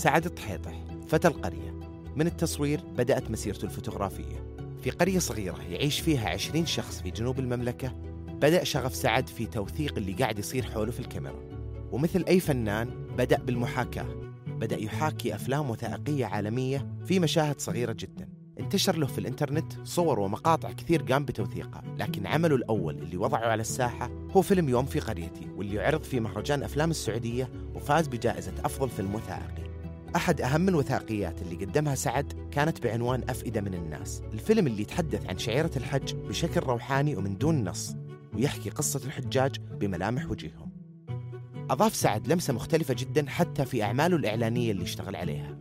سعد الطحيطح فتى القرية. من التصوير بدأت مسيرته الفوتوغرافية. في قرية صغيرة يعيش فيها عشرين شخص في جنوب المملكة بدأ شغف سعد في توثيق اللي قاعد يصير حوله في الكاميرا. ومثل أي فنان بدأ بالمحاكاة. بدأ يحاكي أفلام وثائقية عالمية في مشاهد صغيرة جدا. انتشر له في الإنترنت صور ومقاطع كثير قام بتوثيقها. لكن عمله الأول اللي وضعه على الساحة هو فيلم يوم في قريتي واللي عرض في مهرجان أفلام السعودية وفاز بجائزة أفضل فيلم وثائقي. أحد أهم الوثائقيات اللي قدمها سعد كانت بعنوان أفئدة من الناس. الفيلم اللي يتحدث عن شعيرة الحج بشكل روحاني ومن دون نص ويحكي قصة الحجاج بملامح وجههم. أضاف سعد لمسة مختلفة جدا حتى في أعماله الإعلانية اللي اشتغل عليها.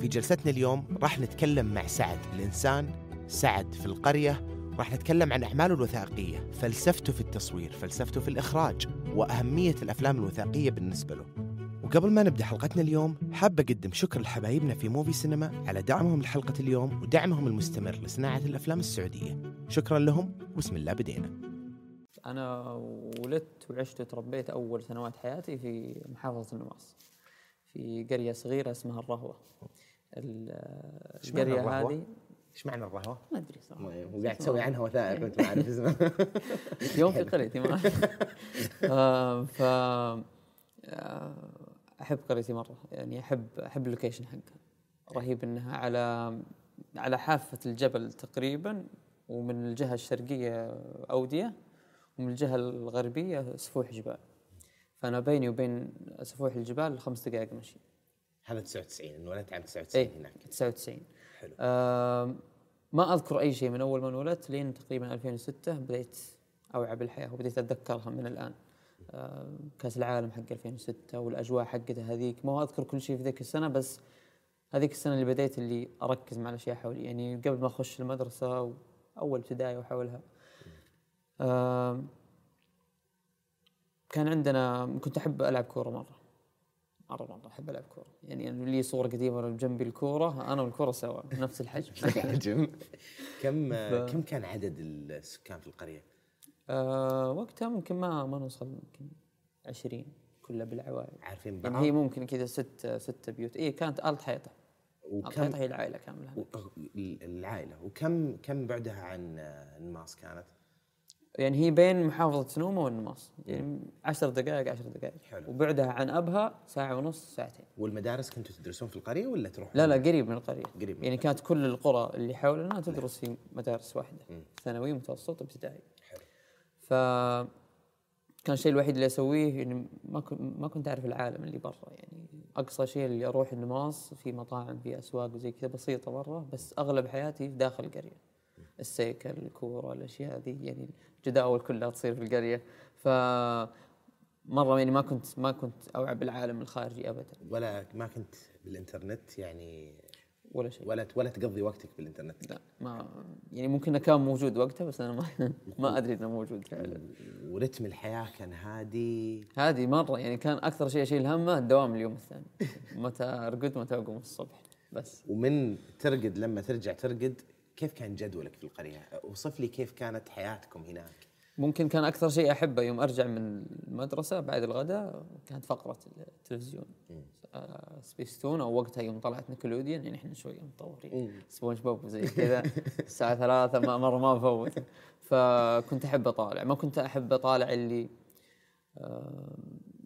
في جلستنا اليوم راح نتكلم مع سعد الإنسان سعد في القرية. راح نتكلم عن أعماله الوثائقية فلسفته في التصوير فلسفته في الإخراج وأهمية الأفلام الوثائقية بالنسبة له. وقبل ما نبدأ حلقتنا اليوم حاب أقدم شكر لحبايبنا في موفي سينما على دعمهم لحلقة اليوم ودعمهم المستمر لصناعة الأفلام السعودية. شكرا لهم وبسم الله بدينا. أنا ولدت وعشت وتربيت أول سنوات حياتي في محافظة النواص في قرية صغيرة اسمها الرهوة. ال- القرية الرهوة؟ هذه إيش معنى الرهوة؟ ما أدري صراحة. وقاعد تسوي عنها وثائق وانت ما عارف اسمها يوم في قريتي ما آه، ف آه، أحب قريتي مرة يعني أحب أحب اللوكيشن حقها. رهيب إنها على على حافة الجبل تقريبا ومن الجهة الشرقية أودية ومن الجهة الغربية سفوح جبال. فأنا بيني وبين سفوح الجبال خمس دقائق مشي. هذا 99 انولدت عام 99 اي هناك. 99 حلو. آه ما أذكر أي شيء من أول ما انولدت لين تقريبا 2006 بديت أوعى بالحياة وبديت أتذكرها من الآن. كاس العالم حق 2006 والأجواء حقتها هذيك. ما أذكر كل شيء في ذيك السنة بس هذيك السنة اللي بديت اللي أركز مع الأشياء حولي. يعني قبل ما أخش المدرسة اول ابتدائي وحولها كان عندنا كنت أحب ألعب كورة مرة. مرة مرة أحب ألعب كورة. يعني أنا لي صوره قديمة جنبي الكورة أنا والكورة سوا نفس الحجم. حجم كم كم كان عدد السكان في القرية؟ آه وقتها ممكن ما ما نوصل يمكن 20 كلها بالعوائل عارفين يعني بعض؟ هي ممكن كذا ست ست بيوت. اي كانت آلة حيطة. وكم هي العائلة كاملة. و- العائلة. وكم كم بعدها عن النماص كانت؟ يعني هي بين محافظة سنومة والنماص. يعني 10 دقائق 10 دقائق. حلو. وبعدها عن أبها ساعة ونص ساعتين. والمدارس كنتوا تدرسون في القرية ولا تروحون؟ لا لا قريب من القرية. قريب من يعني كانت كل القرى اللي حولنا تدرس في مدارس واحدة. ثانوي متوسط ابتدائي. ف كان الشيء الوحيد اللي أسويه يعني ما ما كنت أعرف العالم اللي برا يعني أقصى شيء اللي أروح النماص في مطاعم في أسواق وزي كذا بسيطة برا بس أغلب حياتي في داخل القرية. السيكل الكورة الأشياء ذي يعني الجداول كلها تصير في القرية. ف مرة يعني ما كنت ما كنت أوعى بالعالم الخارجي ابدا. ولا ما كنت بالإنترنت يعني ولا شيء. ولا ولا تقضي وقتك بالإنترنت. لا ما يعني ممكن كان موجود وقتها بس أنا ما ما أدري إنه موجود فعلا. ورتم الحياة كان هادي. هذه مرة يعني كان أكثر شيء أشيل همه الدوام اليوم الثاني. متى أرقد متى أقوم الصبح. بس. ومن ترقد لما ترجع ترقد كيف كان جدولك في القرية؟ وصف لي كيف كانت حياتكم هناك؟ ممكن كان أكثر شيء أحبه يوم أرجع من المدرسة بعد الغداء كانت فقرة التلفزيون. آه سبيستون أو وقتها يوم طلعت نيكلوديون يعني إحنا شوية متطورين سبونج بوب وزي كذا الساعة ثلاثة ما مرة ما افوت فكنت أحب أطالع. ما كنت أحب أطالع اللي آه،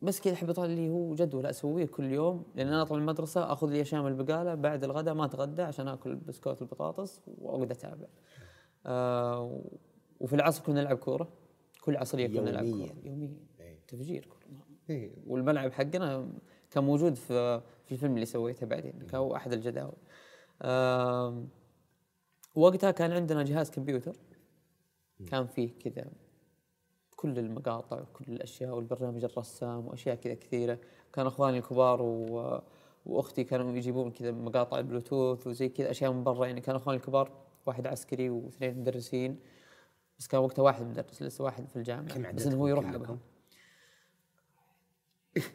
بس كذا أحب أطالع اللي هو جدول أسويه كل يوم. لأن أنا اطلع المدرسة آخذ لي أشياء من البقالة بعد الغداء ما أتغدى عشان آكل بسكوت البطاطس وأقعد اتابع. آه وفي العصر كنا نلعب كورة. كل عصرية كنا نلعب. كورة. يوميا. إيه. تفجير كورة. إيه. والملعب حقنا كان موجود في في الفيلم اللي سويته بعدين كان هو أحد الجداول. وقتها كان عندنا جهاز كمبيوتر. كان فيه كذا كل المقاطع وكل الأشياء والبرنامج الرسام وأشياء كذا كثيرة. كان إخواني الكبار و... وأختي كانوا يجيبون كذا مقاطع البلوتوث وزي كذا أشياء من برا. يعني كان إخواني الكبار واحد عسكري واثنين مدرسين بس كان وقتها واحد مدرس لسه واحد في الجامعة. بس إنه هو يروح؟ ابها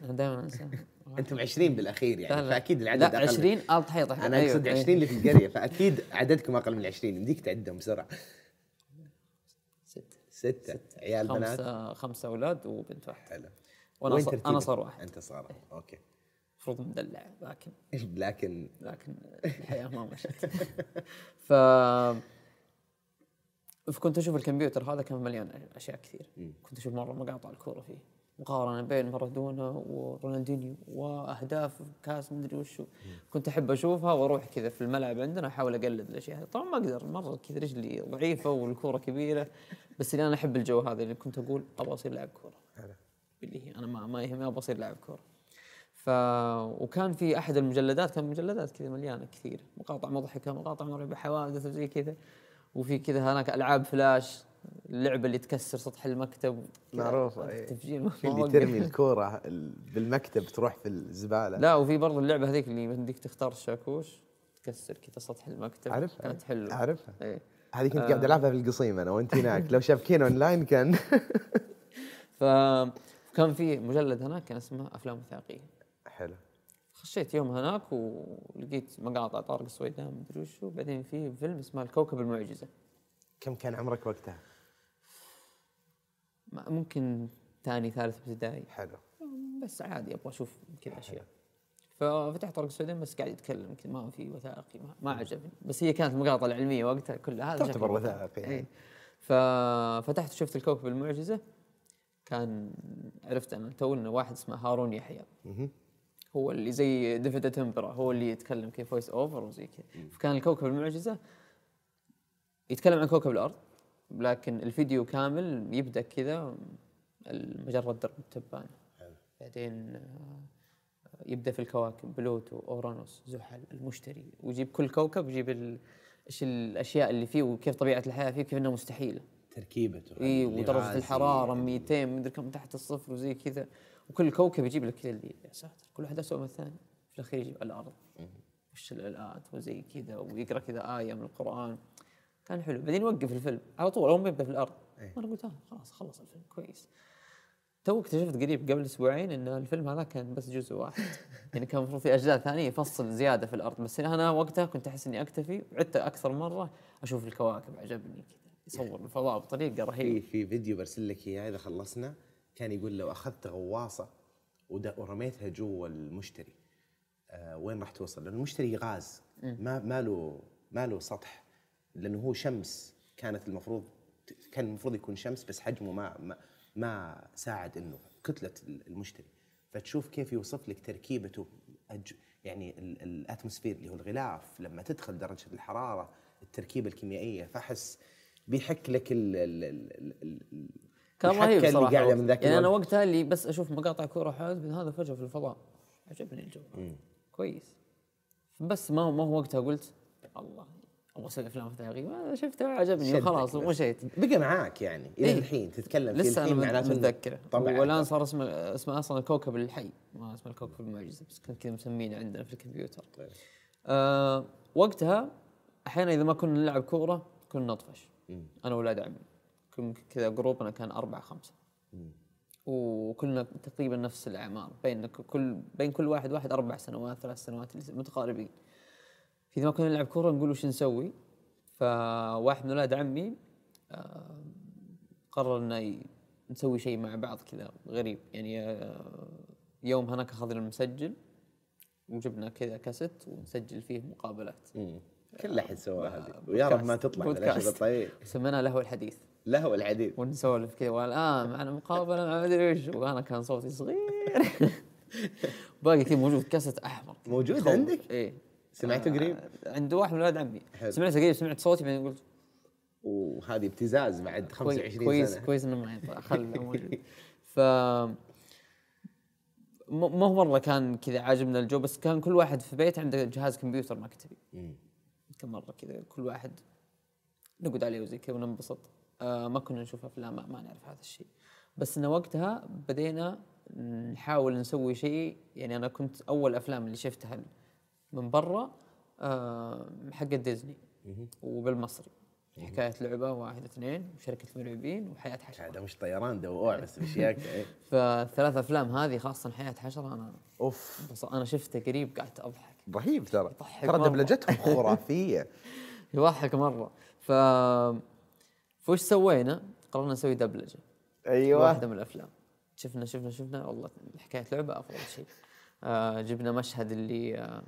أنا دائما أنسى. أنتم 20 بالاخير يعني لا فأكيد العدد لا أقل. 20 آلة حيطة أنا أقصد 20 اللي في القرية فأكيد عددكم أقل من 20 يمديك تعدهم بسرعة. ستة. ستة. عيال بنات. خمسة خمسة أولاد وبنت واحدة. حلو. وأنا وين ص- ترتيبك؟ أنا صار واحد. أنت صار أوكي. المفروض مدلع لكن لكن لكن الحياة ما مشت. ف فكنت أشوف الكمبيوتر هذا كان مليان أشياء كثير. كنت أشوف مرة مقاطع الكورة فيه. مقارنة بين مارادونا ورونالدينيو وأهداف كاس مدري وشو. كنت أحب أشوفها وأروح كذا في الملعب عندنا أحاول أقلد الأشياء هذه. طبعا ما أقدر مرة كذا رجلي ضعيفة والكورة كبيرة بس اللي أنا أحب الجو هذا اللي كنت أقول أبغى أصير لاعب كورة. اللي هي أنا ما ما يهمني أبغى أصير لاعب كورة. ف وكان في أحد المجلدات كان مجلدات كذا مليانة كثير مقاطع مضحكة مقاطع مرعبة حوادث وزي كذا. وفي كذا هناك ألعاب فلاش اللعبة اللي تكسر سطح المكتب. معروفة، إيه. التفجير اللي. ترمي الكورة ال- بالمكتب تروح في الزبالة. لا وفي برضه اللعبة هذيك اللي بدك تختار الشاكوش تكسر كذا سطح المكتب. عارفها كانت حلوة. أعرفها. إيه. هذه كنت قاعد ألعبها في القصيم أنا وأنت هناك. لو شابكين أونلاين كان. فكان في مجلد هناك كان اسمه أفلام وثائقية. حلو. خشيت يوم هناك ولقيت مقاطع طارق السويدان مدري وشو. بعدين في فيلم اسمه الكوكب المعجزة. كم كان عمرك وقتها؟ ممكن ثاني ثالث ابتدائي. حلو. بس عادي أبغى أشوف كذا أشياء. ففتحت طارق السويدان بس قاعد يتكلم كذا ما في وثائقي ما, ما عجبني. بس هي كانت المقاطع العلمية وقتها كلها هذا تعتبر وثائقي يعني. اي ففتحت شفت الكوكب المعجزة. كان عرفت أنا تو انه واحد اسمه هارون يحيى. هو اللي زي ديفيد أتنبرا هو اللي يتكلم كيف voice over وزي كذا. فكان الكوكب المعجزة يتكلم عن كوكب الأرض. لكن الفيديو كامل يبدأ كذا مجرد درب التبان. بعدين آه، يبدأ في الكواكب بلوتو أورانوس زحل المشتري. ويجيب كل كوكب يجيب ال- إيش الأشياء اللي فيه وكيف طبيعة الحياة فيه كيف انها مستحيله تركيبته اي اللي ودرجه. الحرارة 200 مدري كم تحت الصفر وزي كذا. وكل كوكب يجيب لك كذا اللي يا ساتر. كل واحد اسوء من الثاني. في الأخير يجيب الأرض. وش الإلآت وزي كذا ويقرأ كذا آية من القرآن. كان حلو. بعدين يوقف الفيلم. على طول اول ما يبدا في الأرض. أنا قلت آه خلاص خلص الفيلم كويس. تو اكتشفت قريب قبل أسبوعين إن الفيلم هذا كان بس جزء واحد. يعني كان المفروض في أجزاء ثانية يفصل زيادة في الأرض. بس أنا وقتها كنت أحس إني أكتفي وعدت أكثر مرة أشوف الكواكب عجبني. كذا يصور الفضاء بطريقة رهيبة. في في فيديو برسل لك إياه إذا خلصنا كان يقول لو أخذت غواصة ورميتها جوا المشتري آه وين راح توصل؟ لأن المشتري غاز. ما ما له ما له سطح. لأنه هو شمس كانت المفروض كان المفروض يكون شمس بس حجمه ما ما, ما ساعد إنه كتلة المشتري. فتشوف كيف يوصف لك تركيبته أج- يعني ال- الأتموسفير اللي هو الغلاف لما تدخل درجة الحرارة التركيبة الكيميائية فأحس بيحك لك ال ال ال ال كان رهيب صراحة. من ذاك يعني أنا. وقتها اللي بس أشوف مقاطع كورة من هذا فجأة في الفضاء. عجبني الجو. كويس. بس ما ما هو وقتها قلت الله. أبغى أسوي افلام وثائقيه ما شفتها عجبني وخلاص. ومشيت. بقى معاك يعني إلى إيه. الحين تتكلم في لسه الحين معناته متذكره طبعا. والآن صار اسمه اسمه أصلا الكوكب الحي. ما اسمه الكوكب المعجزة بس كان كذا مسمينه عندنا في الكمبيوتر. آه وقتها أحيانا إذا ما كنا نلعب كورة كنا نطفش. أنا وأولاد عمي. كنا كذا جروبنا كان أربعة خمسة. وكلنا تقريبا نفس الأعمار. بين كل بين كل واحد واحد أربع سنوات ثلاث سنوات متقاربين. اذا ما كنا نلعب كورة نقول وش نسوي؟ فواحد من أولاد عمي آه، قرر إنه نسوي شيء مع بعض كذا غريب. يعني آه، يوم هناك اخذنا المسجل وجبنا كذا كاسيت ونسجل فيه مقابلات. كل احد سواها هذه. ويا رب ما تطلع بودكاست. الطيب سميناه لهو الحديث. لهو الحديث. ونسولف كذا والآن معنا مقابلة مع مدري وش. وأنا كان صوتي صغير. باقي كذا موجود كاسيت أحمر. موجود. عندك؟ إيه. سمعته آه، قريب؟ عند واحد من ولاد عمي. حلو. سمعته قريب سمعت صوتي بعدين قلت وهذه ابتزاز بعد كوي- 25 كويس سنة. كويس إنه معي خله موجود ف ما هو مرة كان كذا عاجبنا الجو بس كان كل واحد في بيت عنده جهاز كمبيوتر مكتبي. كم مرة كذا كل واحد نقعد عليه وزي كذا وننبسط. آه ما كنا نشوف أفلام ما, ما نعرف هذا الشيء. بس إنه وقتها بدينا نحاول نسوي شيء يعني أنا كنت أول أفلام اللي شفتها من برا آه حق ديزني وبالمصري. حكاية لعبة واحد اثنين وشركة المرعبين وحياة حشرة. هذا مش طيران دوار بس بشياك إيه. فالثلاث أفلام هذه خاصة حياة حشرة أنا أوف. بس أنا شفته قريب قعدت أضحك. رهيب ترى. ترى. دبلجتهم خرافية. يضحك مرة. ف فوش سوينا؟ قررنا نسوي دبلجة. أيوه. واحدة من الأفلام. شفنا شفنا شفنا. والله حكاية لعبة أفضل شيء. آه جبنا مشهد اللي آه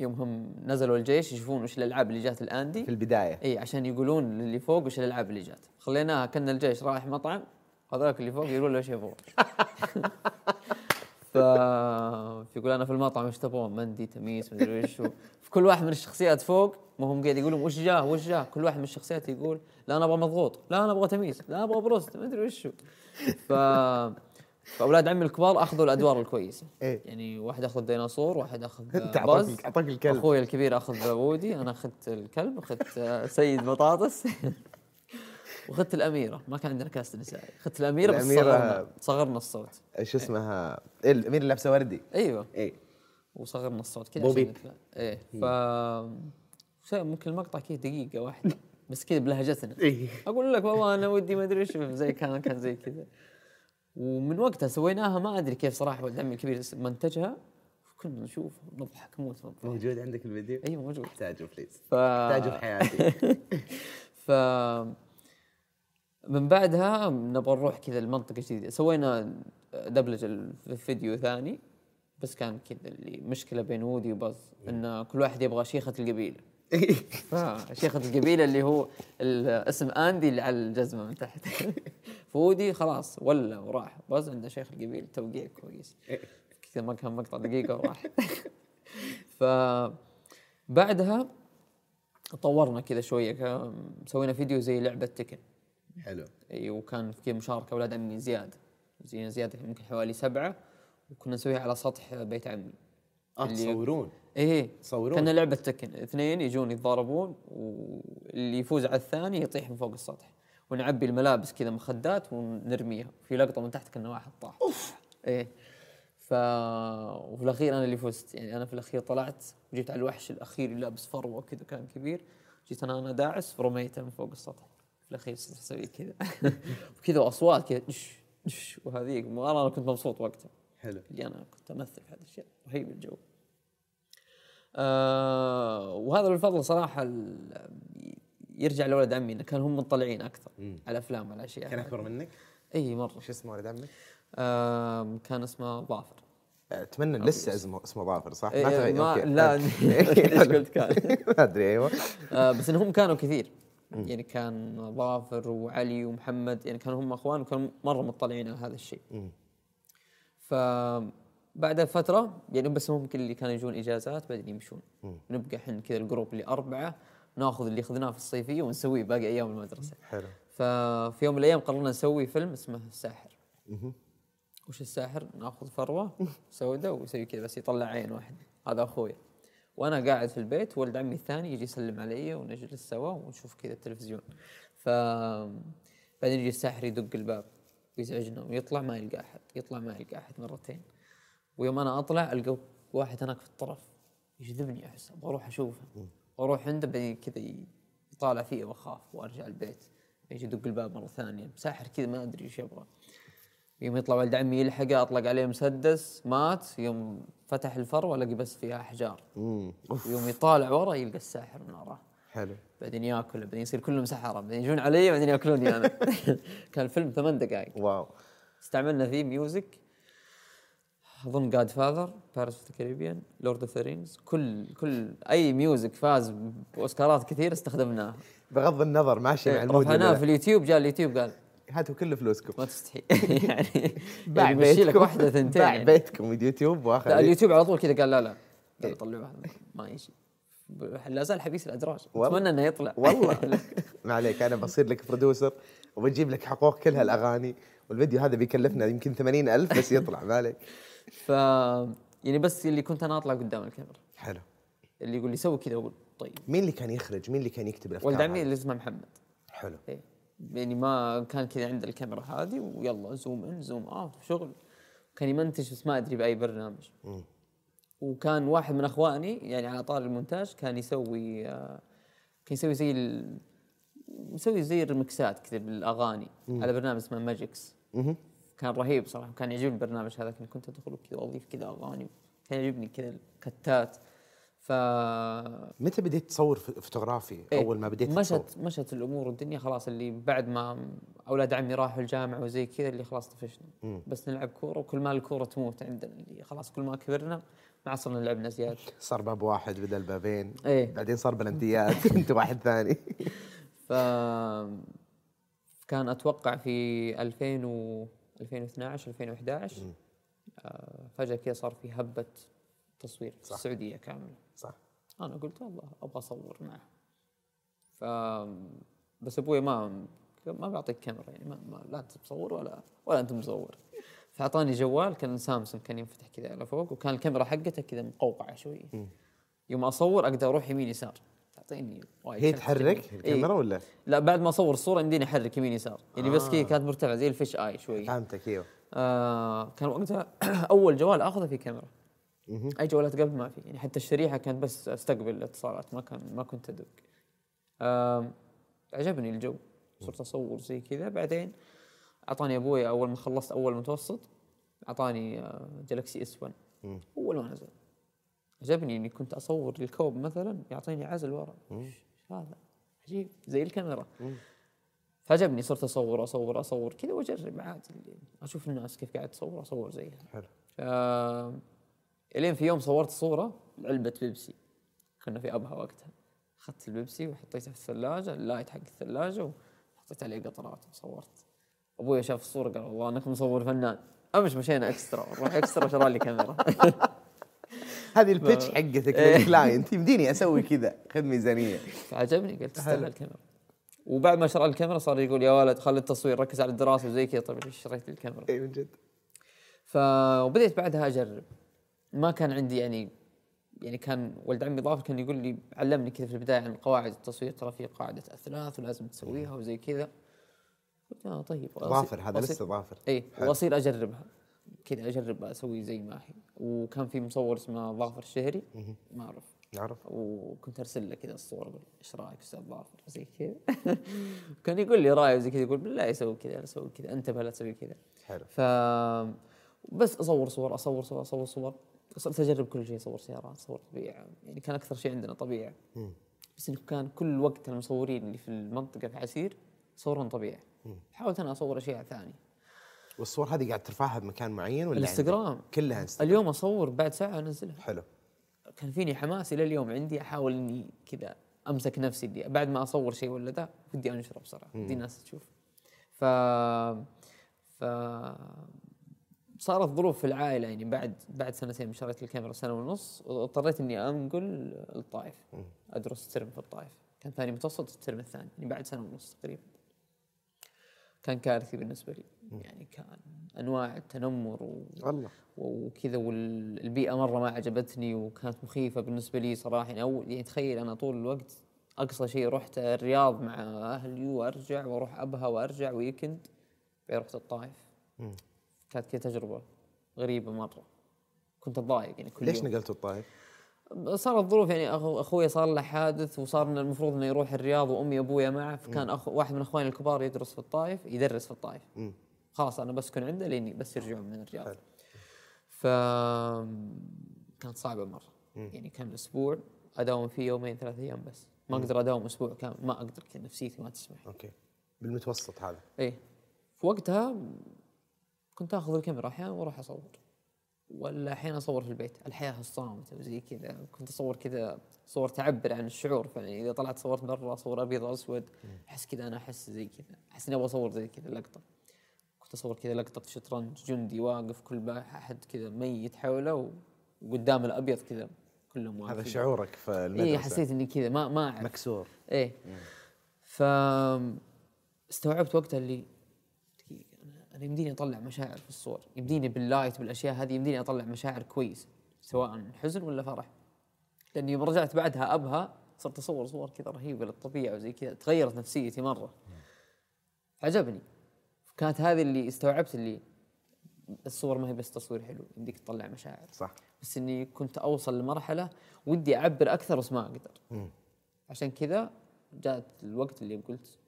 يوم هم نزلوا الجيش يشوفون وش الألعاب اللي جات الاندي في البداية. إي عشان يقولون للي فوق وش الألعاب اللي جات. خليناها كان الجيش رايح مطعم هذاك اللي فوق يقول له إيش يبغون. ف يقول أنا في المطعم إيش تبغون؟ مندي تميس مدري وش. في كل واحد من الشخصيات فوق ما هم قاعد يقولون وش جاه وش جاه. كل واحد من الشخصيات يقول لا أنا أبغى مضغوط لا أنا أبغى تميس لا أبغى بروست ما ادري وش. ف فأولاد عمي الكبار أخذوا الأدوار الكويسه إيه. يعني واحد أخذ ديناصور واحد أخذ أنت باز. اعطاك الكلب. أخوي الكبير أخذ وودي أنا أخذت الكلب أخذت سيد بطاطس. وأخذت الأميرة. ما كان عندنا cast نسائي. أخذت الأميرة بس الأميرة- صغرنا صغرنا الصوت. شو اسمها؟ إيه، الأمير اللي لابسه وردي. أيوه. اي وصغرنا الصوت كذا بوبي. نتفاهم. إيه. ف شيء ممكن المقطع كذا دقيقة واحدة. بس كذا بلهجتنا. اي أقول لك والله أنا ودي ما أدري إيش زي كان كان زي كذا. ومن وقتها سويناها ما أدري كيف صراحة ولد عمي الكبير منتجها كنا نشوف نضحك موت من الضحك. موجود عندك الفيديو؟ أيوه موجود. احتاجه please ف احتاجه في حياتي. ف من بعدها نبغى نروح كذا لمنطقة جديدة سوينا دبلج الفيديو ثاني بس كان كذا اللي مشكلة بين وودي وباز إن كل واحد يبغى شيخة القبيلة. فشيخة القبيلة اللي هو الاسم آندي اللي على الجزمة من تحت. فودي خلاص ولا وراح. باز عنده شيخ القبيلة توقيع كويس. كذا ما كان مقطع دقيقة وراح. ف بعدها طورنا كذا شوية. كا- سوينا فيديو زي لعبة تكن. حلو. إي وكان في مشاركة أولاد عمي زياد زي زياد يمكن حوالي سبعة. وكنا نسويها على سطح بيت عمي. آه تصورون. إيه. تصورون كان لعبة تكن. اثنين يجون يتضاربون واللي يفوز على الثاني يطيح من فوق السطح. ونعبي الملابس كذا مخدات ونرميها. في لقطة من تحت كنا واحد طاح. إيه. ف وفي الأخير أنا اللي فزت. يعني أنا في الأخير طلعت وجيت على الوحش الأخير اللي لابس فروة كذا كان كبير. جيت أنا أنا داعس ورميته من فوق السطح. في الأخير صرت أسوي كذا. وكذا وأصوات كذا. وهذيك أنا كنت مبسوط وقتها. حلو. اللي أنا كنت أمثل في هذا الشيء رهيب الجو. آه وهذا بالفضل صراحة يرجع لولد عمي انه كان هم مطلعين أكثر على أفلام على أشياء. كان أكبر منك؟ إي مرة. شو اسمه ولد عمك؟ آه كان اسمه ظافر. أتمنى لسه اسمه اسمه ظافر صح؟ إيه، تغير ما okay. لا إيش قلت كان؟ ما أدري أيوه. آه بس انهم كانوا كثير. يعني كان ظافر وعلي ومحمد يعني كانوا هم أخوان وكانوا مرة مطلعين على هذا الشيء. فبعد فترة يعني بس هم كل اللي كانوا يجون إجازات بعدين يمشون. نبقى إحنا كذا ال group اللي اربعة ناخذ اللي اخذناه في الصيفية ونسويه باقي أيام المدرسة. حلو. ففي يوم من الأيام قررنا نسوي فيلم اسمه الساحر. وش الساحر؟ ناخذ فروة سوداء ويسوي كذا بس يطلع عين واحد. هذا أخوي. وأنا قاعد في البيت ولد عمي الثاني يجي يسلم علي ونجلس سوا ونشوف كذا التلفزيون. ف بعدين يجي الساحر يدق الباب ويزعجنا ويطلع ما يلقى أحد يطلع ما يلقى أحد مرتين. ويوم أنا أطلع ألقى واحد هناك في الطرف يجذبني أحس أبغى أروح أشوفه. وأروح عنده بعدين كذا يطالع فيه وأخاف وأرجع البيت. يجي يدق الباب مرة ثانية. ساحر كذا ما أدري إيش يبغى. يوم يطلع ولد عمي يلحقه أطلق عليه مسدس مات. يوم فتح الفروه لقي بس فيها أحجار. ويوم يطالع ورا يلقى الساحر من وراه. حلو. بعدين ياكل بعدين يصير كلهم سحرة. بعدين يجون علي بعدين ياكلوني أنا. كان الفيلم ثمان دقائق wow. استعملنا فيه music أظن Godfather Pirates of the Caribbean Lord of the Rings كل كل أي music فاز بأوسكارات كثير استخدمناه بغض النظر ماشي مع ال mood ولا رفعناه. في اليوتيوب جاء اليوتيوب قال هاتوا كل فلوسكم. ما تستحي. يعني باع لك بيتكم. واحدة ثنتين باع يعني. بيتكم اليوتيوب واخذ اليوتيوب على طول كذا قال لا لا لا طلعوا هذا ما يجي لا زال حبيس الأدراج. أتمنى إنه يطلع. والله. ما عليك أنا بصير لك producer وبجيب لك حقوق كل هالاغاني والفيديو هذا بيكلفنا يمكن ثمانين ألف بس يطلع ما عليك. ف يعني بس اللي كنت أنا أطلع قدام الكاميرا. حلو. اللي يقول لي سوي كذا أقول طيب. مين اللي كان يخرج؟ مين اللي كان يكتب الأفكار ولد عمي؟ اللي اسمه محمد. حلو. إيه. يعني ما كان كذا عند الكاميرا هذه ويلا zoom in zoom out شغل. كان يمنتج بس ما أدري بأي برنامج. وكان واحد من أخواني يعني على طار المونتاج كان يسوي آه، كان يسوي زي ال... يسوي زي الريمكسات كذا بالأغاني على برنامج اسمه ماجيكس. كان رهيب صراحة كان يعجبني البرنامج هذا كنت كنت ادخل كذا واضيف كذا أغاني كان يعجبني كذا الكتات ف متى بديت تصور فوتوغرافي؟ إيه، أول ما بديت تصور مشت مشت الأمور والدنيا خلاص اللي بعد ما أولاد عمي راحوا الجامعة وزي كذا اللي خلاص طفشنا. بس نلعب كورة وكل ما الكورة تموت عندنا اللي خلاص كل ما كبرنا ما عاد صرنا لعبنا زياده صار باب واحد بدل بابين إيه. بعدين صار بلنتيات أنت واحد ثاني. ف كان أتوقع في 2000 و 2012 2011 آه، فجأة كذا صار في هبة تصوير في السعودية كاملة. صح. أنا قلت والله أبغى أصور معه. ف بس أبوي ما ما بيعطيك كاميرا يعني ما, ما لا انت مصور ولا ولا أنت مصور. فأعطاني جوال كان سامسونج كان ينفتح كذا على فوق وكان الكاميرا حقته كذا مقوقعة شوي يوم أصور أقدر أروح يمين يسار. وايد هي تحرك. الكاميرا. إيه. ولا؟ لا بعد ما اصور الصورة يمديني احرك يمين يسار. يعني بس كذا كانت مرتفعة زي الفيش آي شوي. فهمتك إيوه. آه كان وقتها أول جوال أخذه في كاميرا. أي جوالات قبل ما في. يعني حتى الشريحة كانت بس أستقبل الاتصالات ما كان ما كنت أدق. آه عجبني الجو. صرت أصور زي كذا. بعدين أعطاني أبوي أول ما خلصت أول متوسط أعطاني آه Galaxy S 1 أول ما نزل. عجبني إني كنت أصور الكوب مثلا يعطيني عزل ورا. إيش هذا؟ عجيب زي الكاميرا. فعجبني صرت أصور أصور أصور. كذا وأجرب عادي أشوف الناس كيف قاعد تصور أصور زيها. حلو. ف إلين في يوم صورت صورة علبة بيبسي. كنا في أبها وقتها. أخذت البيبسي وحطيتها في الثلاجة ال light حق الثلاجة وحطيت عليه قطرات وصورت. أبوي شاف الصورة قال والله أنك مصور فنان. امش مشينا إكسترا نروح إكسترا شرى لي كاميرا. هذه ال pitch حقتك إيه. لل client يمديني أسوي كذا خذ ميزانية. فعجبني قلت تستاهل الكاميرا. وبعد ما شرى الكاميرا صار يقول يا ولد خلي التصوير ركز على الدراسة وزي كذا. طيب ليش شريت الكاميرا؟ اي من جد. ف وبديت بعدها أجرب. ما كان عندي يعني يعني كان ولد عمي ظافر كان يقول لي علمني كذا في البداية عن قواعد التصوير ترى في قاعدة أثلاث ولازم تسويها وزي كذا. قلت آه طيب ظافر هذا لسه ظافر اي وأصير أجربها. كذا أجرب أسوي زي ما هي. وكان في مصور اسمه ظافر الشهري. ما أعرف. نعرف. وكنت أرسل له كذا الصور أقول إيش رأيك أستاذ ظافر؟ زي كذا. كان يقول لي رأيه زي كذا يقول بالله يسوي كذا لا سوي كذا انتبه لا تسوي كذا. حلو. ف بس أصور صور أصور صور أصور صور. صرت أجرب كل شيء أصور سيارات أصور طبيعة. يعني كان أكثر شيء عندنا طبيعة. بس إنه كان كل وقت المصورين اللي في المنطقة في عسير يصورون طبيعة. حاولت أنا أصور أشياء ثانية. والصور هذه قاعد ترفعها بمكان معين ولا الانستغرام. عندك؟ كلها انستغرام. اليوم أصور بعد ساعة انزلها حلو. كان فيني حماس إلى اليوم عندي أحاول إني كذا أمسك نفسي اللي بعد ما أصور شيء ولا ذا ودي أنشره بسرعة. ودي الناس تشوف. ف ف صارت ظروف في العائلة يعني بعد بعد سنتين من شريت الكاميرا سنة ونص اضطريت إني أنقل الطائف. أدرس ترم في الطائف. كان ثاني متوسط الترم الثاني يعني بعد سنة ونص تقريبا. كان كارثي بالنسبة لي. يعني كان أنواع التنمر و... والله. وكذا والبيئة مرة ما عجبتني وكانت مخيفة بالنسبة لي صراحة. يعني اول يعني تخيل أنا طول الوقت أقصى شيء رحت الرياض مع أهلي وأرجع وأروح أبها وأرجع weekend بعدين رحت الطائف. كانت كذا تجربة غريبة مرة. كنت أتضايق يعني كل ليش يوم. نقلت الطائف؟ صارت ظروف يعني أخو أخوي صار له حادث وصار إنه المفروض إنه يروح الرياض وأمي وأبويا معه فكان أخو واحد من أخواني الكبار يدرس في الطائف يدرس في الطائف. خلاص أنا بسكن عنده لإني بس يرجعون من الرياض. حلو. ف كانت صعبة مرة. يعني كان الأسبوع أداوم فيه يومين ثلاث أيام بس. ما أقدر أداوم أسبوع كامل ما أقدر كذا نفسيتي ما تسمح. أوكي. بالمتوسط هذا. إيه. في وقتها كنت آخذ الكاميرا أحيانا وأروح أصور. ولا أحيانا اصور في البيت؟ الحياة الصامتة وزي كذا. كنت اصور كذا صور تعبر عن الشعور فيعني اذا طلعت صورت برا صور أبيض وأسود أحس كذا أنا أحس زي كذا. أحس إني أبغى أصور زي كذا لقطة. كنت أصور كذا لقطة شطرنج جندي واقف كل أحد كذا ميت حوله وقدام الأبيض كذا كلهم هذا واقفين شعورك في المدرسة؟ اي حسيت إني كذا ما ما أعرف. مكسور. إيه. ف استوعبت وقتها اللي أنا يمديني أطلع مشاعر في الصور يمديني باللايت بالأشياء هذه يمديني أطلع مشاعر كويس سواء حزن ولا فرح. لأني يوم رجعت بعدها أبها صرت أصور صور كذا رهيبة للطبيعة وزي كذا تغيرت نفسيتي مرة. عجبني. كانت هذه اللي استوعبت اللي الصور ما هي بس تصوير حلو يمديك تطلع مشاعر. صح. بس إني كنت أوصل لمرحلة ودي أعبر أكثر بس ما أقدر. عشان كذا جاءت الوقت اللي قلت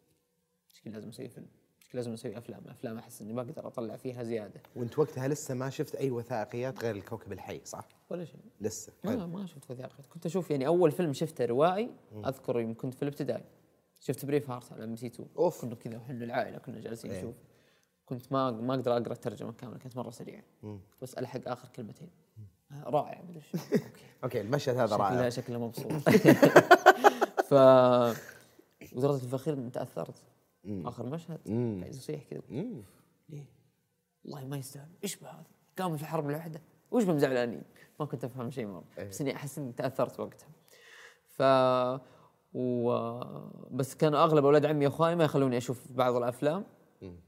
لازم أسوي فيلم؟ لازم أسوي أفلام أفلام أحس إني بقدر أطلع فيها زيادة. وأنت وقتها لسه ما شفت أي وثائقيات غير الكوكب الحي صح؟ ولا شيء. لسه. ما حلو. ما شفت وثائقي كنت أشوف يعني أول فيلم شفته روائي أذكر يوم كنت في الابتدائي. شفت Braveheart على إم بي سي 2 أوف. كنا كذا إحنا العائلة كنا جالسين إيه. نشوف. كنت ما ما أقدر أقرأ الترجمة كاملة كانت مرة سريعة. كنت بس ألحق آخر كلمتين. آه، رائع مدري okay. okay المشهد هذا شكله رائع شكله مبسوط. ف ودرجة الفخير تاثرت آخر مشهد قاعد يصيح كذا مم. ليه؟ والله ما يستاهل إيش بهذا؟ قاموا في الحرب الواحده وش بهم زعلانين؟ ما كنت أفهم شيء مرة بس إني أحس إني تأثرت وقتها. ف و... بس كانوا أغلب أولاد عمي وأخواني ما يخلوني أشوف بعض الأفلام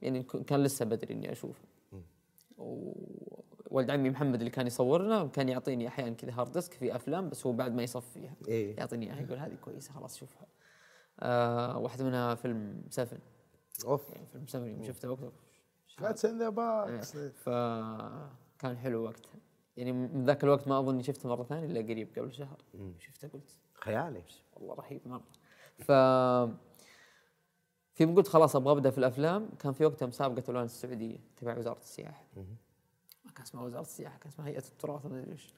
يعني ك- كان لسه بدري إني اشوفها. وولد عمي محمد اللي كان يصورنا كان يعطيني أحيانا كذا hard disk في أفلام بس هو بعد ما يصفيها إيه. يعطيني إياها يقول هذه كويسة خلاص شوفها. آه واحدة منها فيلم Seven أوف. يعني فيلم Seven يوم شفته وقتها. ذاتس ان ذا بوكس فكان حلو وقتها. يعني من ذاك الوقت ما اظني شفته مرة ثانية إلا قريب قبل شهر. شفته قلت. خيالي. والله رهيب مرة. ف في قلت خلاص أبغى أبدأ في الأفلام. كان في وقتها مسابقة الوان السعودية تبع وزارة السياحة. ما كان اسمها وزارة السياحة كان اسمها هيئة التراث ما أدري إيش.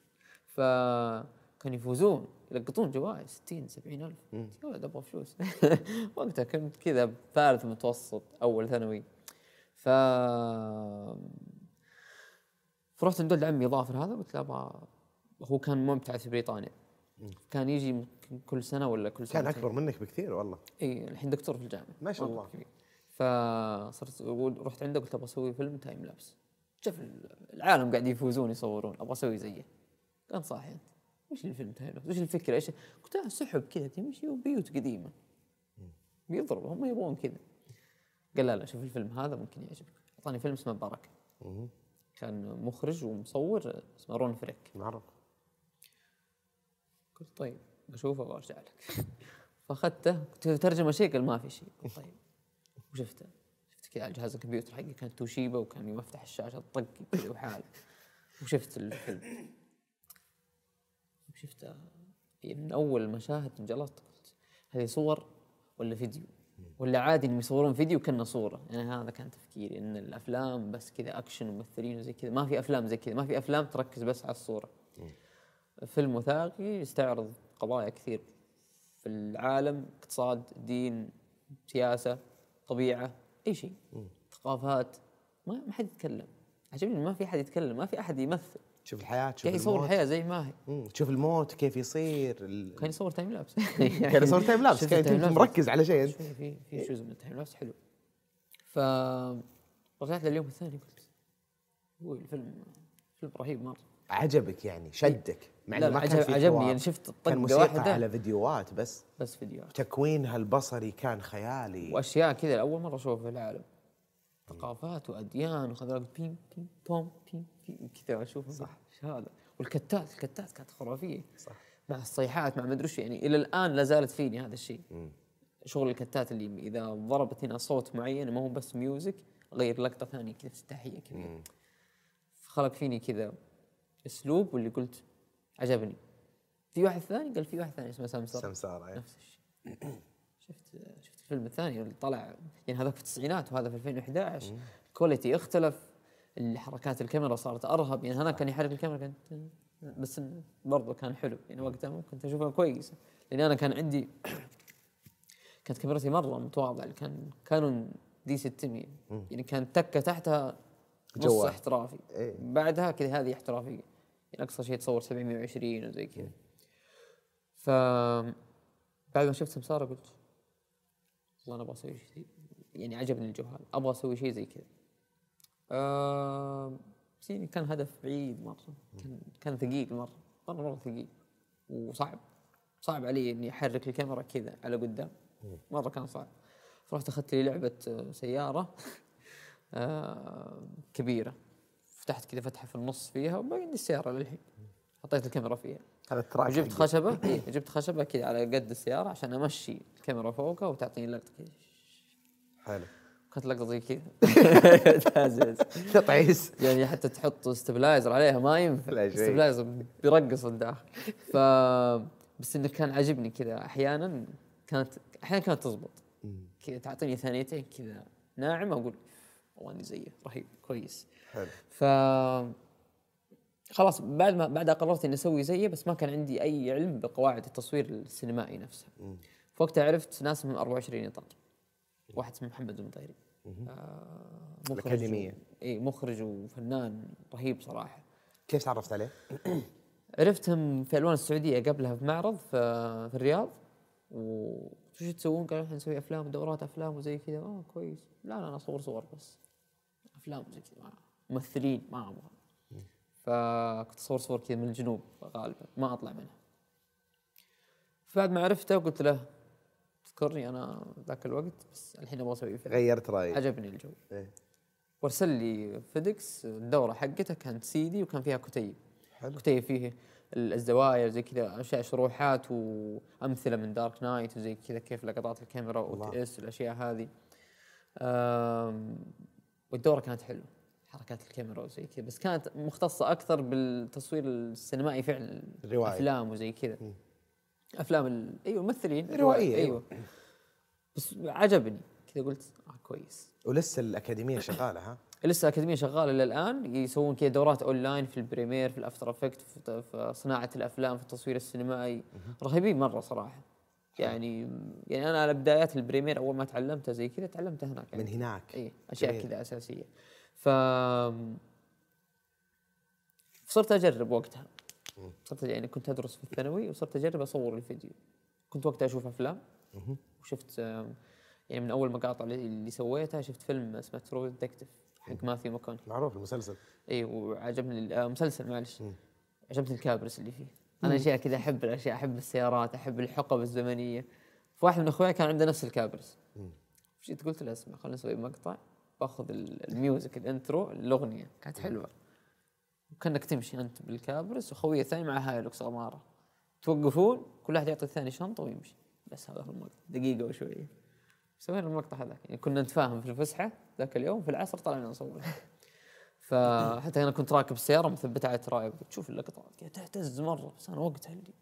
كانوا يفوزون يلقطون جوائز 60 70 ألف. يا ولد أبغى فلوس. وقتها كنت كذا ثالث متوسط أول ثانوي. ف فرحت عند عمي ظافر هذا قلت له أبغى هو كان مبتعث في بريطانيا. كان يجي كل سنة ولا كل سنه كان أكبر منك بكثير والله. إي الحين دكتور في الجامعة. ما شاء الله. كبير. فصرت أقول- رحت عنده قلت أبغى أسوي فيلم time lapse شوف العالم قاعد يفوزون يصورون أبغى أسوي زيه. كان صاحي أنت. وش ال time lapse وش الفكرة؟ إيش؟ قلت له سحب كذا تمشي وبيوت قديمة. بيضرب هم يبغون كذا. قال لا لا شوف الفيلم هذا ممكن يعجبك. أعطاني فيلم اسمه Baraka كان مخرج ومصور اسمه رون فريك. معروف. قلت طيب بشوفه وأرجع لك. فأخذته كنت ترجمة شيء؟ قال ما في شيء. قلت طيب. وشفته. شفت كذا على جهاز الكمبيوتر حقي كانت توشيبا وكان يوم افتح الشاشة طق كذا وحال وشفت الفيلم. شفته يعني من أول المشاهد انجلطت قلت هذه صور ولا فيديو؟ ولا عادي إنهم يصورون فيديو كأنه صورة؟ يعني هذا كان تفكيري إن الأفلام بس كذا اكشن وممثلين وزي كذا. ما في أفلام زي كذا ما في أفلام تركز بس على الصورة. فيلم وثائقي يستعرض قضايا كثير في العالم اقتصاد دين سياسة طبيعة أي شيء. ثقافات ما ما حد يتكلم. عجبني ما في أحد يتكلم ما في أحد يمثل. تشوف الحياة تشوف قاعد يصور الحياة زي ما هي. تشوف الموت كيف يصير ال... كان يصور time lapse كان يصور time lapse كان؟ مركز على شيء. انت في في جزء من ال time lapse حلو. ف رجعت لليوم الثاني قلت هو الفيلم فيلم رهيب مرة. عجبك يعني؟ شدك؟ مع لا ما كان عجب عجبني. يعني شفت كان طقة موسيقى واحدة. على فيديوهات بس. بس فيديوهات. تكوينها البصري كان خيالي. وأشياء كذا لاول مرة أشوفها في العالم. ثقافات وأديان وخذ بيم بيم بوم بيم بيم كذا اشوفها صح. إيش هذا والكتات الكتات كانت خرافية. صح. مع الصيحات مع ما أدري يعني إلى الآن لا زالت فيني هذا الشيء. شغل الكتات اللي إذا ضربت هنا صوت معين ما هو بس music غير لقطة ثانية كذا افتتاحيه كذا. خلق فيني كذا أسلوب واللي قلت عجبني. في واحد ثاني؟ قال في واحد ثاني اسمه سمسار. سمسارة يعني. نفس الشيء. شفت شفت الفيلم الثاني اللي طلع يعني هذاك في التسعينات وهذا في 2011 الكواليتي اختلف حركات الكاميرا صارت أرهب. يعني هذا كان يحرك الكاميرا كان بس برضه كان حلو. يعني وقتها ممكن أشوفها كويسة. لأن أنا كان عندي كانت كاميرتي مرة متواضعة. كان كانون دي 600 يعني كانت تكة تحتها نص. احترافي. إيه. بعدها كذا هذه احترافية. يعني أقصى شيء تصور 720 وزي كذا. ف بعد ما شفت سمسارة قلت والله أنا أبغى أسوي شيء يعني عجبني الجوهر أبغى أسوي شيء زي كذا. بس يعني كان هدف بعيد مرة كان كان ثقيل مرة مره مرة ثقيل وصعب. صعب علي إني أحرك الكاميرا كذا على قدام. مرة كان صعب. فرحت أخذت لي لعبة آه، سيارة آه كبيرة. فتحت كذا فتحة في النص فيها وباقي السيارة للحين. حطيت الكاميرا فيها. ال track حقي. خشبة؟ إيه جبت خشبة كذا على قد السيارة عشان أمشي الكاميرا فوقها وتعطيني لقطه كذا. حلو. كانت لقطة زي كذا. تطعيس. يعني حتى تحط stabilizer عليها ما ينفع. stabilizer بيرقص الداخل. ف بس إنه كان عاجبني كذا. أحيانا كانت أحيانا كانت تزبط. كذا تعطيني ثانيتين كذا ناعم أقول والله إني زيه رهيب كويس. حلو. ف خلاص بعد ما بعد قررت إني أسوي زيه بس ما كان عندي أي علم بقواعد التصوير السينمائي نفسها. في وقتها عرفت ناس من 24 إطار. واحد اسمه محمد المطيري. آه مخرج الأكاديمية. إي مخرج وفنان رهيب صراحة. كيف تعرفت عليه؟ عرفتهم في ألوان السعودية قبلها في معرض في, في الرياض. وش تسوون؟ قالوا إحنا نسوي أفلام دورات أفلام وزي كذا. آه كويس. لا لا أنا أصور صور بس. أفلام زي كذا. ما- ممثلين ما أبغى. فكنت اصور صور كذا من الجنوب غالبا ما أطلع منها فبعد ما عرفته قلت له تذكرني أنا ذاك الوقت بس الحين أبغى أسوي فيلم غيرت رأيك. عجبني الجو. إيه. وارسل لي FedEx الدورة حقته كانت سيدي وكان فيها كتيب. حلو. كتيب فيه ال- الزوايا زي كذا أشياء شروحات وأمثلة من Dark Knight وزي كذا كيف لقطات الكاميرا الله. اس الاشياء هذه. والدورة كانت حلوة. حركات الكاميرا وزي كذا بس كانت مختصة أكثر بالتصوير السينمائي فعلا الرواية. افلام وزي كذا. أفلام ال... أيوه ممثلين روائية، أيوه. بس عجبني. كذا قلت آه كويس. ولسه الأكاديمية شغالة ها؟ لسه الأكاديمية شغالة إلى الآن. يسوون كذا دورات أونلاين في ال Premiere في ال After Effect في, صناعة الأفلام في التصوير السينمائي. رهيبين مرة صراحة. يعني يعني أنا على بدايات ال Premiere أول ما تعلمتها زي كذا تعلمتها هناك من هناك. اي أشياء. كذا أساسية. ف صرت أجرب وقتها. صرت يعني كنت أدرس في الثانوي وصرت أجرب أصور الفيديو. كنت وقتها أشوف أفلام. وشفت يعني من أول مقاطع اللي سويتها شفت فيلم اسمه True Detective حق ماثيو ماكون معروف المسلسل. اي وعجبني آه، مسلسل معلش. عجبني الكابرس اللي فيه. أنا أشياء كذا أحب الأشياء أحب السيارات أحب الحقب الزمنية. فواحد من أخوياي كان عنده نفس الكابرس. جيت قلت له اسمع خلينا نسوي مقطع. باخذ ال- ال music ال intro الأغنية. كانت حلوة. وكأنك تمشي أنت بالكابرس وخويه الثاني مع هايلوكس غماره توقفون كل واحد يعطي الثاني شنطة ويمشي. بس هذا هو المقطع. دقيقة وشوية. سوينا المقطع هذاك. يعني كنا نتفاهم في الفسحة ذاك اليوم في العصر طلعنا نصور. فحتى أنا كنت راكب السياره مثبتها على ال tripod قلت شوف اللقطات. تهتز مرة بس أنا وقتها اللي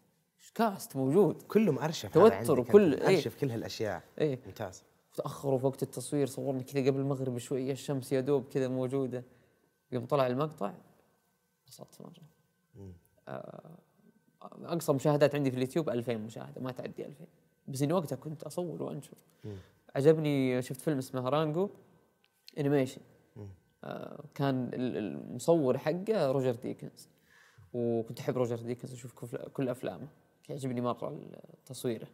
كاست موجود؟ كله مأرشف توتر وكل- إيه. مأرشف كل هالأشياء. إيه. ممتاز. تاخروا في وقت التصوير صورنا كذا قبل المغرب شوية الشمس يا دوب كذا موجودة. يوم طلع المقطع انبسطت مرة. آه، أقصى مشاهدات عندي في اليوتيوب 2000 مشاهدة ما تعدي 2000 بس إني وقتها كنت أصور وأنشر. عجبني شفت فيلم اسمه Rango animation آه كان ال- المصور حقه روجر ديكنز. وكنت أحب روجر ديكنز أشوف كل- كل أفلامه. يعجبني مرة تصويره.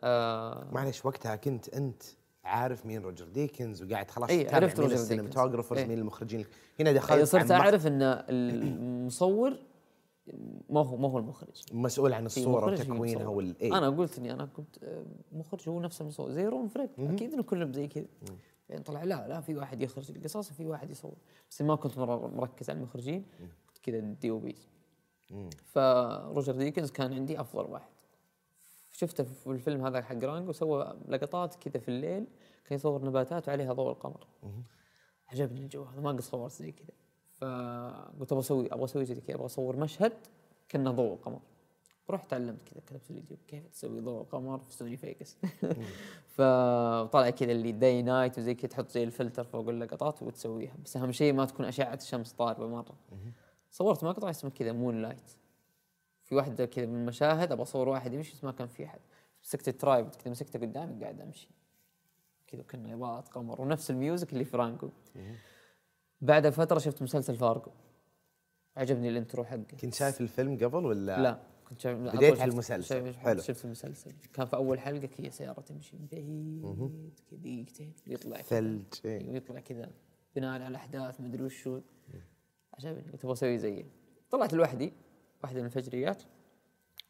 آه معلش وقتها كنت أنت عارف مين روجر ديكنز وقاعد خلاص تتابع عرفت مين روجر ال cinematographers. إيه. مين المخرجين. هنا أي دخلت صرت عن أعرف إن المصور ما هو ما هو المخرج. مسؤول عن الصورة وتكوينها. وال إيه. أنا قلت إني أنا كنت آه، مخرج هو نفس المصور زي رون فريك أكيد انه كلهم زي كذا. يعني طلع لا لا في واحد يخرج القصص وفي واحد يصور. بس ما كنت مرة مركز على المخرجين. كنت كذا DOPs فروجر ديكنز كان عندي أفضل واحد. شفته في الفيلم هذا حق رانجو سوى لقطات كذا في الليل. كان يصور نباتات وعليها ضوء القمر. عجبني الجو هذا ما قد صورت زي كذا. فقلت أبغى أسوي أبغى أسوي زي كذا أبغى أصور مشهد كأنه ضوء القمر. رحت تعلمت كذا كتبت اليوتيوب كيف تسوي ضوء القمر في Sony Vegas. فطلع كذا اللي day night وزي كذا تحط زي الفلتر فوق اللقطات وتسويها. بس أهم شيء ما تكون أشعة الشمس ضاربة مرة. صورت مقطع اسمه كذا Moonlight في واحدة كذا من المشاهد أبغى أصور واحد يمشي بس ما كان في أحد. مسكت ال tripod كذا مسكته قدامي قاعد أمشي. كذا كنا اضاءه قمر ونفس ال music اللي في رانجو بعد فترة شفت مسلسل فارجو عجبني ال intro حقه. كنت شايف الفيلم قبل ولا؟ لا كنت شايف بديت على المسلسل. شايف- حلو. شفت المسلسل. كان في أول حلقة كذا سيارة تمشي من بعيد دقيقتين ويطلع. ثلج إيه. ويطلع كذا. بناء على الأحداث مدري وشو. عجبني. قلت أبغى أسوي زيه. طلعت لوحدي. واحدة من الفجريات.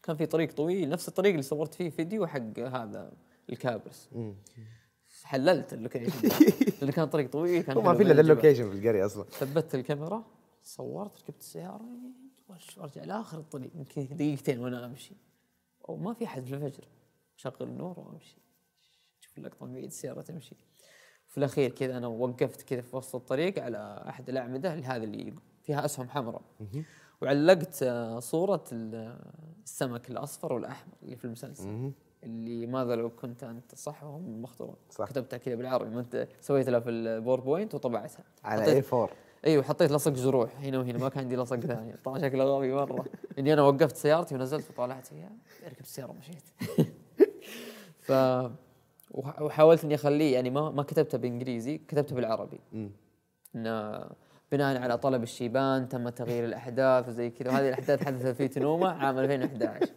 كان في طريق طويل نفس الطريق اللي صورت فيه فيديو حق هذا الكابرس. حللت ال location. لأنه كان طريق طويل كان ما في إلا. ال location في القرية أصلا. ثبت الكاميرا صورت ركبت السيارة وش- وارجع لآخر الطريق. يمكن دقيقتين وأنا أمشي. وما في أحد في الفجر. شغل النور وأمشي. شوف اللقطة من بعيد السيارة تمشي. في الأخير كذا أنا وقفت كذا في وسط الطريق على أحد الأعمدة اللي هذا اللي فيها أسهم حمراء. وعلقت آه، صورة ال- السمك الأصفر والأحمر اللي في المسلسل. اللي ماذا لو كنت أنت صح وهم مخطئون صح. كتبتها كذا بالعربي ما أنت سويت لها في ال PowerPoint وطبعتها. على A4 أيوه حطيت لصق جروح هنا وهنا ما كان عندي لصق ثاني. طلع شكله غبي مرة. إني أنا وقفت سيارتي ونزلت وطلعت فيها ركبت السيارة ومشيت. ف وح- وحاولت إني أخليه يعني ما ما كتبته بالانجليزي كتبته بالعربي. انه بناء على طلب الشيبان تم تغيير الأحداث وزي كذا. وهذه الأحداث حدثت في تنومة عام 2011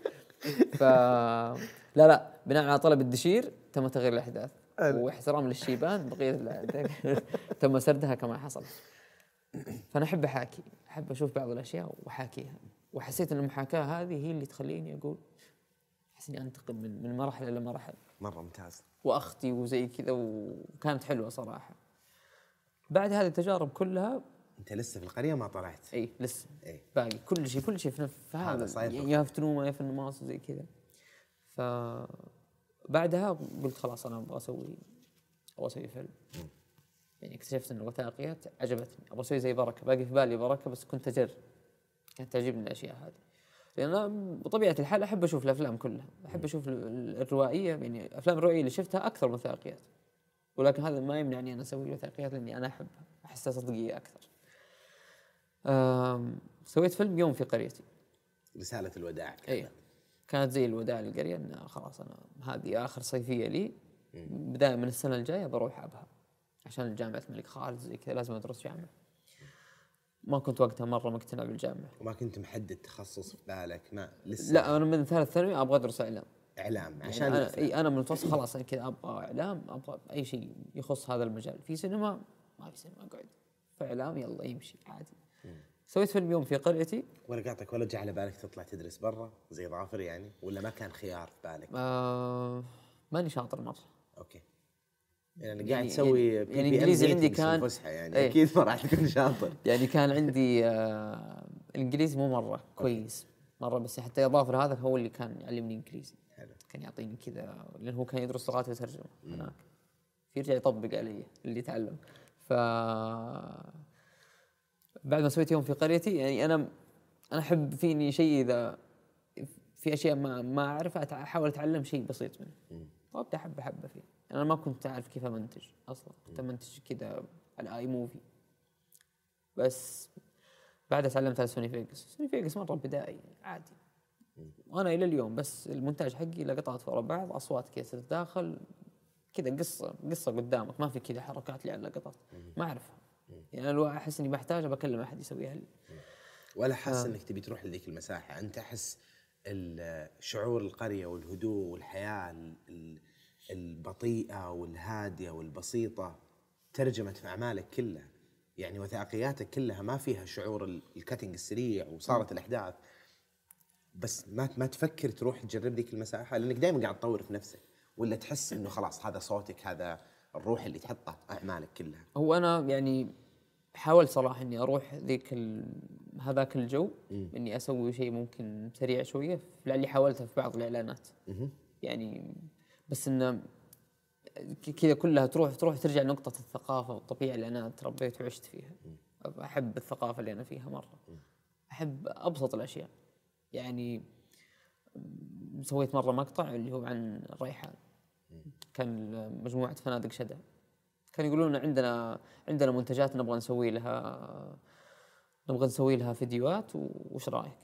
ف لا لا بناء على طلب الدشير تم تغيير الأحداث. واحترام للشيبان بقية تم سردها كما حصل. فأنا أحب أحاكي أحب أشوف بعض الأشياء وأحاكيها. وحسيت إن المحاكاة هذه هي اللي تخليني أقول أحس إني انتقل من من مرحلة إلى مرحلة. مرة ممتاز. واختي وزي كذا وكانت حلوة صراحة. بعد هذه التجارب كلها انت لسه في القرية ما طلعت. إي لسه. إي. باقي كل شيء كل شيء في هذا صاير. يا في تنومه يا في النماص وزي كذا. ف بعدها قلت خلاص أنا أبغى أسوي أبغى أسوي فيلم. يعني اكتشفت إن الوثائقيات عجبتني. أبغى أسوي زي بركة. باقي في بالي بركة بس كنت أجر. كانت تعجبني الأشياء هذه. لأن أنا بطبيعة الحال أحب أشوف الأفلام كلها. أحب أشوف ال- ال- الروائية. يعني الافلام الروائيه اللي شفتها أكثر من وثائقيات. ولكن هذا ما يمنعني أن أسوي وثائقيات لأني أنا أحبها. أحسها صدقية أكثر. سويت فيلم يوم في قريتي. رسالة الوداع اي كانت زي الوداع للقرية إن خلاص أنا هذه آخر صيفية لي. بدايه من السنة الجاية بروح أبها عشان جامعه الملك خالد زي كذا لازم أدرس جامعة. ما كنت وقتها مرة مقتنع بالجامعة. وما كنت محدد تخصص في بالك ما لسه؟ لا أنا من ثالث ثانوي أبغى أدرس إعلام. إعلام يعني عشان أنا الأفلام. إي أنا من المتوسط خلاص أنا كذا أبغى إعلام أبغى أي شيء يخص هذا المجال. في سينما؟ ما في سينما أقعد. في إعلام يلا يمشي عادي. سويت فيلم يوم في قريتي. ولا قاطعك ولا جاء على بالك تطلع تدرس برا زي ظافر يعني ولا ما كان خيار في بالك؟ آه ماني شاطر مره okay. يعني يعني- قاعد تسوي يعني- يعني إم إنجليزي عندي كان- الفسحة يعني إيه. أكيد ما راح تكون شاطر. يعني كان عندي آه الإنجليزي مو مرة كويس مرة بس حتى اضافه لهذا هو اللي كان يعلمني إنجليزي. حلو. كان يعطيني كذا لأنه هو كان يدرس لغات وترجمه هناك. يرجع يطبق علي اللي تعلم ف بعد ما سويت يوم في قريتي يعني أنا أنا أحب فيني شيء إذا في أشياء ما ما أعرفها أحاول أتعلم شيء بسيط منه. وأبدأ حبه حبه فيه. أنا ما كنت أعرف كيف أمنتج أصلا. كنت أمنتج كذا على iMovie. بس بعدها تعلمت على Sony Vegas Sony Vegas مره بدائي عادي. وأنا إلى اليوم بس المونتاج حقي لقطات ورا بعض أصوات كذا تتداخل كذا قصة قصة قدامك. ما في كذا حركات لي على اللقطات ما أعرفها. يعني أنا أحس إني بحتاجها بكلم أحد يسويها لي. ولا حاسس إنك تبي تروح لذيك المساحة؟ أنت أحس شعور القرية والهدوء والحياة ال- ال- البطيئة والهادية والبسيطة ترجمت في أعمالك كلها. يعني وثائقياتك كلها ما فيها شعور ال- الكاتنج السريع وصارت الأحداث. بس ما ما تفكر تروح تجرب ذيك المساحة؟ لأنك دائما قاعد تطور في نفسك ولا تحس إنه خلاص هذا صوتك هذا الروح اللي تحطه في أعمالك كلها؟ هو أنا يعني حاولت صراحة إني أروح ذيك ال... هذاك الجو. إني أسوي شيء ممكن سريع شوية. لعلي حاولتها في بعض الإعلانات. يعني بس إنه كذا كلها تروح تروح ترجع لنقطة الثقافة والطبيعة اللي أنا تربيت وعشت فيها. أحب الثقافة اللي أنا فيها مرة. أحب أبسط الأشياء. يعني م- سويت مرة مقطع اللي هو عن الريحان كان مجموعة فنادق شدة. كانوا يقولون عندنا عندنا منتجات نبغى نسوي لها نبغى نسوي لها فيديوهات وش رأيك؟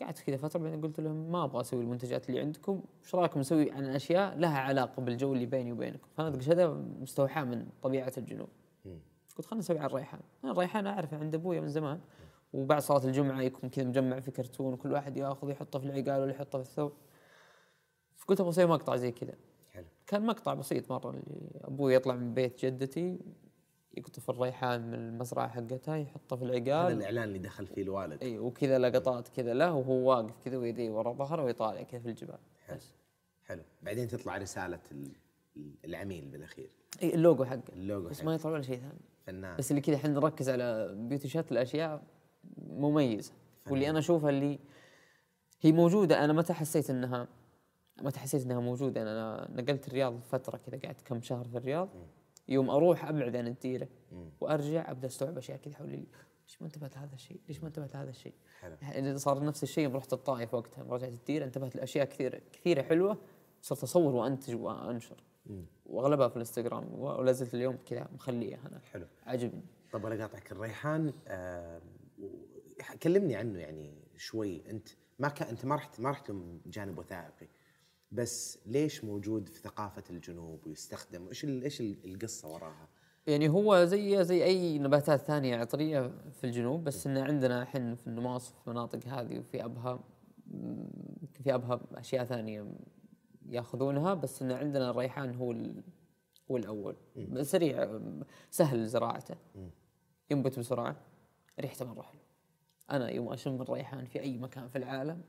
قعدت كذا فترة بعدين قلت لهم ما أبغى أسوي المنتجات اللي عندكم، وش رأيكم نسوي عن أشياء لها علاقة بالجو اللي بيني وبينكم؟ فنادق شدة مستوحاة من طبيعة الجنوب. قلت خلينا نسوي عن الريحان، أنا الريحان أعرفه عند أبويا من زمان وبعد صلاة الجمعة يكون كذا مجمع في كرتون وكل واحد يأخذ يحطه في العقال ولا يحطه في الثوب. فقلت أبغى أسوي مقطع زي كذا. حلو كان مقطع بسيط مرة اللي أبوي يطلع من بيت جدتي يقطف الريحان من المزرعة حقتها يحطه في هذا العقال الإعلان اللي دخل فيه الوالد. إي وكذا لقطات كذا له وهو واقف كذا ويديه ورا ظهره ويطالع كذا في الجبال بس. حلو. بعدين تطلع ال- العميل بالأخير. إي اللوجو حقه. اللوجو بس حقه. ما يطلع ولا شيء ثاني. فنان. بس اللي كذا إحنا نركز على beauty shots الأشياء مميزة. واللي أنا أشوفها اللي هي موجودة أنا متى حسيت إنها متى حسيت إنها موجودة. أنا نقلت الرياض فتره كذا قعدت كم شهر في الرياض. يوم أروح أبعد عن الديره وأرجع أبدأ أستوعب أشياء كذا. حولي ليش ما انتبهت لهذا الشيء؟ ليش ما انتبهت لهذا الشيء؟ حلو. يعني صار نفس الشيء يوم رحت الطائف وقتها يوم رجعت الديره انتبهت لأشياء كثيره كثيرة حلوة صرت أصور وأنتج وأنشر. وأغلبها في الإنستغرام ولا زلت اليوم كذا مخليها أنا. حلو. عجبني. طب ولا قاطعك. الريحان آه كلمني عنه يعني شوي. أنت ما أنت ما رحت ما رحت له جانب وثائقي. بس ليش موجود في ثقافة الجنوب ويستخدم؟ إيش إيش ال- القصة وراها؟ يعني هو زي زي أي نباتات ثانية عطرية في الجنوب بس إن عندنا الحين في النماص في المناطق هذه وفي أبها في أبها أشياء ثانية يأخذونها بس إن عندنا الريحان هو هو الأول. سريع سهل زراعته. ينبت بسرعة ريحته مره حلوة أنا يوم أشم الريحان في أي مكان في العالم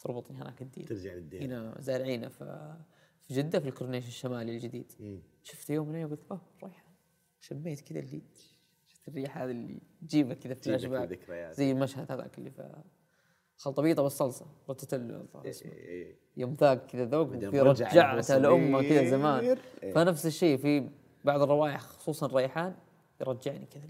تربطني هناك الديرة ترجع للديرة هنا زارعينه في في جدة في الكورنيش الشمالي الجديد شفته يوم من الأيام قلت أوه ريحان شميت كذا اللي شفت الريحة هذه اللي تجيبك كذا في تجيبك فلاش باك الذكريات. زي المشهد هذاك اللي في خلطبيطة بالصلصة روتيتيلو الظاهر اسمه. إيه. يوم ذاك كذا ذوق رجع رجعته لامه كذا زمان. إيه. فنفس الشيء في بعض الروائح خصوصا الريحان يرجعني كذا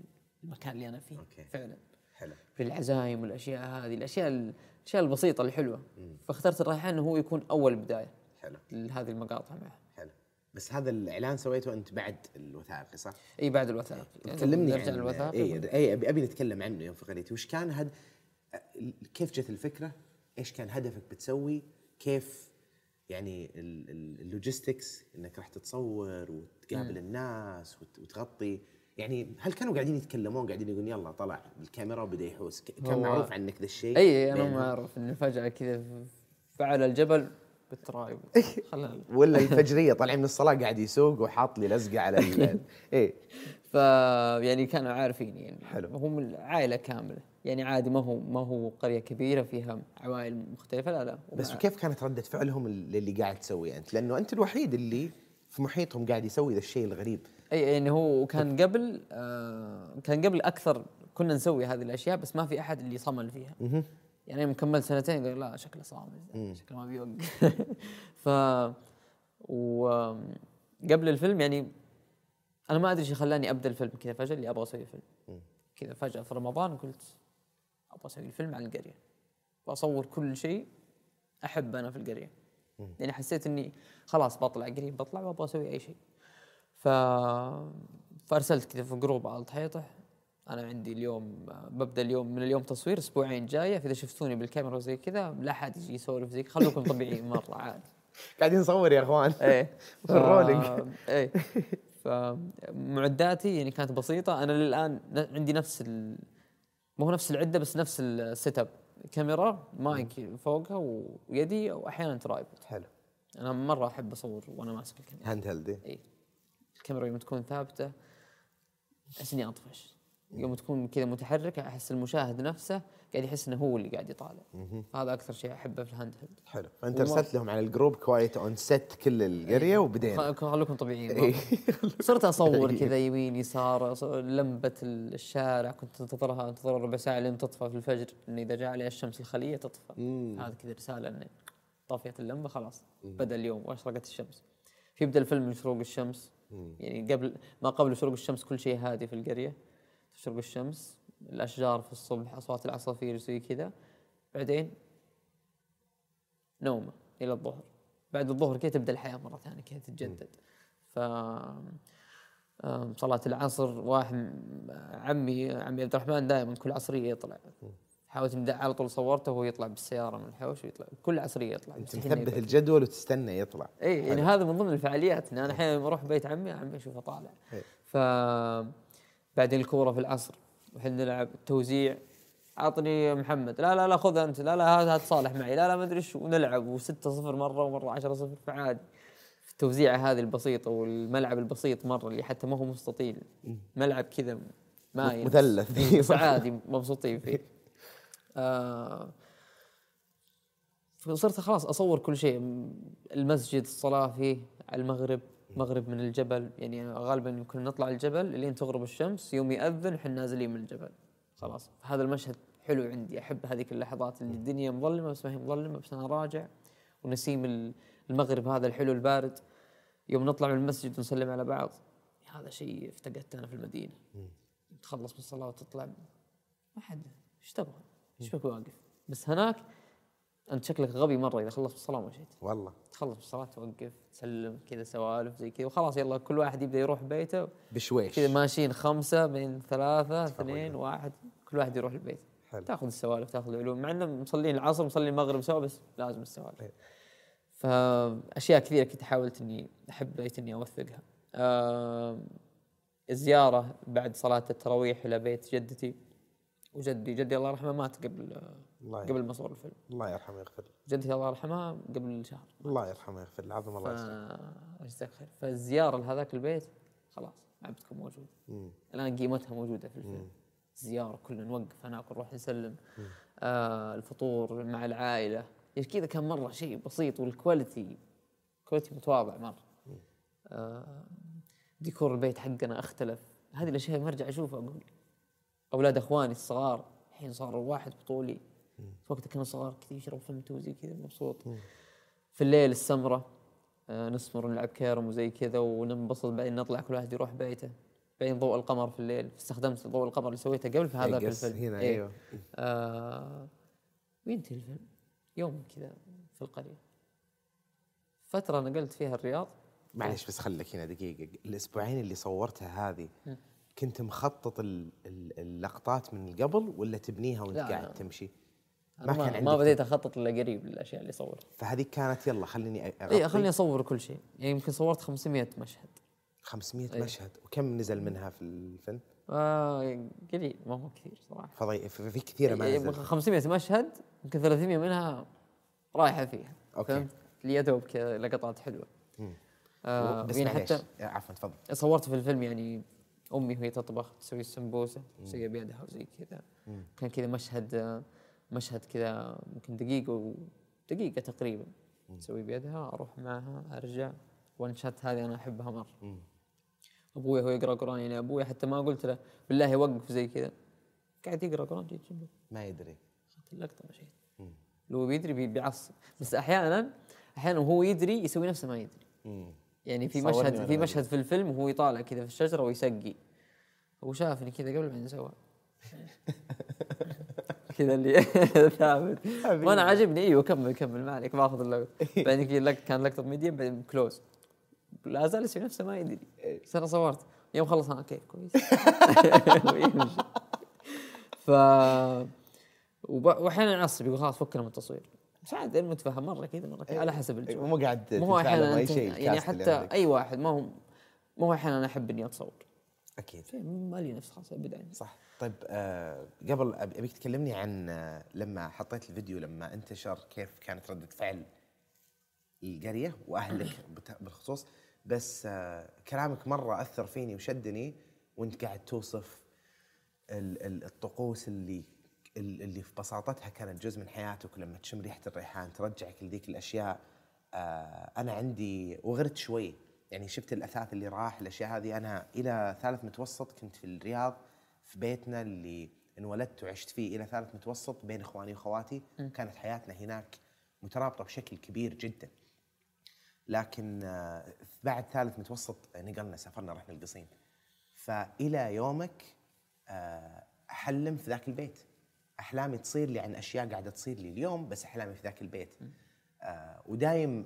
المكان اللي أنا فيه okay. فعلا حلو. في العزايم والأشياء هذه الأشياء الأشياء البسيطة الحلوة. فاخترت الريحان انه هو يكون أول بداية حلو. لهذه المقاطع معه. حلو. بس هذا الإعلان سويته أنت بعد الوثائقي صح؟ إي بعد الوثائق يعني كلمني نرجع عن للوثائق إي إي ابي نتكلم عنه يوم في قريتي وش كان هد كيف جت الفكرة؟ إيش كان هدفك بتسوي؟ كيف يعني ال- ال- ال logistics إنك راح تتصور وتقابل الناس وت- وتغطي يعني هل كانوا قاعدين يتكلمون قاعدين يقولون يلا طلع الكاميرا وبدأ يحوس كان معروف عنك ذا الشيء إي أنا؟ ما أعرف انه فجاه كذا فوق الجبل بال tripod ولا الفجرية طالعين من الصلاة قاعد يسوق وحاط لي لزقة على ال- إيه ف يعني كانوا عارفين يعني حلو. هم عائله كاملة يعني عادي ما هو ما هو قرية كبيرة فيها عوائل مختلفة لا لا بس هم وكيف كانت ردة فعلهم اللي قاعد تسويه انت؟ لأنه أنت الوحيد اللي في محيطهم قاعد يسوي ذا الشيء الغريب. أي يعني هو كان قبل آه كان قبل أكثر كنا نسوي هذه الأشياء بس ما في أحد اللي صمل فيها. يعني يوم كملت سنتين قال لا شكله صامل شكله ما بيوقف. ف وقبل الفيلم يعني أنا ما أدري إيش خلاني أبدأ الفيلم كذا فجأة اللي أبغى أسوي فيلم. كذا فجأة في رمضان قلت أبغى أسوي الفيلم عن القرية. واصور كل شيء أحب أنا في القرية. يعني حسيت إني خلاص بطلع قريب بطلع وأبغى أسوي أي شيء. ف فارسلت كذا في جروب على الحيطه أنا عندي اليوم ببدا اليوم من اليوم تصوير أسبوعين جاية. فإذا شفتوني بالكاميرا زي كذا لا احد يجي يسولف زي خلوكم طبيعيين مرة عادي. قاعدين نصور يا إخوان. إيه. في ال rolling. إيه. فمعداتي يعني كانت بسيطة. أنا للآن عندي نفس ال... ما هو نفس العدة بس نفس ال setup كاميرا مايك فوقها ويدي وأحيانا tripod حلو. أنا مرة أحب أصور وأنا ماسك الكاميرا. handheld اي الكاميرا يوم تكون ثابتة أحس إني أطفش. يوم تكون كذا متحركة أحس المشاهد نفسه قاعد يحس إنه هو اللي قاعد يطالع. هذا أكثر شيء أحبه في ال handheld. حلو. فأنت ارسلت لهم على الجروب quiet on set كل القرية وبدينا. خ- خلوكم طبيعيين. إيه. صرت أصور كذا يمين يسار لمبة الشارع كنت أنتظرها أنتظر ربع ساعة لين تطفى في الفجر. ان إذا جاء عليها الشمس الخلية تطفى. هذا كذا رسالة ان طفيت اللمبة خلاص. بدأ اليوم وأشرقت الشمس. فيبدا الفيلم من شروق الشمس. يعني قبل ما قبل شروق الشمس كل شيء هادي في القرية. تشرق الشمس الأشجار في الصبح أصوات العصافير زي كذا. بعدين نومة إلى الظهر. بعد الظهر كذا تبدأ الحياة مرة ثانية كذا تتجدد. ف صلاة العصر واحد عمي عمي عبد الرحمن دائما كل عصرية يطلع. حاولت إني على طول صورته وهو يطلع بالسيارة من الحوش ويطلع كل عصرية يطلع أنت مثبت. الجدول وتستنى يطلع. إي يعني هذا من ضمن الفعاليات أنا أحيانا لما أروح بيت عمي عمي أشوفه طالع. ف بعدين الكورة في العصر وحين نلعب توزيع أعطني محمد لا لا لا خذ أنت لا لا هذا تصالح معي لا لا ما أدري شو ونلعب و6 0 مرة ومرة 10 0 فعادي في التوزيعه هذه البسيطة والملعب البسيط مرة اللي حتى ما هو مستطيل ملعب كذا ما. مثلث. عادي مبسوطين فيه آه فصرت خلاص أصور كل شيء. المسجد الصلاة فيه على المغرب مغرب من الجبل. يعني غالبا يمكن نطلع الجبل لين تغرب الشمس يوم يأذن إحنا نازلين من الجبل. خلاص هذا المشهد حلو عندي. أحب هذيك اللحظات اللي الدنيا مظلمة بس ما هي مظلمة بس أنا راجع ونسيم ال- المغرب هذا الحلو البارد. يوم نطلع من المسجد ونسلم على بعض. هذا شيء افتقدته أنا في المدينة. تخلص من الصلاة وتطلع. ما حد. إيش تبغى؟ إيش بك واقف؟ بس هناك أنت شكلك غبي مرة إذا خلصت الصلاة ومشيت والله. تخلص الصلاة توقف تسلم كذا سوالف زي كذا وخلاص يلا كل واحد يبدأ يروح بيته. بشويش. كذا ماشيين خمسة بين ثلاثة اثنين واحد كل واحد يروح البيت. حلو. تاخذ السوالف تاخذ العلوم مع إنه مصلين العصر مصلين المغرب سوا بس لازم السوالف. إيه. فأشياء كثيرة كنت حاولت إني أحب بيت إني أوثقها. آم، الزيارة بعد صلاة التراويح إلى بيت جدتي. وجدي جدي الله يرحمه مات قبل الله قبل ما صور الفيلم. الله يرحمه ويغفر له. جدتي الله يرحمها قبل شهر. الله يرحمه ويغفر له عظم الله. يسلمك جزاك خير. فالزيارة لهذاك البيت خلاص ما بتكون موجوده مم. الآن قيمتها موجودة في الفيلم. زيارة كلنا نوقف هناك نروح نسلم. آه الفطور مع العائلة. يعني كذا كان مرة شيء بسيط وال quality quality متواضع مرة. آه ديكور البيت حقنا اختلف. هذه الأشياء ما ارجع أشوفها أقول أولاد إخواني الصغار الحين صار واحد بطولي. في وقتها كانوا صغار كذا يشرب فمتو زي كذا مبسوط. في الليل السمرة آه نسمر ونلعب كيرم وزي كذا وننبسط بعدين نطلع كل واحد يروح بيته. بعدين ضوء القمر في الليل استخدمت ضوء القمر اللي سويته قبل في هذا في الفيلم هنا إيه. أيوه. آه وينتهي الفيلم. يوم كذا في القرية. فترة نقلت فيها الرياض. معلش بس خليك هنا دقيقة. الأسبوعين اللي صورتها هذه كنت مخطط ال- ال- اللقطات من قبل ولا تبنيها وانت قاعد لا. تمشي؟ أنا ما, كان ما بديت أخطط إلا قريب للأشياء اللي صورتها فهذه كانت يلا خليني إي خليني أصور كل شيء. يعني يمكن صورت 500 مشهد. 500 إيه. مشهد. وكم نزل منها في الفيلم؟ آه قليل ما هو كثير صراحة. فضي في كثيرة ما إيه، نزل. 500 مشهد يمكن 300 منها رايحة فيها. أوكي. فهمت؟ اللي يا دوب كذا لقطات حلوة. آه بس يعني حتى؟ آه، عفوا تفضل. صورت في الفيلم يعني أمي وهي تطبخ تسوي السمبوسة تسويها بيدها وزي كذا. كان كذا مشهد مشهد كذا يمكن دقيقة و دقيقة تقريبا. تسوي بيدها أروح معها أرجع. وانشات هذه أنا أحبها مرة. أبوي هو يقرأ قرآن يعني أبوي حتى ما قلت له بالله وقف زي كذا. قاعد يقرأ قرآن جيت جنبه ما يدري. اخذت اللقطة مشيت. لو بيدري بي- بيعصب. بس أحيانا أحيانا وهو يدري يسوي نفسه ما يدري. مم. يعني في مشهد في. مشهد في الفيلم وهو يطالع كذا في الشجرة ويسقي. هو شافني كذا قبل بعدين سوى كذا اللي ثابت. وأنا عاجبني. إيوه كمل كمل. ما عليك باخذ اللقطة. بعدين كذا كان لقطة medium بعدين close لا زال يسوي نفسه ما يدري. بس أنا صورت. يوم خلص أنا كيف كويس. ويمشي. ف وأحيانا يعصب يقول خلاص فكنا من التصوير. بس عاد أنا متفهم. مرة كذا مرة كذا على حسب الجو. مو قاعد مو هو أحيانا يعني حتى. أي واحد ما هو ما هو أحيانا أنا أحب إني أتصور. أكيد. ما لي نفس خلاص ابدا. صح. طيب آه قبل أبيك تكلمني عن آه لما حطيت الفيديو لما انتشر كيف كانت ردة فعل القرية وأهلك بالخصوص. بس آه كلامك مرة أثر فيني وشدني وأنت قاعد توصف ال- ال- الطقوس اللي ال- اللي في بساطتها كانت جزء من حياتك ولما تشم ريحة الريحان ترجعك لذيك الأشياء آه أنا عندي وغرت شوي. يعني شفت الأثاث اللي راح الأشياء هذه. أنا إلى ثالث متوسط كنت في الرياض في بيتنا اللي انولدت وعشت فيه إلى ثالث متوسط بين إخواني واخواتي كانت حياتنا هناك مترابطة بشكل كبير جدا. لكن آه، بعد ثالث متوسط نقلنا سافرنا رحنا القصيم. فإلى يومك آه، احلم في ذاك البيت. أحلامي تصير لي عن أشياء قاعدة تصير لي اليوم بس أحلامي في ذاك البيت. آه، ودايم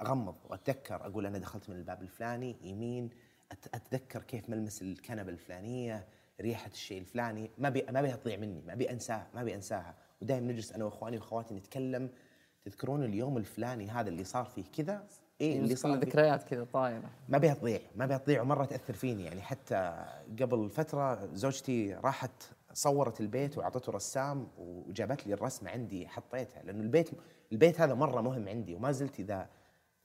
أغمض وأتذكر أقول أنا دخلت من الباب الفلاني يمين أتذكر كيف ملمس الكنبة الفلانية ريحة الشيء الفلاني. ما بي ما بيها تضيع مني ما ابي أنساها ما ابي أنساها. ودايم نجلس أنا وإخواني وإخواتي نتكلم. تذكرون اليوم الفلاني هذا اللي صار فيه كذا؟ إيه اللي صار ذكريات كذا طايرة. ما بيها تضيع ما بيها تضيع ومرة تأثر فيني. يعني حتى قبل فترة زوجتي راحت صورت البيت وأعطته رسام وجابت لي الرسمة عندي حطيتها لأنه البيت البيت هذا مرة مهم عندي وما زلت إذا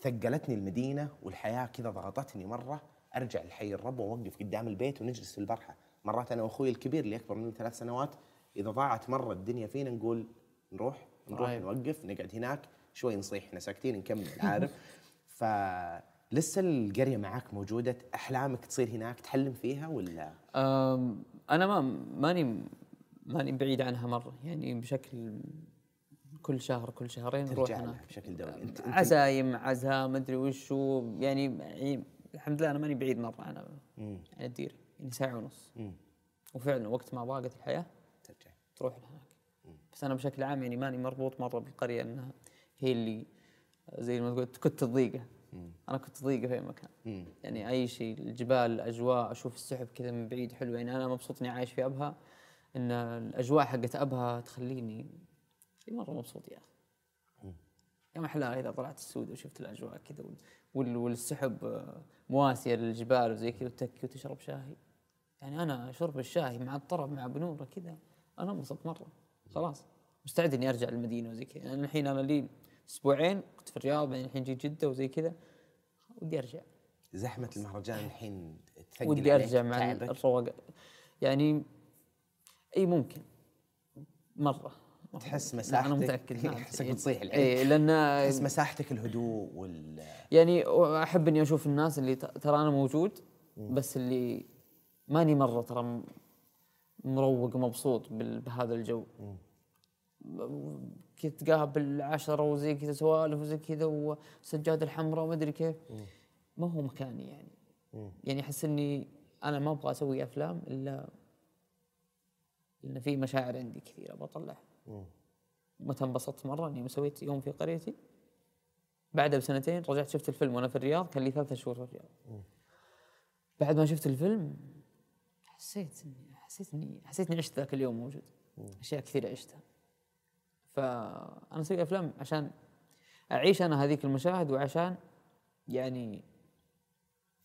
ثقلتني المدينة والحياة كذا ضغطتني مرة أرجع لحي الرب وأوقف قدام البيت ونجلس في البرحة. مرات أنا وأخوي الكبير اللي أكبر مني ثلاث سنوات إذا ضاعت مرة الدنيا فينا نقول نروح نروح طيب. نوقف نقعد هناك شوي نصيح إحنا ساكتين نكمل عارف؟ فلسه القرية معاك موجودة أحلامك تصير هناك تحلم فيها ولا؟ أنا ما ماني ماني بعيد عنها مرة. يعني بشكل كل شهر كل شهرين نروح هناك. بشكل دوري. انت, عزايم عزاء ما أدري وشو. يعني, يعني الحمد لله أنا ماني بعيد مرة. عن عن الديره يعني ساعة ونص. مم. وفعلا وقت ما ضاقت الحياة ترجع. تروح لهناك. بس أنا بشكل عام يعني ماني مربوط مرة بالقرية إنها هي اللي زي ما تقول كنت الضيقه أنا كنت ضيقه في أي مكان. يعني أي شيء الجبال الأجواء أشوف السحب كذا من بعيد حلو. يعني أنا مبسوط إني عايش في أبها إن الأجواء حقت أبها تخليني مرة مبسوط يا أخي. يا محلاها إذا طلعت السود وشفت الأجواء كذا وال- والسحب آه، مواسية للجبال وزي كذا وتكي وتشرب شاي يعني أنا شرب الشاي مع الطرب مع بنورة كذا أنا أنبسط مرة. خلاص. مستعد إني أرجع المدينة وزي كذا. يعني الحين أنا لي أسبوعين كنت في الرياض بعدين الحين جيت جدة وزي كذا ودي أرجع زحمة المهرجان الحين تثقل ودي أرجع مع تعبك؟ الرواق يعني إي ممكن مرة تحس. لا أنا مساحتك- متأكد. أحسك بتصيح الحين. إي لأن تحس مساحتك الهدوء وال يعني أحب إني أشوف الناس اللي ترى أنا موجود بس اللي ماني مرة ترى مروق ومبسوط بهذا الجو كذا تقابل عشرة وزي كذا سوالف وزي كذا والسجادة الحمراء وما أدري كيف. ما هو مكاني يعني. يعني أحس إني أنا ما أبغى أسوي أفلام إلا لأن في مشاعر عندي كثيرة بطلعها متى انبسطت مرة؟ إني سويت يوم في قريتي. بعدها بسنتين رجعت شفت الفيلم وأنا في الرياض كان لي ثلاثة شهور في الرياض. بعد ما شفت الفيلم حسيت إني حسيت إني حسيت إني عشت ذاك اليوم موجود. أشياء كثيرة عشتها. فأنا أسوي أفلام عشان أعيش أنا هذيك المشاهد وعشان يعني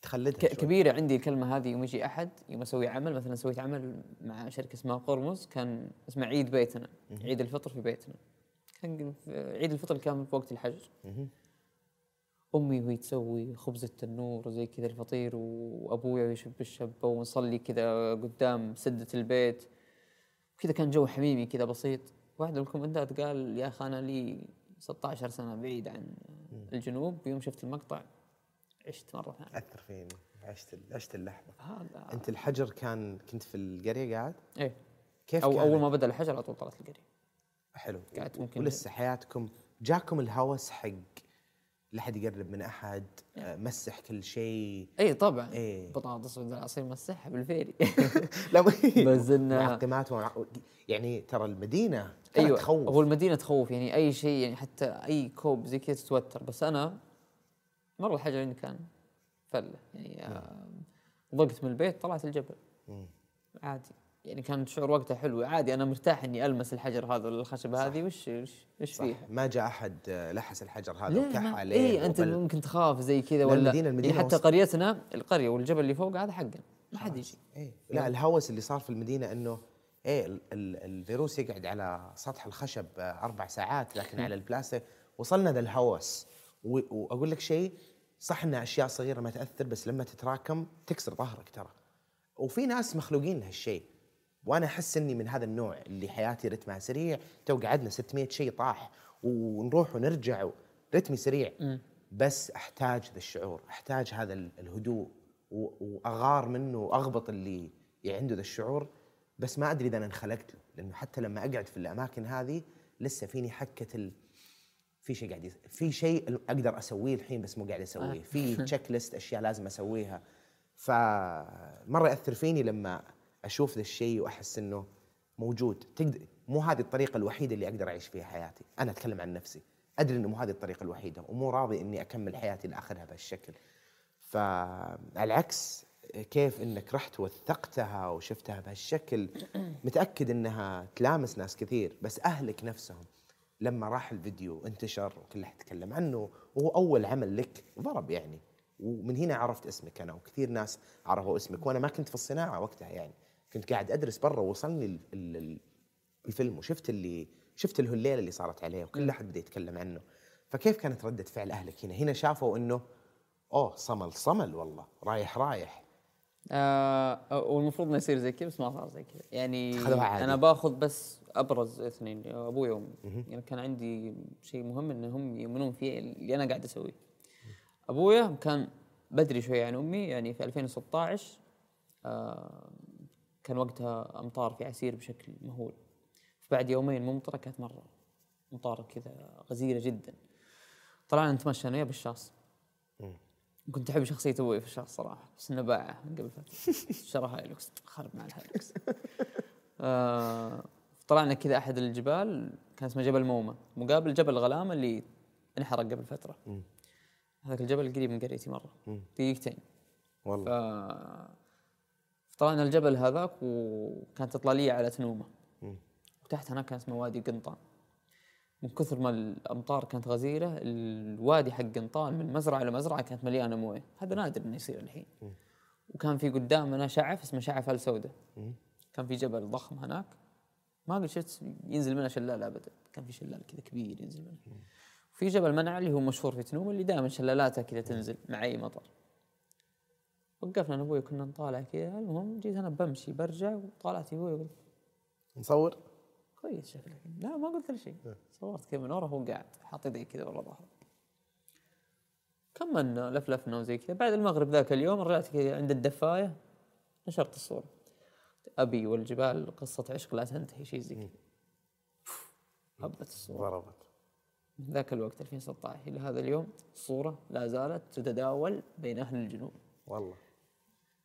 تخلدها ك-. كبيرة عندي الكلمة هذه يوم يجي أحد يوم أسوي عمل مثلا سويت عمل مع شركة اسمها قرمز كان اسمه عيد بيتنا عيد الفطر في بيتنا. كان عيد الفطر كان في وقت الحجر. أمي وهي تسوي خبز التنور وزي كذا الفطير وأبويا يشب الشبة ونصلي كذا قدام سدة البيت. كذا كان جو حميمي كذا بسيط. واحد من الكومنتات قال يا أخي أنا لي 16 سنة بعيد عن الجنوب. يوم شفت المقطع عشت مرة ثانية. أثر فيني. عشت عشت اللحظة. هذا أنت الحجر كان كنت في القرية قاعد؟ إيه. كيف أو كان أول ما بدأ الحجر على طول طلعت القرية. حلو. قعدت ممكن- ولسه حياتكم جاكم الهوس حق لا حد يقرب من أحد آه، مسح كل شيء. اي طبعا. إيه. بطاطس والعصير مسحها بالفيري لا بس معقمات ومع... يعني ترى المدينة أيوه. تخوف. هو المدينة تخوف يعني أي شيء يعني حتى أي كوب زي كذا تتوتر. بس أنا مرة الحجر عندي كان فله يعني آه، ضقت من البيت طلعت الجبل. عادي. يعني كان شعور وقتها حلو. عادي أنا مرتاح إني ألمس الحجر هذا ولا الخشبه هذه وش وش وش فيها؟ ما جاء أحد لحس الحجر هذا وكح عليه اي أنت وبل- ممكن تخاف زي كذا لا، ولا المدينة- المدينة يعني حتى. قريتنا القرية والجبل اللي فوق هذا حقنا ما حد يجي. إيه. لا الهوس اللي صار في المدينة إنه إيه ال- ال- الفيروس يقعد على سطح الخشب أربع ساعات لكن على البلاستيك. وصلنا ذا الهوس. وأقول لك شيء صح انها أشياء صغيرة ما تأثر بس لما تتراكم تكسر ظهرك ترى. وفي ناس مخلوقين لهالشيء. وأنا أحس إني من هذا النوع اللي حياتي رتمها سريع تو قعدنا 600 شيء طاح ونروح ونرجع رتمي سريع. بس أحتاج ذا الشعور أحتاج هذا ال- الهدوء وأغار منه وأغبط اللي عنده ذا الشعور. بس ما أدري إذا أنا انخلقت له لأنه حتى لما أقعد في الأماكن هذه لسه فيني حكة ال... في شيء قاعد يس... في شيء أقدر أسويه الحين بس مو قاعد أسويه. في checklist أشياء لازم أسويها. فمرة يأثر فيني لما أشوف ذا الشيء وأحس إنه موجود. تقدر مو هذه الطريقة الوحيدة اللي أقدر أعيش فيها حياتي. أنا أتكلم عن نفسي. أدري إنه مو هذه الطريقة الوحيدة ومو راضي إني أكمل حياتي لآخرها بهالشكل. فالعكس كيف إنك رحت وثقتها وشفتها بهالشكل متأكد إنها تلامس ناس كثير بس أهلك نفسهم لما راح الفيديو انتشر وكل أحد تكلم عنه وهو أول عمل لك ضرب يعني. ومن هنا عرفت اسمك أنا وكثير ناس عرفوا اسمك وأنا ما كنت في الصناعة وقتها يعني. كنت قاعد أدرس برا ال- الفيلم وشفت اللي شفت الهليلة اللي صارت عليه وكل أحد بدا يتكلم عنه. فكيف كانت ردة فعل أهلك هنا؟ هنا شافوا إنه أوه صمل صمل والله رايح رايح. آه والمفروض إنه يصير زي كذا بس ما صار زي كذا. يعني عادي. أنا باخذ بس أبرز اثنين أبوي وأمي. يعني كان عندي شيء مهم انهم يؤمنون في اللي أنا قاعد أسويه. أبويا كان بدري شوي عن أمي يعني في 2016 آه كان وقتها أمطار في عسير بشكل مهول. بعد يومين ممطره كانت مرة. مطاره كذا غزيرة جدا. طلعنا نتمشى أنا بالشاص. كنت أحب شخصية أبوي في الشاص صراحة. بس إنه باعه من قبل فترة. شرى هايلوكس. خرب مع الهايلوكس. آه طلعنا كذا أحد الجبال. كان اسمه جبل مومة. مقابل جبل غلامة اللي انحرق قبل فترة. هذاك الجبل قريب من قريتي مرة. دقيقتين. والله. طلعنا الجبل هذاك وكانت إطلالية على تنومة. وتحت هناك كان اسمه وادي قنطان. من كثر ما الأمطار كانت غزيرة الوادي حق قنطان من مزرعة لمزرعه كانت مليانة موية. هذا نادر إنه يصير الحين. وكان في قدامنا شعف اسمه شعف آل سوداء كان في جبل ضخم هناك. ما قد شفت ينزل منه شلال ابدا. كان في شلال كذا كبير ينزل منه. في جبل منع اللي هو مشهور في تنوم اللي دائما شلالاته كذا تنزل مع أي مطر. وقفنا أنا وأبوي كنا نطالع كذا المهم جيت أنا بمشي برجع وطالعت أبوي قلت نصور؟ كويس شكلك. لا ما قلت له شيء. صورت كذا من ورا هو قاعد حاط يديه كذا ورا ظهره. كملنا لفلفنا وزي كذا. بعد المغرب ذاك اليوم رجعت كذا عند الدفاية نشرت الصورة. أبي والجبال قصة عشق لا تنتهي شيء زي كذا. هبت الصورة. ضربت. من ذاك الوقت 2016 إلى هذا اليوم الصورة لا زالت تتداول بين أهل الجنوب. والله.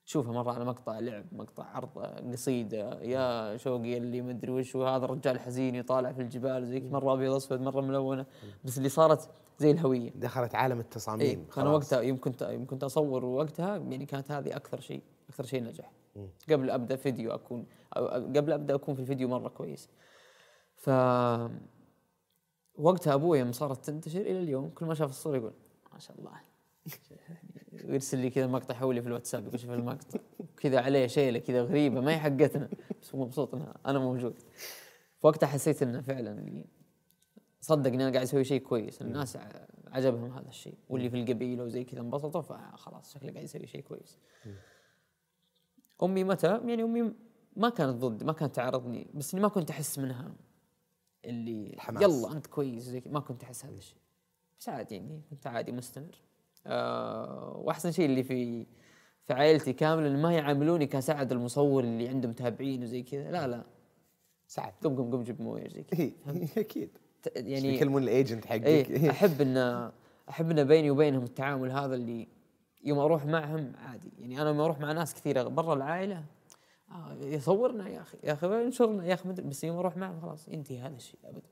تشوفها مرة على مقطع لعب مقطع عرض قصيدة يا شوقي اللي مدري وش وهذا الرجال حزين يطالع في الجبال زي كذا، مرة أبيض أسود مرة ملونة. بس اللي صارت زي الهوية. دخلت عالم التصاميم أنا خلاص. وقتها يوم كنت يوم كنت اصور وقتها يعني كانت هذه أكثر شيء أكثر شيء نجح. قبل أبدأ فيديو أكون قبل أبدأ أكون في الفيديو مرة كويس. ف وقتها أبوي يوم صارت تنتشر إلى اليوم كل ما شاف الصورة يقول ما شاء الله. ويرسل لي كذا مقطع حولي في الواتساب يقول شوف المقطع. كذا عليه شيلة كذا غريبة ما هي حقتنا. بس هو مبسوط إنها أنا موجود. فوقتها حسيت إنه فعلا اللي صدق اني أنا قاعد أسوي شيء كويس. الناس عجبهم هذا الشيء. واللي في القبيلة وزي كذا انبسطوا فخلاص شكله قاعد يسوي شيء كويس. أمي متى؟ يعني أمي ما كانت ضد ما كانت تعارضني بس إني ما كنت أحس منها. اللي الحماس. يلا أنت كويس زي ما كنت أحس هذا الشيء. بس عادي يعني كنت عادي مستمر. وأحسن شيء اللي في في عائلتي كاملة ما يعاملوني كسعد المصور اللي عنده متابعين وزي كذا. لا لا. سعد قم قم قم جيب موية زي كذا. إيه، أكيد. ت- يعني يكلمون الايجنت حقك؟ إيه أحب إن أحب إن بيني وبينهم التعامل هذا اللي يوم أروح معهم عادي. يعني أنا لما أروح مع ناس كثيرة برا العائلة آه يصورنا يا أخي يا أخي انشرنا يا أخي بس يوم أروح معهم خلاص ينتهي هذا الشيء ابدا.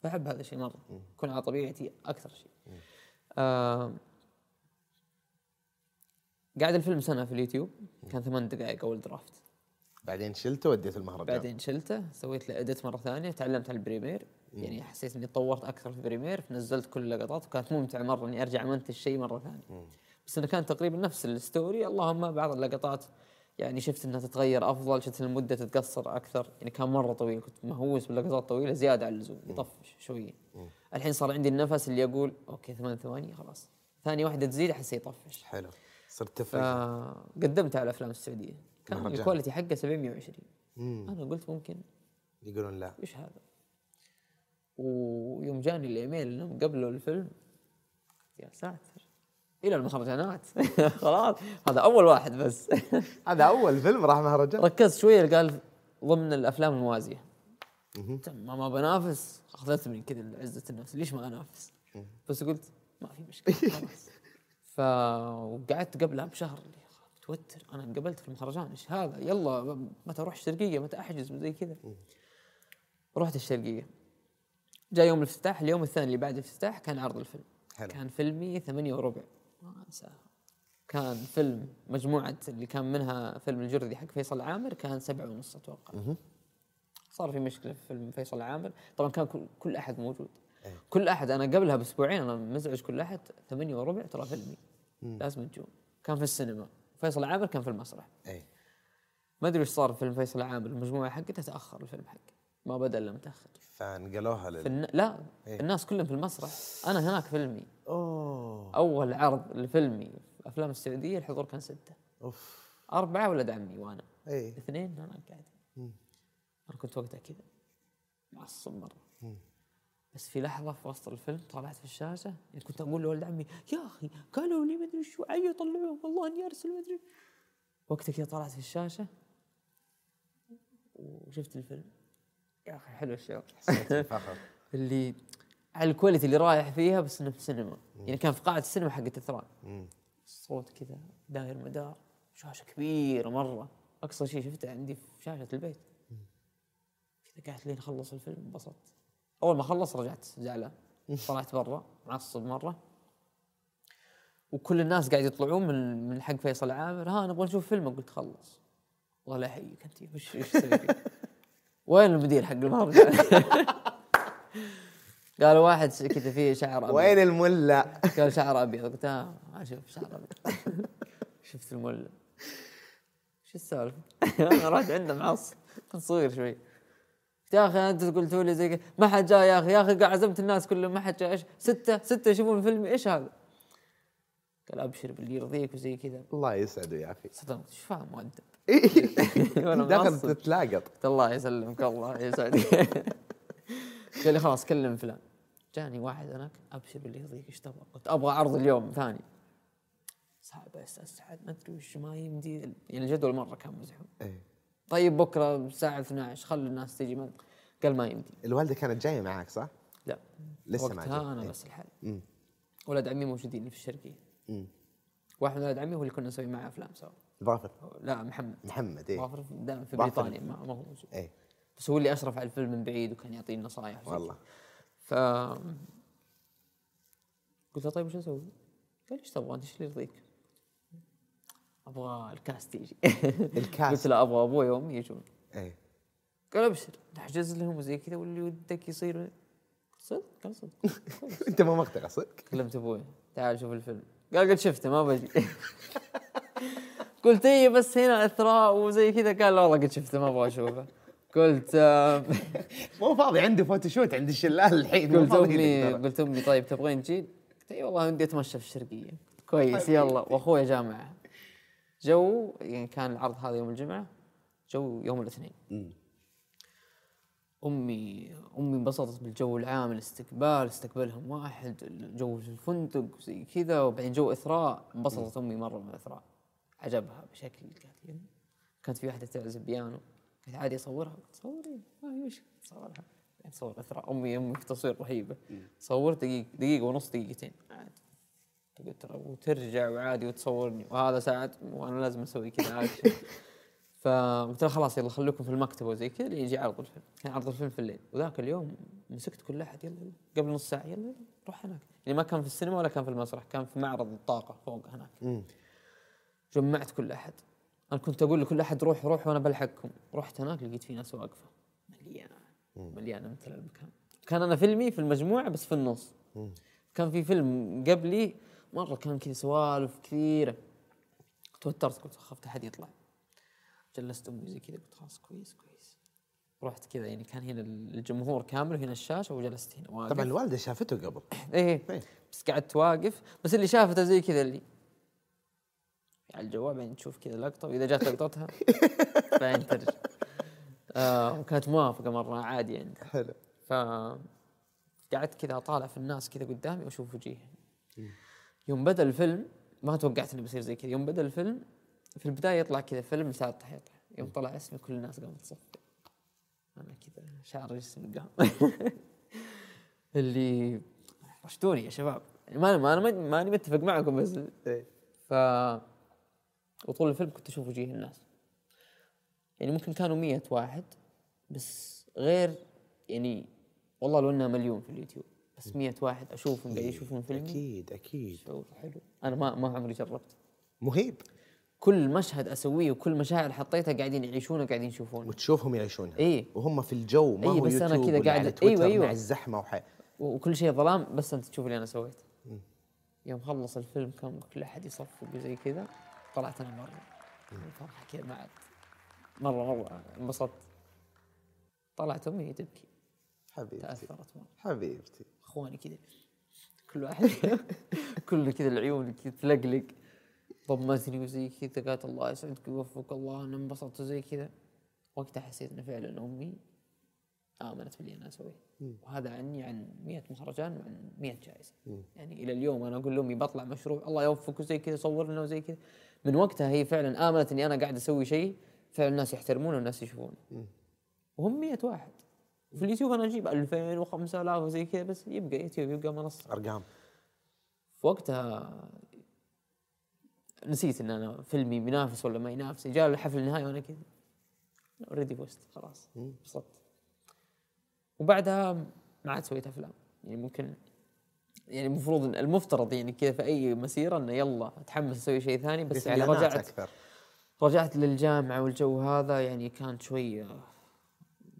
فاحب هذا الشيء مرة. اكون على طبيعتي أكثر شيء. آه قاعد الفيلم سنة في اليوتيوب كان ثمان دقائق أول draft. بعدين شلته وديته المهرجان بعدين شلته سويت له edit مرة ثانية تعلمت على ال Premiere. يعني حسيت إني تطورت أكثر في ال Premiere فنزلت كل اللقطات وكانت ممتعة مرة إني أرجع منتج شيء مرة ثانية. بس إنه كان تقريبا نفس ال story اللهم بعض اللقطات يعني شفت إنها تتغير أفضل شفت إن المدة تتقصر أكثر. يعني كان مرة طويل كنت مهووس باللقطات الطويله زيادة عن اللزوم يطفش شوية. الحين صار عندي النفس اللي أقول okay ثمان ثواني خلاص. ثانية واحدة تزيد أحس يطفش. حلو. صرت تفرق. فقدمت على الأفلام السعودية. كان. ال quality حقه 720 أنا قلت ممكن. يقولون لا. إيش هذا؟ ويوم جاني الإيميل انهم قبلوا الفيلم. يا ساتر. إلى المهرجانات. خلاص. هذا أول واحد بس. هذا أول فيلم راح مهرجان. ركزت شوية قال ضمن الأفلام الموازية. ما ما بنافس. أخذت من كذا عزة النفس ليش ما أنافس؟ بس قلت ما في مشكلة. خلاص. فقعدت قبلها بشهر. متوتر أنا انقبلت في المهرجان. إيش هذا؟ يلا متى أروح الشرقية؟ متى أحجز؟ وزي كذا. رحت الشرقية. جاء يوم الافتتاح. اليوم الثاني اللي بعد الافتتاح كان عرض الفيلم. حلو. كان فيلمي ثمانية وربع. ما انساها كان فيلم مجموعة اللي كان منها فيلم الجرذي حق فيصل عامر كان سبعة ونص أتوقع. صار في مشكلة في فيلم فيصل عامر. طبعا كان كل, كل أحد موجود. كل أحد أنا قبلها بأسبوعين أنا مزعج كل أحد ثمانية وربع ترى فيلمي. لازم تجون. كان في السينما. فيصل عامر كان في المسرح. اي ما أدري إيش صار في فيلم فيصل عامر المجموعة حقته تأخر الفيلم حقه. ما بدأ إلا متأخر. فنقلوها في لل الن... لا إيه. الناس كلهم في المسرح. أنا هناك فيلمي. أوه. أول عرض لفيلمي في أفلام السعودية الحضور كان ستة. أوف. أربعة ولد عمي وأنا. اي اثنين أنا قاعد أنا كنت وقتها كذا. معصب مرة. بس في لحظة في وسط الفيلم طلعت في الشاشة يعني كنت أقول لولد عمي يا أخي قالوا لي مدري شو عيوا طلعوهم والله إني أرسل مدري وقتها كذا طلعت في الشاشة. وشفت الفيلم. يا أخي حلو الشعور حسيت اللي على ال quality اللي رايح فيها بس إنه في السينما. يعني كان في قاعه السينما حقت الثران مم. الصوت كذا داير مدار شاشة كبيرة مرة. أقصى شيء شفته عندي في شاشة البيت. كذا قعدت لين خلص الفيلم انبسطت. أول ما خلص رجعت زعلان. طلعت برا معصب مرة. وكل الناس قاعد يطلعون من من حق فيصل عامر. ها نبغى نشوف فيلم قلت خلص. والله يحييك أنت. وش إيش تسوي؟ وين المدير حق المهرجان؟ قال واحد كذا فيه شعر أبيض. وين الملا؟ قال شعر أبيض. قلت آه ما أشوف شعر أبيض. شفت المولى شو السالفة؟ أنا رحت عنده معصب. كنت صغير شوي. يا أخي أنت قلتوا لي زي كذا ما حد جاء يا أخي يا أخي عزمت الناس كلهم ما حد جاء إيش؟ ستة ستة يشوفون الفيلم إيش هذا؟ قال أبشر باللي يرضيك وزي كذا. الله يسعده يا أخي صدمت إيش فاهم مؤدب داخل. تتلاقط. الله يسلمك الله يسعدك قال لي خلاص كلم فلان. جاني واحد هناك أبشر باللي يرضيك إيش تبغى؟ قلت أبغى عرض اليوم ثاني. صعب يا أستاذ سعد ما أدري وش ما يمدي. يعني الجدول مرة كان مزحوم. طيب بكرة الساعة 12 خلي الناس تجي ما قال ما يمدي الوالدة كانت جاية معاك صح؟ لا لسه ما وقتها جت. أنا إيه. بس الحال. ولد عمي موجودين في الشرقية. واحد من ولد عمي هو اللي كنا نسوي معه أفلام سوا ظافر لا محمد محمد إيه ظافر دائما في. بريطانيا ما ما هو موجود إيه بس هو اللي أشرف على الفيلم من بعيد وكان يعطيني نصائح والله ف قلت له طيب وش أسوي؟ قال إيش تبغى أنت إيش اللي يرضيك؟ أبغى الكاس تيجي. قلت الكاس له أبغى أبوي وأمي يجون. إيه. قال أبشر. نحجز لهم وزي كذا واللي ودك يصير. صدق؟ قال صدق. أنت ما مقتنع صدق؟ كلمت أبوي. تعال شوف الفيلم. قال قد شفته ما بجي قلت اي بس هنا إثراء وزي كذا. قال لا والله قد شفته ما أبغى أشوفه. قلت مو فاضي عندي photoshoot عند الشلال الحين قلت أمي. قلت أمي طيب تبغين تجي؟ قلت اي والله ودي أتمشى في الشرقية. كويس يلا. وأخوي جاء معه جو يعني كان العرض هذا يوم الجمعة جو يوم الاثنين. أمي أمي انبسطت بالجو العام الاستقبال استقبلهم واحد الجو في الفندق زي كذا وبعدين جو إثراء انبسطت أمي مرة من الإثراء. عجبها بشكل لي كانت في واحدة تعزف بيانو. قالت عادي أصورها. صوري. ما هي مشكلة. صورها. يعني صور إثراء. أمي أمي في تصوير رهيبة. صورت دقيقه دقيقة ونص دقيقتين. عادي. قلت ترى وترجع وعادي وتصورني. وهذا ساعات وأنا لازم أسوي كذا عادي فقلت له خلاص يلا خليكم في المكتب وزي كذا يجي عرض الفيلم. كان عرض الفيلم في الليل. وذاك اليوم مسكت كل أحد يلا يلا. قبل نص ساعة يلا يلا روح هناك. يعني ما كان في السينما ولا كان في المسرح كان في معرض الطاقة فوق هناك. جمعت كل أحد. أنا كنت أقول لكل أحد روح روح وأنا بلحقكم. رحت هناك لقيت في ناس واقفة. مليانه مليانه مثل المكان كان أنا فيلمي في المجموعة بس في النص. كان في فيلم قبلي مرة كان كذا سوالف كثيرة. توترت قلت خفت أحد يطلع. جلست أمي زي كذا قلت خلاص كويس كويس. رحت كذا يعني كان هنا الجمهور كامل وهنا الشاشة وجلست هنا واقف. طبعا الوالدة شافته قبل. إيه إيه. بس قعدت واقف. بس اللي شافته زي كذا اللي على الجوال بعدين تشوف كذا لقطة وإذا جات لقطتها بعدين ترجع آه وكانت موافقة مرة عادي عندها حلو. ف قعدت كذا أطالع في الناس كذا قدامي وأشوف وجيههم يوم بدأ الفيلم ما توقعت إنه بيصير زي كذا. يوم بدأ الفيلم في البداية يطلع كذا فيلم ساطح يطلع يوم طلع اسمي كل الناس قامت تصفق أنا كذا شعر جسمي قام. اللي رشتوني يا شباب. يعني ما ما أنا ما- ماني متفق معكم بس إيه. ف وطول الفيلم كنت أشوف وجيه الناس. يعني ممكن كانوا مية واحد بس غير يعني والله لو إنها مليون في اليوتيوب. بس مية واحد أشوفهم قاعد يشوفون فيلمي؟ أكيد أكيد. شعور حلو. أنا ما ما عمري جربت. مهيب. كل مشهد أسويه وكل مشاعر حطيتها قاعدين يعيشونها قاعدين يشوفونها وتشوفهم يعيشونها. إيه. وهم في الجو ما إيه، هو بس يوتيوب كذا قاعد- أيوة، أيوة. مع الزحمة وحي. وكل شيء ظلام بس أنت تشوف اللي أنا سويته يوم خلص الفيلم كان كل أحد يصفق وزي كذا طلعت أنا مرة. الفرحه كذا ما عاد مرة مرة انبسطت. طلعت أمي تبكي. حبيبتي. تأثرت مرة. حبيبتي. اخواني كذا كل واحد كله كذا العيون تلقلق. ضمتني وزي كذا قالت الله يسعدك ويوفقك الله أنا انبسطت وزي كذا. وقتها حسيت ان فعلا أمي آمنت باللي أنا أسويه. وهذا عني عن 100 مهرجان وعن 100 جائزة. يعني إلى اليوم أنا أقول لأمي بطلع مشروع الله يوفقك وزي كذا صور لنا وزي كذا. من وقتها هي فعلا آمنت إني أنا قاعد أسوي شيء فعلا الناس يحترمونه والناس يشوفونه. وهم 100 واحد. في اليوتيوب أنا أجيب 2000 و5000 وزي كذا بس يبقى يوتيوب يبقى منصة. أرقام. في وقتها نسيت إن أنا فيلمي بينافس ولا ما ينافس. جاء الحفل النهائي وأنا كذا. already فزت خلاص. انبسطت. وبعدها ما عاد سويت أفلام. يعني ممكن يعني المفروض إن- المفترض يعني كذا في أي مسيرة إنه يلا أتحمس أسوي شيء ثاني بس يعني رجعت أكثر. رجعت للجامعة والجو هذا يعني كانت شوي آه،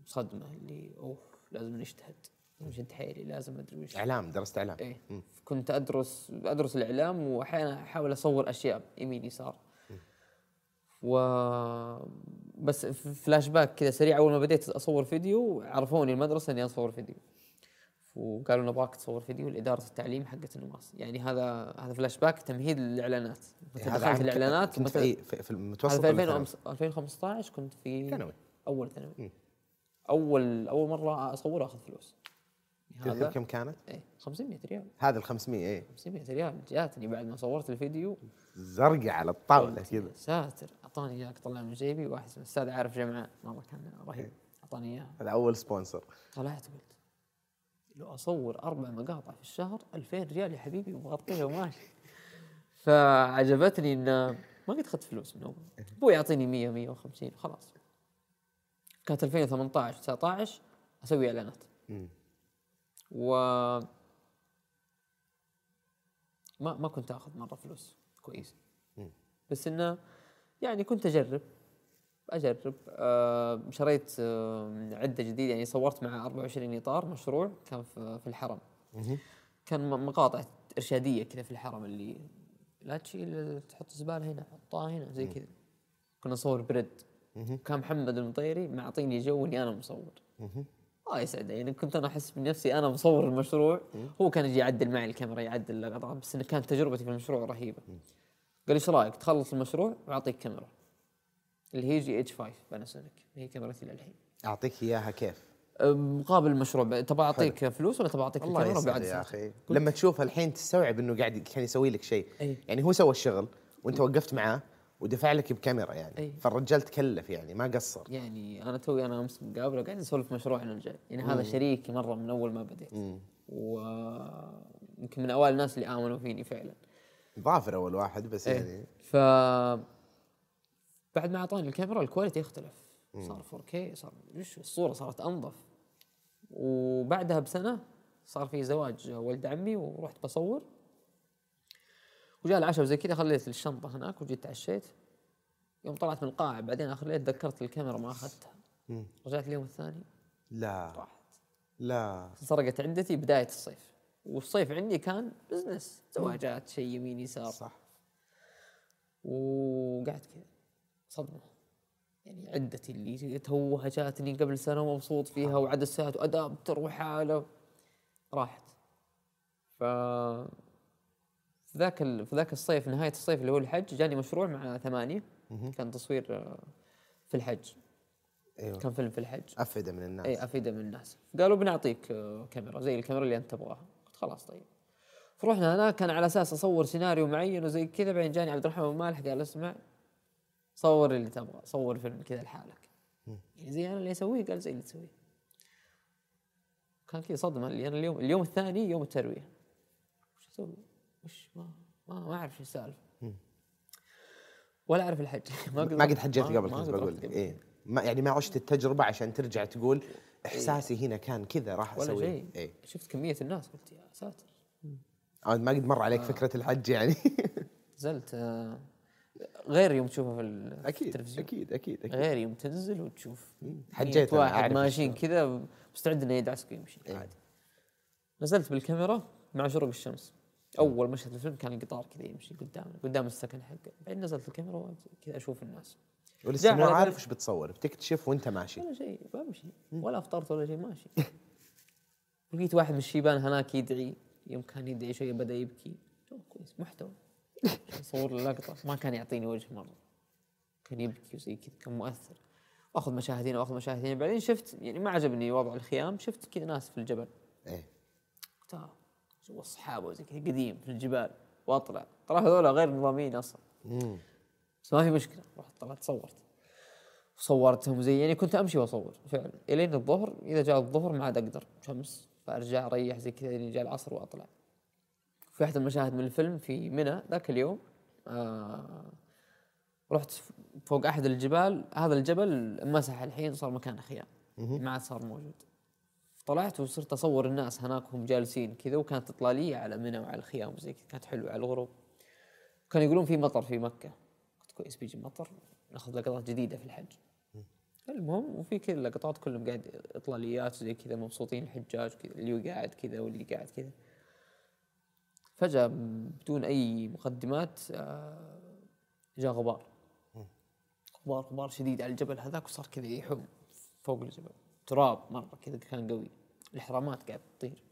صدمة اللي اوه لازم نجتهد. لازم حيلي لازم أدري وش. إعلام درست إعلام. إيه. كنت أدرس أدرس الإعلام وأحيانا أحاول أصور أشياء يمين يسار. و بس فلاش باك كذا سريع أول ما بديت أصور فيديو عرفوني المدرسة إني أصور فيديو. وقالوا نبغاك تصور فيديو لاداره التعليم حقت النماص. يعني هذا هذا فلاش باك تمهيد للإعلانات. متى دخلت الإعلانات كنت في اي في, في المتوسط في ولا 2000 ثانوي؟ 2015 كنت في ثانوي. أول ثانوي. أول أول مرة اصور أخذ فلوس. تذكر كم كانت؟ إيه 500 ريال. هذا ال 500 اي 500 ريال. جاتني بعد ما صورت الفيديو. زرقاء على الطاولة كذا. ساتر أعطاني إياك طلع من جيبي واحد اسمه الأستاذ عارف جمعان والله كان رهيب. أعطاني إياه. هذا أول sponsor طلعت قلت لو أصور أربع مقاطع في الشهر 2000 ريال يا حبيبي ومغطيها وماشي. فعجبتني إن ما قد أخذت فلوس من اول أبوي يعطيني 100 150 خلاص. كانت 2018 19 أسوي إعلانات. و ما ما كنت آخذ مرة فلوس كويسه بس إنه يعني كنت أجرب أجرب. آه شريت آه عدة جديدة يعني صورت مع 24 إطار مشروع كان في, في الحرم. كان مقاطع إرشادية كذا في الحرم اللي لا تشيل تحط زبالة هنا حطها هنا زي كذا. كنا نصور بريد. كان محمد المطيري معطيني جو إني أنا مصور. الله يسعده يعني كنت أنا أحس بنفسي أنا مصور المشروع هو كان يجي يعدل معي الكاميرا يعدل اللقطات بس إنه كانت تجربتي في المشروع رهيبة. قال إيش رأيك؟ تخلص المشروع واعطيك كاميرا. اللي هي GH 5 باناسونيك هي كاميرتي للحين أعطيك إياها كيف؟ مقابل المشروع تبغى أعطيك فلوس ولا تبغى أعطيك الكاميرا بعد يا؟ أخي. لما تشوفها الحين تستوعب إنه قاعد كان يسوي لك شيء. أي. يعني هو سوى الشغل وأنت وقفت معاه. ودفع لك بكاميرا يعني. أي. فالرجال تكلف يعني ما قصر. يعني أنا توي أنا أمس مقابلة قاعد نسولف مشروعنا الجاي. يعني هذا شريكي مرة من أول ما بديت. ويمكن من أوائل الناس اللي آمنوا فيني فعلا. ظافر أول واحد بس إيه. يعني. ف بعد ما أعطاني الكاميرا الكواليتي اختلف. صار 4K صار وش الصورة؟ صارت أنظف. وبعدها بسنة صار في زواج ولد عمي ورحت بصور. وجاء العشاء وزي كذا خليت الشنطة هناك وجيت تعشيت يوم طلعت من القاعة بعدين اخر الليل تذكرت الكاميرا ما أخذتها. رجعت اليوم الثاني. لا. راحت لا. سرقت عندتي بداية الصيف. والصيف عندي كان بزنس زواجات شيء يمين يسار. صح. وقعدت كذا. صدمة. يعني عدتي اللي توها جاتني قبل سنة ومبسوط فيها وعدسات وادابتر وحاله راحت. ف في ذاك ال... في ذاك الصيف نهاية الصيف اللي هو الحج جاني مشروع مع ثمانية. كان تصوير آه، في الحج. أيوه. كان فيلم في الحج. افئده من الناس. اي أفيدة من الناس. قالوا بنعطيك آه، كاميرا زي الكاميرا اللي أنت تبغاها. قلت خلاص طيب. فرحنا هناك كان على أساس أصور سيناريو معين وزي كذا بعدين جاني عبد الرحمن مالح قال اسمع صور اللي تبغى صور فيلم كذا لحالك. يعني زي أنا اللي أسويه قال زي اللي تسويه. كان كذا صدمة. اللي أنا اليوم اليوم الثاني يوم التروية. وش أسوي؟ وش؟ ما ما, ما أعرف شو السالفة. ولا أعرف الحج. ما قد حجيت ما- قبل ما كنت قد بقول لك قبل. إيه. ما يعني ما عشت التجربة عشان ترجع تقول إحساسي هنا كان كذا راح ولا أسوي شيء. إيه. شفت كمية الناس قلت يا ساتر. آه، ما قد مر عليك فكرة الحج يعني. نزلت آه، غير يوم تشوفه في أكيد التلفزيون. أكيد أكيد أكيد. غير يوم تنزل وتشوف حجيت واحد ماشيين كذا مستعد إنه يدعسك ويمشي. إيه. عادي. نزلت بالكاميرا مع شروق الشمس. أول مشهد في الفيلم كان القطار كذا يمشي قدامنا قدام السكن حقه. بعدين نزلت الكاميرا كذا أشوف الناس. ولسه مو عارف وش بتصور. بتكتشف وأنت ماشي. ولا شيء بمشي. ولا أفطرت ولا شيء ماشي. لقيت واحد من الشيبان هناك يدعي. يوم كان يدعي شوية بدأ يبكي. كويس محتوى. صور اللقطة. ما كان يعطيني وجه مرة. كان يبكي وزي كذا كان مؤثر. واخذ مشاهد هنا وأخذ مشاهد هنا بعدين شفت يعني ما عجبني وضع الخيام شفت كذا ناس في الجبل. إيه. قلت جو الصحابة وزي كذا قديم في الجبال وأطلع. ترى هذول غير نظاميين أصلا. مم. بس ما في مشكلة. رحت طلعت صورت. صورتهم زي يعني كنت أمشي وأصور فعلا. إلين الظهر إذا جاء الظهر ما عاد أقدر. شمس فأرجع أريح زي كذا جاء العصر وأطلع. في أحد المشاهد من الفيلم في منى ذاك اليوم آه رحت فوق أحد الجبال. هذا الجبل مسح الحين صار مكان خيام. ما عاد صار موجود. طلعت وصرت أصور الناس هناك وهم جالسين كذا وكانت اطلاليه على منى وعلى الخيام وزي كذا. كانت حلوة على الغروب. كانوا يقولون في مطر في مكة. قلت كويس بيجي مطر ناخذ لقطات جديدة في الحج. المهم وفي كذا لقطات كلهم قاعد إطلاليات زي كذا مبسوطين الحجاج كذا اللي قاعد كذا واللي قاعد كذا. فجأة بدون أي مقدمات آه، جاء غبار. غبار غبار شديد على الجبل هذاك وصار كذا يحوم فوق الجبل. تراب مرة كذا كان قوي. الإحرامات قاعد تطير.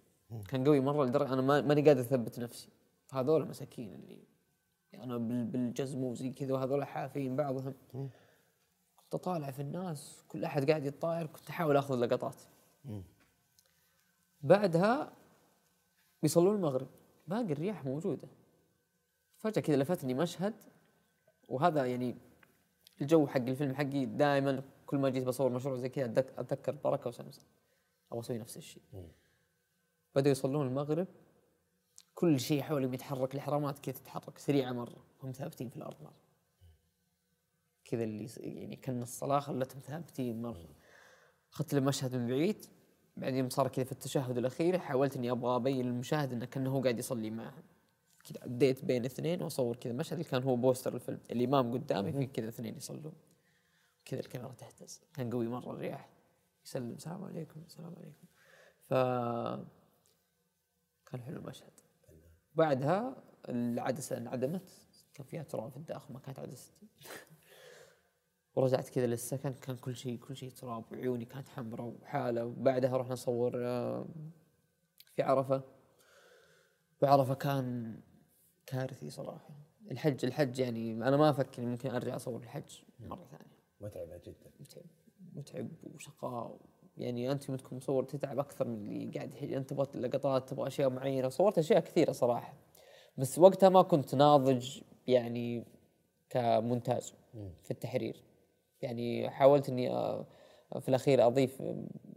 كان قوي مرة لدرجة أنا ما- ماني قادر أثبت نفسي. هذول مساكين اللي أنا بال- بالجزم وزي كذا وهذول حافين بعضهم. كنت أطالع في الناس كل أحد قاعد يتطاير كنت أحاول آخذ لقطات بعدها بيصلون المغرب. باقي الرياح موجودة. فجأة كذا لفتني مشهد وهذا يعني الجو حق الفيلم حقي دائما كل ما جيت بصور مشروع زي كذا أتذكر بركة وسمسم. أبغى أسوي نفس الشيء. بدأوا يصلون المغرب. كل شيء حولهم يتحرك الاحرامات كذا تتحرك. سريعة مرة. هم ثابتين في الأرض مرة. كذا اللي يعني كأن الصلاة خلتهم ثابتين مرة. أخذت له مشهد من بعيد. بعدين صار كذا في التشهد الأخير. حاولت إني أبغى أبين للمشاهد إنه كأنه هو قاعد يصلي معهم. كذا اديت بين اثنين وأصور كذا مشهد. اللي كان هو بوستر الفيلم. الإمام قدامي في كذا اثنين يصلون. كذا الكاميرا تهتز. كان قوي مرة الرياح. يسلم. السلام عليكم. السلام عليكم. ف كان حلو المشهد. بعدها العدسة انعدمت. كان فيها تراب في الداخل ما كانت عدستي ورجعت كذا للسكن. كان كل شيء كل شيء تراب وعيوني كانت حمراء وحالة. وبعدها رحنا نصور آه، في عرفة. وعرفة كان كارثي صراحة. الحج الحج يعني أنا ما أفكر ممكن أرجع أصور الحج مرة ثانية. متعبة جدا. متعب متعب وشقاء. يعني أنت يوم تكون مصور تتعب أكثر من اللي قاعد انت تبغى لقطات تبغى أشياء معينة. صورت أشياء كثيرة صراحة. بس وقتها ما كنت ناضج يعني كمونتاج في التحرير. يعني حاولت إني في الأخير أضيف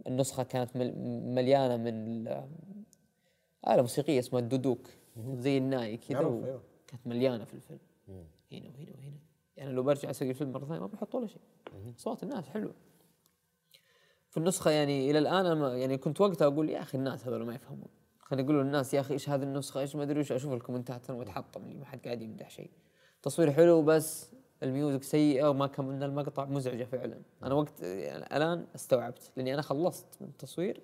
النسخة كانت مل- مليانة من آلة موسيقية اسمها الدودوك زي الناي كذا و- أيوه. كانت مليانة في الفيلم. هنا وهنا وهنا. يعني لو برجع أسوي الفيلم مرة ثانية ما بحط ولا شيء. صوت الناس حلو. في النسخة يعني إلى الآن أنا ما- يعني كنت وقتها أقول يا أخي الناس هذول ما يفهمون. خلينا يقولوا للناس يا أخي إيش هذه النسخة؟ إيش ما أدري إيش أشوف الكومنتات وأتحطم اللي ما حد قاعد يمدح شيء. تصوير حلو بس ال music سيئة وما كملنا المقطع مزعجة فعلا. أنا وقت يعني الآن استوعبت. لأني أنا خلصت من التصوير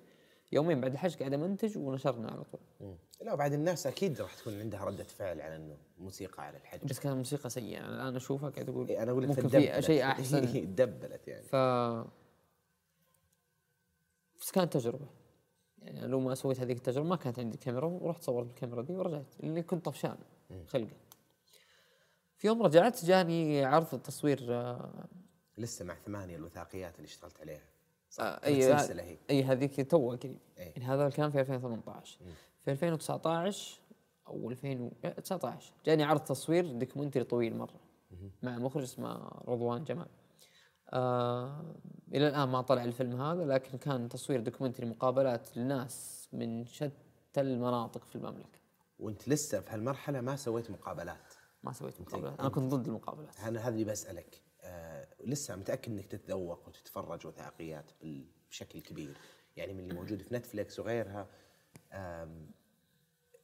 يومين بعد الحج قاعد أمنتج ونشرنا على طول. لا بعد الناس أكيد راح تكون عندها ردة فعل على إنه موسيقى على الحج. بس كانت الموسيقى سيئة. أنا الآن أشوفها قاعد أقول إيه، أنا أقول لك. في شيء أحسن. تدبلت يعني. ف بس كانت تجربة. يعني لو ما سويت هذيك التجربة ما كانت عندي كاميرا ورحت صورت بالكاميرا دي ورجعت لأني كنت طفشان خلقة في يوم رجعت جاني عرض تصوير آه، لسه مع ثمانية الوثائقيات اللي اشتغلت عليها. آه، أي هي أي هذيك تو قريب إيه. يعني هذا كان في 2018 في 2019 أو 2019 جاني عرض تصوير documentary طويل مرة. مع مخرج اسمه رضوان جمال. آه إلى الآن ما طلع الفيلم هذا لكن كان تصوير documentary مقابلات لناس من شتى المناطق في المملكة. وأنت لسه في هالمرحلة ما سويت مقابلات. ما سويت مقابلات. أنا كنت ضد المقابلات. أنا هذا اللي بسألك. لسه متأكد إنك تتذوق وتتفرج وثائقيات بشكل كبير. يعني من اللي موجود في نتفلكس وغيرها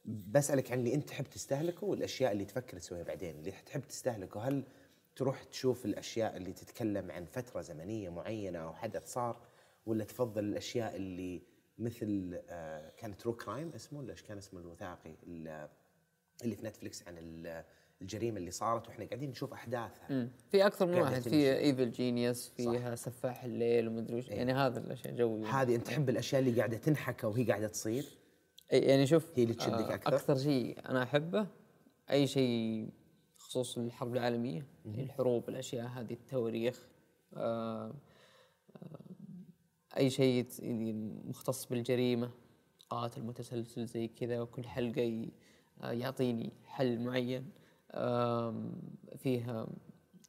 بسألك عن اللي أنت تحب تستهلكه والأشياء اللي تفكر تسويها بعدين. اللي تحب تستهلكه هل تروح تشوف الأشياء اللي تتكلم عن فترة زمنية معينة أو حدث صار ولا تفضل الأشياء اللي مثل آه كان true crime اسمه ولا إيش كان اسمه الوثائقي ال- اللي في نتفلكس عن الجريمة اللي صارت وإحنا قاعدين نشوف أحداثها. مم. في أكثر من واحد. في Evil Genius فيها سفاح الليل ومدري وش. يعني هذا الأشياء جوي هذه أنت تحب الأشياء اللي قاعدة تنحكى وهي قاعدة تصير؟ أي- يعني شوف هي اللي تشدك أكثر؟ أكثر شيء أنا أحبه أي شيء خصوص الحرب العالمية الحروب الأشياء هذه التواريخ آه، آه، أي شيء يعني مختص بالجريمة قاتل متسلسل زي كذا وكل حلقة آه، يعطيني حل معين. آم، فيها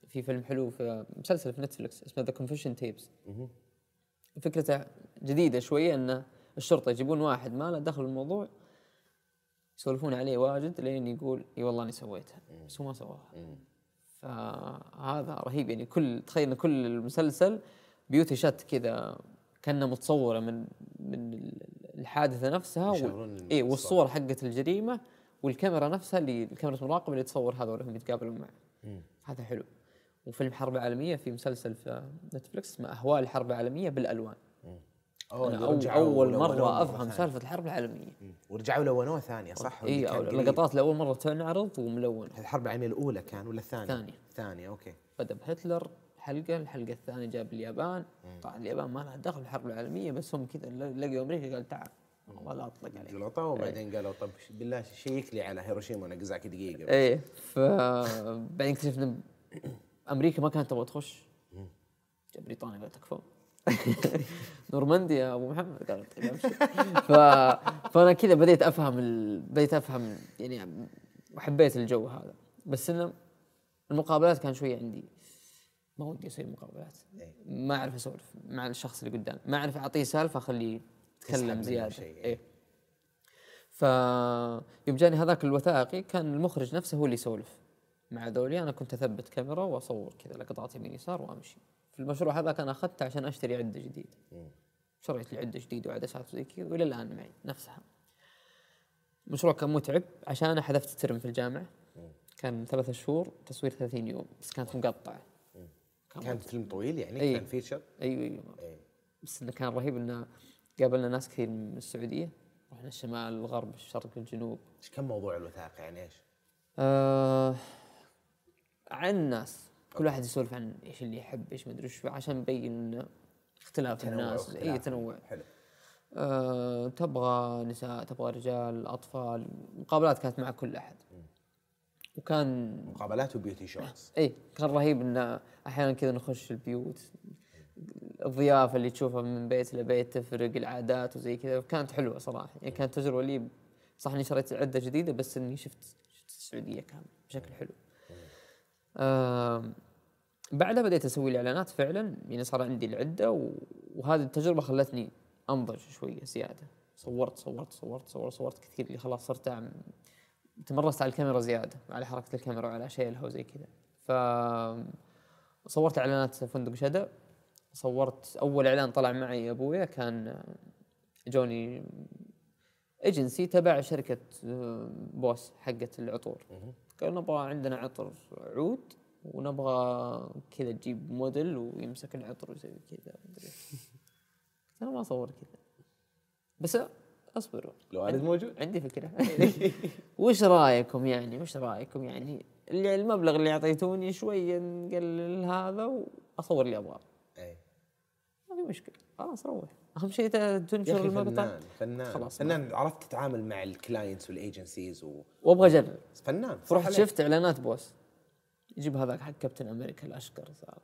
في فيلم حلو في مسلسل في نتفلكس اسمه The Confession Tapes فكرته جديدة شوية إن الشرطة يجيبون واحد ما له دخل بالموضوع يسولفون عليه واجد لين يقول إي والله اني سويتها. بس هو ما سواها. فهذا رهيب. يعني كل تخيل كل المسلسل beauty shot كذا كانها متصورة من من الحادثة نفسها وال... إي والصور حقت الجريمة والكاميرا نفسها اللي الكاميرا المراقبة اللي تصور هذول وهم يتقابلون معه هذا حلو وفيلم حرب عالمية في مسلسل في نتفلكس اسمه أهوال الحرب العالمية بالألوان أوه، اللي أول, مرة مرة أفهم ثانية. سالفة الحرب العالمية مم. ورجعوا لونوه ثانية صح؟ إي. اللقطات لأول مرة تنعرض وملونه هذه الحرب العالمية الأولى كان ولا الثانية؟ الثانية. الثانية أوكي بدأ بهتلر حلقة الحلقة الثانية جاب اليابان طبعا اليابان ما لها دخل بالحرب العالمية بس هم كذا لقوا أمريكا قال تعال وهذا أطلق عليه جلطه وبعدين؟ قالوا طب بالله شيك لي على هيروشيما وناجازاكي دقيقة بس. إيه فبعدين اكتشفنا أمريكا ما كانت تبغى تخش. بريطانيا قالت تكفون نورماندي يا أبو محمد قالت طيب ف... فأنا كذا بديت أفهم ال... بديت أفهم يعني وحبيت الجو هذا. بس إنه المقابلات كان شوية عندي. ما ودي أسوي مقابلات. إيه. ما أعرف أسولف مع الشخص اللي قدام. ما أعرف أعطيه سالفة أخليه منه زيادة. شيء، إيه. إيه. ف يوم جاني هذاك الوثائقي كان المخرج نفسه هو اللي يسولف مع ذولي. أنا كنت أثبت كاميرا وأصور كذا لقطات يمين يسار وأمشي. في المشروع هذا كان أخذته عشان أشتري عدة جديدة. شريت لي عدة جديدة وعدسات وزي كذا وإلى الآن معي نفسها. المشروع كان متعب عشان حذفت الترم في الجامعة. كان ثلاثة شهور تصوير 30 يوم بس كانت مقطعة. كان كان فيلم طويل يعني؟ إيه. كان feature أيوه أيوه. إيه. بس إنه كان رهيب إنه قابلنا ناس كثير من السعودية. رحنا الشمال الغرب الشرق الجنوب. إيش كان موضوع الوثائق يعني؟ إيش؟ آه عن الناس. كل واحد يسولف عن إيش اللي يحب إيش ما أدري إيش عشان نبين انه اختلاف الناس. اي تنوع. حلو. آه تبغى نساء تبغى رجال أطفال مقابلات كانت مع كل أحد. وكان مقابلات وبيوتي شوتس. اي كان رهيب انه أحيانا كذا نخش البيوت الضيافة اللي تشوفها من بيت لبيت تفرق العادات وزي كذا. كانت حلوة صراحة. يعني كانت تجربة لي صح إني شريت عدة جديدة بس إني شفت شفت السعودية كامله بشكل حلو. بعدها بديت أسوي الإعلانات فعلا. يعني صار عندي العدة وهذه التجربة خلتني أنضج شوية زيادة. صورت صورت صورت صورت صورت كثير. اللي خلاص صرت تمرست على الكاميرا زيادة على حركة الكاميرا وعلى شيلها وزي كذا. ف صورت إعلانات فندق شدا صورت أول إعلان طلع معي أبويا كان جوني ايجنسي تبع شركة آه، بوس حقت العطور. قال نبغى عندنا عطر عود ونبغى كذا تجيب موديل ويمسك العطر ويسوي كذا أنا ما أصور كذا. بس أصبروا. لو أنا موجود؟ عندي فكرة. وش رأيكم يعني؟ وش رأيكم يعني؟ اللي المبلغ اللي أعطيتوني شوية نقلل هذا وأصور اللي أبغاه. في مشكلة. خلاص روح. أهم شيء تنشر المقطع فنان فنان. خلاص. فنان عرفت تتعامل مع ال clients وال agencies و... وأبغى أجرب. فنان عليك. شفت إعلانات Boss. يجيب هذاك حق كابتن أمريكا الأشقر ذاك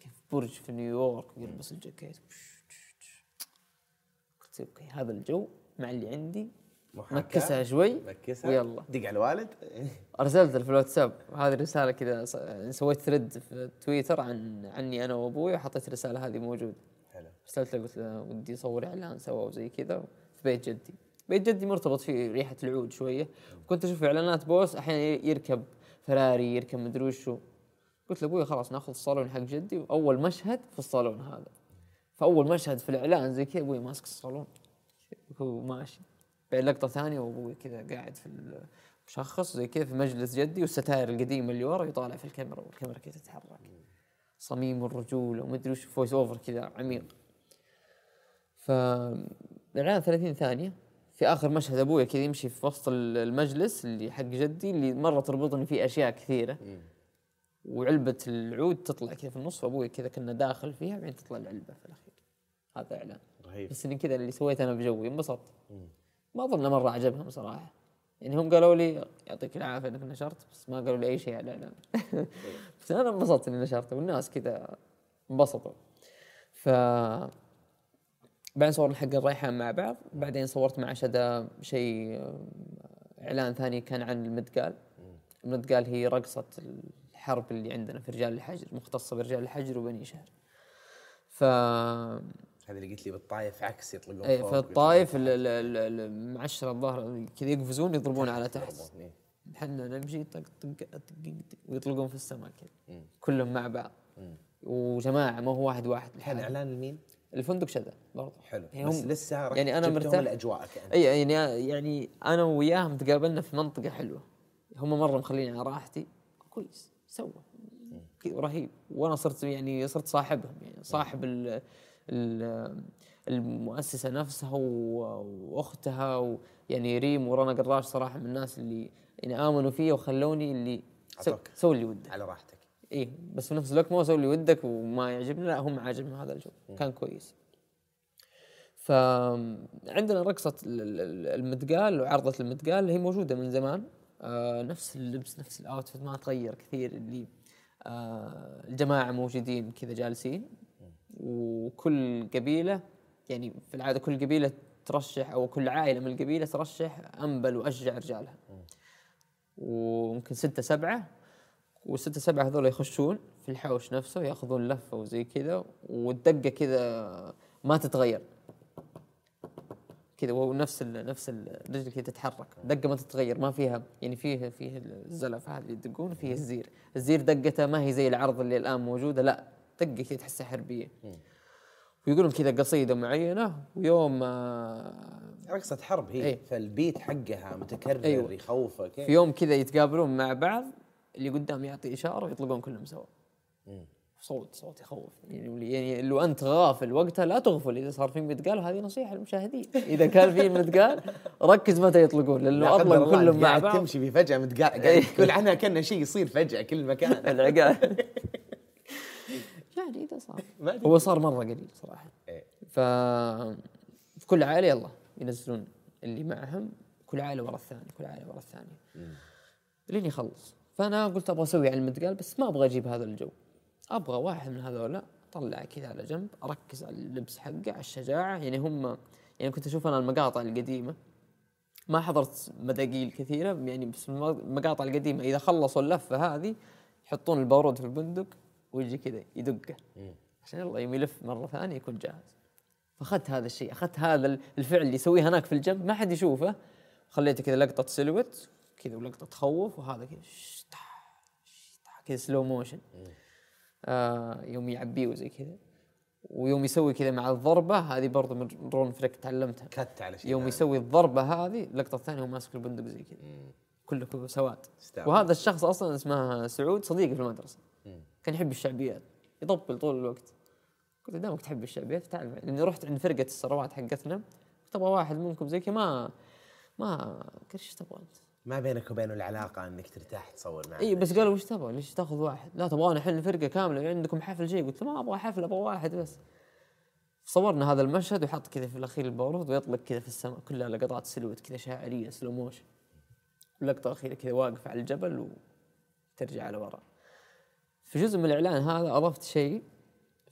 كيف برج في نيويورك ويلبس الجاكيت. قلت okay هذا الجو مع اللي عندي. مكسها شوي. مكسها. ويلا. دق على الوالد. أرسلت له في الواتساب هذه الرسالة كذا سويت thread في تويتر عن عني أنا وأبوي وحطيت الرسالة هذه موجودة. ارسلت له قلت له ودي أصور إعلان سوا وزي كذا في بيت جدي. بيت جدي مرتبط فيه ريحة العود شوية. كنت أشوف إعلانات Boss أحيانا يركب فراري يركب مدري وشو. قلت لابوي خلاص نأخذ الصالون حق جدي وأول مشهد في الصالون هذا. فأول مشهد في الإعلان زي كذا أبوي ماسك الصالون. هو ماشي. بعد لقطة ثانية وأبوي كذا قاعد في المشخص زي كذا في مجلس جدي والستاير القديمه اللي ورا يطالع في الكاميرا والكاميرا كذا تتحرك. صميم الرجوله ومدري وش voice over كذا عميق. فالاعلان 30 ثانية. في آخر مشهد أبوي كذا يمشي في وسط المجلس اللي حق جدي اللي مرة تربطني فيه أشياء كثيرة. وعلبة العود تطلع كذا في النص وابوي كذا كنا داخل فيها بعدين تطلع العلبة في الأخير. هذا إعلان. رهيب. بس إني كذا اللي سويته أنا بجوي انبسطت. ما أظن مرة عجبهم صراحة. يعني هم قالوا لي يعطيك العافية إنك نشرت. بس ما قالوا لي أي شيء على الإعلان. بس أنا انبسطت إني نشرته والناس كذا انبسطوا. ف بعدين صورنا حق الريحان مع بعض بعدين صورت مع شدا شيء آه، إعلان ثاني كان عن المدقال. المدقال هي رقصة الحرب اللي عندنا في رجال الحجر مختصة برجال الحجر وبني شهر. ف هذا اللي قلت لي بالطايف عكس يطلقون فوق. في الطايف ال- ال- ال- المعشرة الظهر كذا يقفزون يضربون على تحت. إيه. إحنا نمشي طق طق طق ويطلقون في السماء كذا. كلهم مع بعض. وجماعة ما هو واحد واحد لحاله إعلان لمين؟ الفندق شذا برضه. حلو. يعني بس لسه يعني جبتهم مرتاح. الأجواء كأنت. إي يعني يعني أنا وياهم تقابلنا في منطقة حلوة. هم مرة مخليني على راحتي. كويس سوى. رهيب. وأنا صرت يعني صرت صاحبهم. يعني صاحب ال ال المؤسسة نفسها و- وأختها ويعني ريم ورنا قراش صراحة من الناس اللي يعني آمنوا فيا وخلوني اللي. سوي اللي ودك على راحتك. إيه بس في نفس الوقت مو سوي اللي ودك وما يعجبني لا هم عاجبهم هذا الجو. كان كويس. فعندنا رقصة ال- ال- المدقال وعرضة المدقال هي موجودة من زمان. آه نفس اللبس نفس ال outfit ما تغير كثير اللي آه الجماعة موجودين كذا جالسين. وكل قبيلة يعني في العادة كل قبيلة ترشح أو كل عائلة من القبيلة ترشح انبل وأشجع رجالها. ويمكن ستة سبعة. والستة سبعة هذول يخشون في الحوش نفسه يأخذون لفة وزي كذا والدقة كذا ما تتغير. كذا ونفس ال نفس الرجل كذا تتحرك. دقة ما تتغير ما فيها يعني فيه فيه الزلف هذا اللي يدقون وفيه الزير. الزير دقته ما هي زي العرض اللي الآن موجودة لا دقة كذا تحسها حربية. ويقولون كذا قصيدة معينة ويوم رقصة حرب هي إيه. فالبيت حقها متكرر أيوة. يخوفك. في يوم كذا يتقابلون مع بعض اللي قدام يعطي إشارة ويطلقون كلهم سوا. صوت صوت يخوف. يعني يعني لو أنت غافل وقتها لا تغفل. إذا صار في متقال وهذه نصيحة للمشاهدين. إذا كان في متقال ركز متى يطلقون لا لأنه اطلق كلهم مع بعض. تمشي في فجأة متقال إيه. قاعد تقول عنها كأنه شيء يصير فجأة كل مكان. العقال يعني إذا صار. هو صار مرة قليل صراحة. إيه. ف في كل عائلة يلا ينزلون اللي معهم كل عائلة ورا الثاني كل عائلة ورا الثانية. لين يخلص. فأنا قلت أبغى أسوي على المتقال بس ما أبغى أجيب هذا الجو. أبغى واحد من هذولا أطلع كذا على جنب أركز على اللبس حقه على الشجاعة. يعني هم يعني كنت أشوف أنا المقاطع القديمة ما حضرت مداقيل كثيرة يعني بس المقاطع القديمة إذا خلصوا اللفة هذه يحطون البارود في البندق ويجي كذا يدقه. عشان يلا يوم يلف مرة ثانية يكون جاهز. فأخذت هذا الشيء أخذت هذا الفعل اللي يسويه هناك في الجنب ما حد يشوفه. خليته كذا لقطة silhouette كذا ولقطة تخوف وهذا كذا كذا slow motion آه يوم يعبيه وزي كذا. ويوم يسوي كذا مع الضربة هذه برضه من رون فريك تعلمتها. cut على شيء يوم ثاني. يسوي الضربة هذه اللقطه الثانية هو ماسك البندق زي كذا. كله كله سواد. وهذا الشخص أصلا اسمه سعود صديقي في المدرسة. كان يحب الشعبيات. يطبل طول الوقت. قلت له دامك تحب الشعبيات تعال. لأني رحت عند فرقة السروات حقتنا. قلت أبغى واحد منكم زي كذا ما ما قال إيش تبغى أنت؟ ما بينك وبينه العلاقة إنك ترتاح تصور معه. إي بس قالوا وش تبغى؟ ليش تاخذ واحد؟ لا تبغون الحين فرقه كاملة عندكم حفل شيء قلت ما أبغى حفل أبغى واحد بس. صورنا هذا المشهد وحط كذا في الأخير البارود ويطلق كذا في السماء كلها لقطات silhouette كذا شاعرية slow motion اللقطه الاخيره كذا واقف على الجبل وترجع على ورا في جزء من الإعلان هذا أضفت شيء.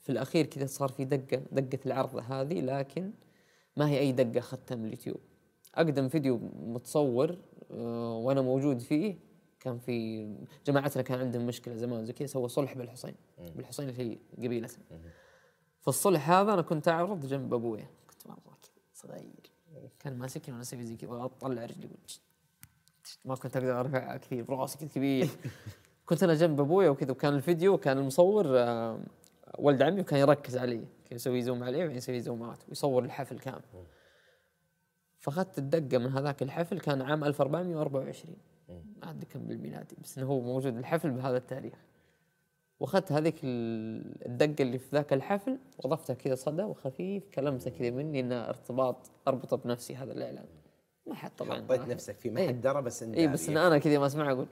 في الأخير كذا صار في دقة دقة العرضه هذه لكن ما هي أي دقة أخذتها من اليوتيوب. أقدم فيديو متصور آه، وأنا موجود فيه كان في جماعتنا كان عندهم مشكلة زمان زي كذا سووا صلح بالحسين بالحسين اللي هي قبيلتنا فالصلح هذا أنا كنت أعرض جنب أبويا. كنت مره كذا صغير. كان ماسكني وأنا أسوي زي كذا واطلع رجلي ما كنت أقدر ارفعها كثير براسي كذا كبير. كنت أنا جنب أبويا وكذا وكان الفيديو كان المصور آه، ولد عمي وكان يركز علي كان يسوي زوم عليه وبعدين يسوي زومات ويصور الحفل كامل. فاخذت الدقة من هذاك الحفل كان عام 1424 ما ادري كم بالميلادي بس إنه هو موجود الحفل بهذا التاريخ. وأخذت هذيك ال- الدقة اللي في ذاك الحفل واضفتها كذا صدى وخفيف كلمسة كذا مني إنه ارتباط أربطه بنفسي هذا الإعلان. ما حد طبعا حطيت نفسك فيه ما إيه. حد درى بس انت اي بس ان أنا كذا ما اسمع أقول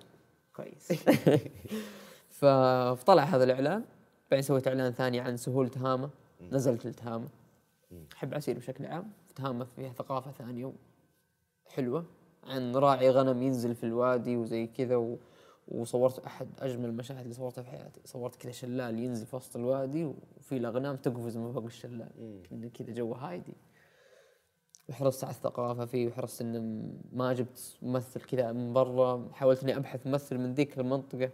كويس. فطلع هذا الإعلان. بعدين سويت إعلان ثاني عن سهول تهامه نزلت لتهامه أحب عسير بشكل عام. تهامه فيها ثقافة ثانية. حلوة. عن راعي غنم ينزل في الوادي وزي كذا و... وصورت أحد أجمل المشاهد اللي صورتها في حياتي. صورت كذا شلال ينزل في وسط الوادي وفي الاغنام تقفز من فوق الشلال. كذا جو هايدي. وحرصت على الثقافة فيه وحرصت إن ما جبت ممثل كذا من برا. حاولت إني أبحث ممثل من ذيك المنطقة.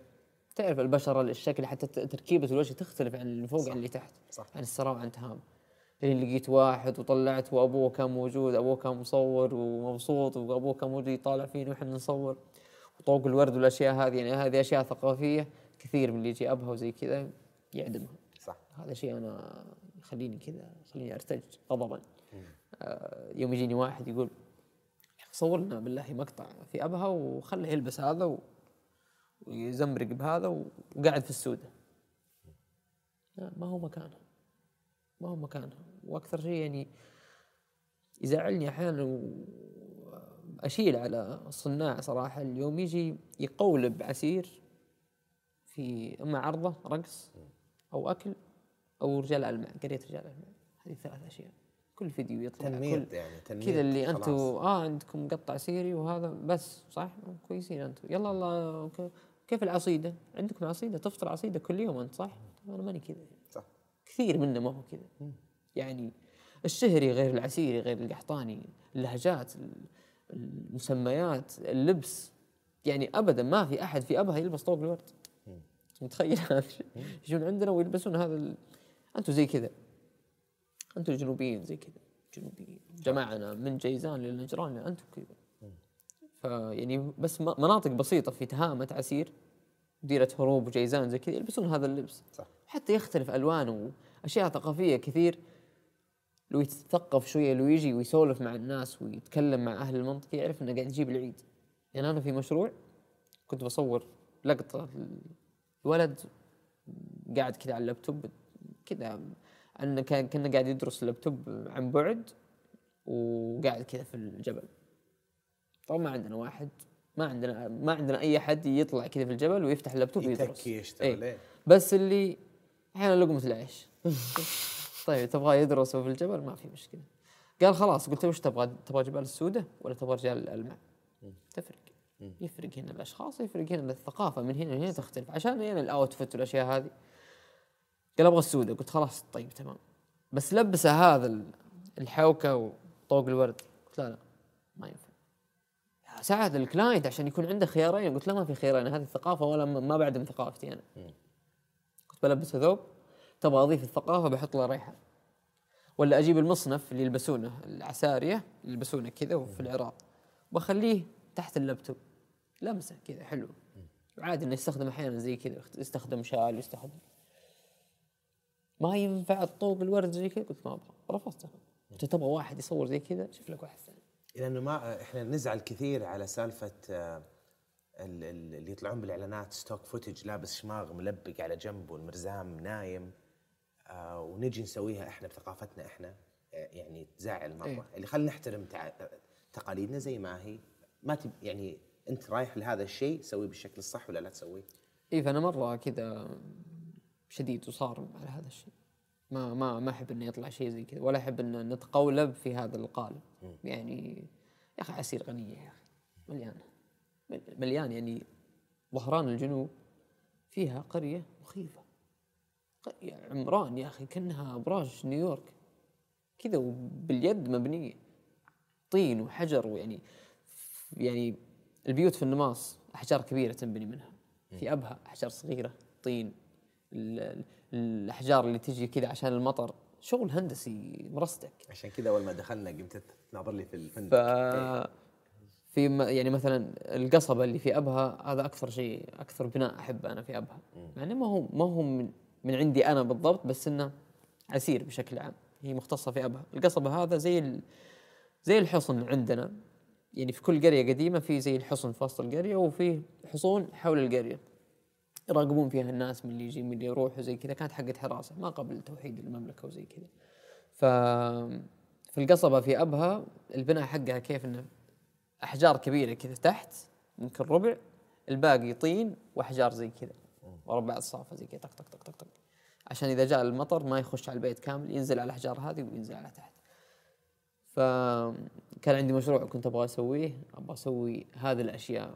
تعرف البشرة الشكل حتى تركيبة الوجه تختلف عن اللي فوق عن اللي تحت. صح. عن السراء وعن تهام لين لقيت واحد وطلعت وأبوه كان موجود أبوه كان مصور ومبسوط وأبوه كان موجود يطالع فينا وإحنا نصور. وطوق الورد والأشياء هذه يعني هذه أشياء ثقافية كثير من اللي يجي أبها وزي كذا يعدمها. صح. هذا شيء أنا يخليني كذا يخليني أرتج غضبا. آه يوم يجيني واحد يقول صور لنا بالله مقطع في أبها وخله يلبس هذا و- ويزمرق بهذا وقاعد في السوده ما هو مكانها ما هو مكانها وأكثر شيء يعني يزعلني أحيانا واشيل على الصناع صراحة. اليوم يجي يقولب عسير في أما عرضة رقص أو أكل أو رجال ألمع قريه رجال ألمع. هذه ثلاث أشياء. كل فيديو يطلع تنميط كل يعني تنميط كذا اللي. أنتم آه عندكم مقطع سيري وهذا بس صح؟ كويسين أنتم يلا الله كيف العصيدة؟ عندكم عصيدة؟ تفطر عصيدة كل يوم أنت صح؟ أنا ماني كذا. صح. كثير منه ما هو كذا. يعني الشهري غير العسيري غير القحطاني اللهجات ال- المسميات اللبس يعني ابدا ما في أحد في أبها يلبس طوق الورد. متخيل؟ هذا الشيء؟ يجون عندنا ويلبسون هذا ال... أنتم زي كذا. أنتم الجنوبيين زي كذا. جنوبيين. جماعنا من جيزان للنجران أنتم كذا. فيعني بس مناطق بسيطة في تهامة عسير ديرة هروب وجيزان زي كذا يلبسون هذا اللبس. صح. حتى يختلف ألوانه واشياء ثقافية كثير. لو يتثقف شوية لو يجي ويسولف مع الناس ويتكلم مع أهل المنطقة يعرف إنه قاعد يجيب العيد يعني أنا في مشروع كنت بصور لقطة الولد قاعد كذا على اللابتوب كذا انه كان كنا قاعد يدرس اللابتوب عن بعد وقاعد كذا في الجبل طبعا ما عندنا واحد ما عندنا ما عندنا أي أحد يطلع كذا في الجبل ويفتح اللابتوب ويدرس يتكي يشتغل إيه. إيه. بس اللي أحيانا لقمة العيش طيب تبغى يدرس في الجبل؟ ما في مشكلة. قال خلاص قلت له وش تبغى؟ تبغى جبال السودة ولا تبغى رجال الألمع تفرق. يفرق هنا الأشخاص يفرق هنا الثقافة. من هنا لهنا تختلف. عشان هنا ال outfit والأشياء هذه. قال أبغى السودة. قلت خلاص طيب تمام. بس لبسه هذا ال- الحوكة وطوق الورد. قلت لا لا ما ينفع. يا سعد ال client عشان يكون عنده خيارين. قلت لا ما في خيارين. هذه الثقافة ولا ما ما بعد من ثقافتي أنا. كنت بلبسه ثوب. تبغى اضيف الثقافة بحط له ريحة. ولا أجيب المصنف اللي يلبسونه العسارية يلبسونه كذا وفي العراق. بخليه تحت اللابتوب. لمسه كذا حلو. وعادي إنه يستخدم أحيانا زي كذا يستخدم شال يستخدم. ما ينفع الطوق الورد زي كذا؟ قلت ما أبغى. رفضت أنا قلت تبغى واحد يصور زي كذا؟ شوف لك واحد ثاني. لأنه ما إحنا نزعل كثير على سالفة آه، ال- ال- اللي يطلعون بالإعلانات stock footage لابس شماغ ملبق على جنب والمرزام نايم. ونجي نسويها إحنا بثقافتنا إحنا آه، يعني تزعل مرة. إيه. اللي خلينا نحترم تقاليدنا زي ما هي. ما تب يعني أنت رايح لهذا الشيء سويه بالشكل الصح ولا لا تسويه؟ اي فأنا مرة كذا شديد وصارم على هذا الشيء. ما ما ما أحب إنه يطلع شيء زي كذا ولا أحب ان نتقولب في هذا القالب. يعني يا أخي عسير غنية يا أخي. مليانه مل- مليان. يعني ظهران الجنوب فيها قرية مخيفة. عمران يا أخي كأنها ابراج نيويورك. كذا وباليد مبنية. طين وحجر ويعني يعني البيوت في النماص أحجار كبيرة تنبني منها. في أبها أحجار صغيرة طين ال- ال- الأحجار اللي تجي كذا عشان المطر. شغل هندسي مرستك. عشان كذا أول ما دخلنا قمت تناظر لي في ف الفندق. إيه. في م- يعني مثلا القصبة اللي في أبها هذا أكثر شيء أكثر بناء أحبه أنا في أبها. مع انه ما هو ما هو من, من عندي أنا بالضبط بس إنه عسير بشكل عام. هي مختصة في أبها. القصبه هذا زي زي الحصن عندنا. يعني في كل قرية قديمة في زي الحصن في وسط القرية وفي حصون حول القرية. يراقبون فيها الناس من اللي يجي من اللي يروح وزي كذا. كانت حقت حراسة ما قبل توحيد المملكة وزي كذا. ف في القصبة في أبها البناء حقها كيف إنه أحجار كبيرة كذا تحت يمكن ربع. الباقي طين وأحجار زي كذا. ورا بعض صافه زي كذا طق طق طق طق طق عشان إذا جاء المطر ما يخش على البيت كامل ينزل على الأحجار هذه وينزل على تحت. فكان عندي مشروع كنت أبغى أسويه أبغى أسوي هذه الأشياء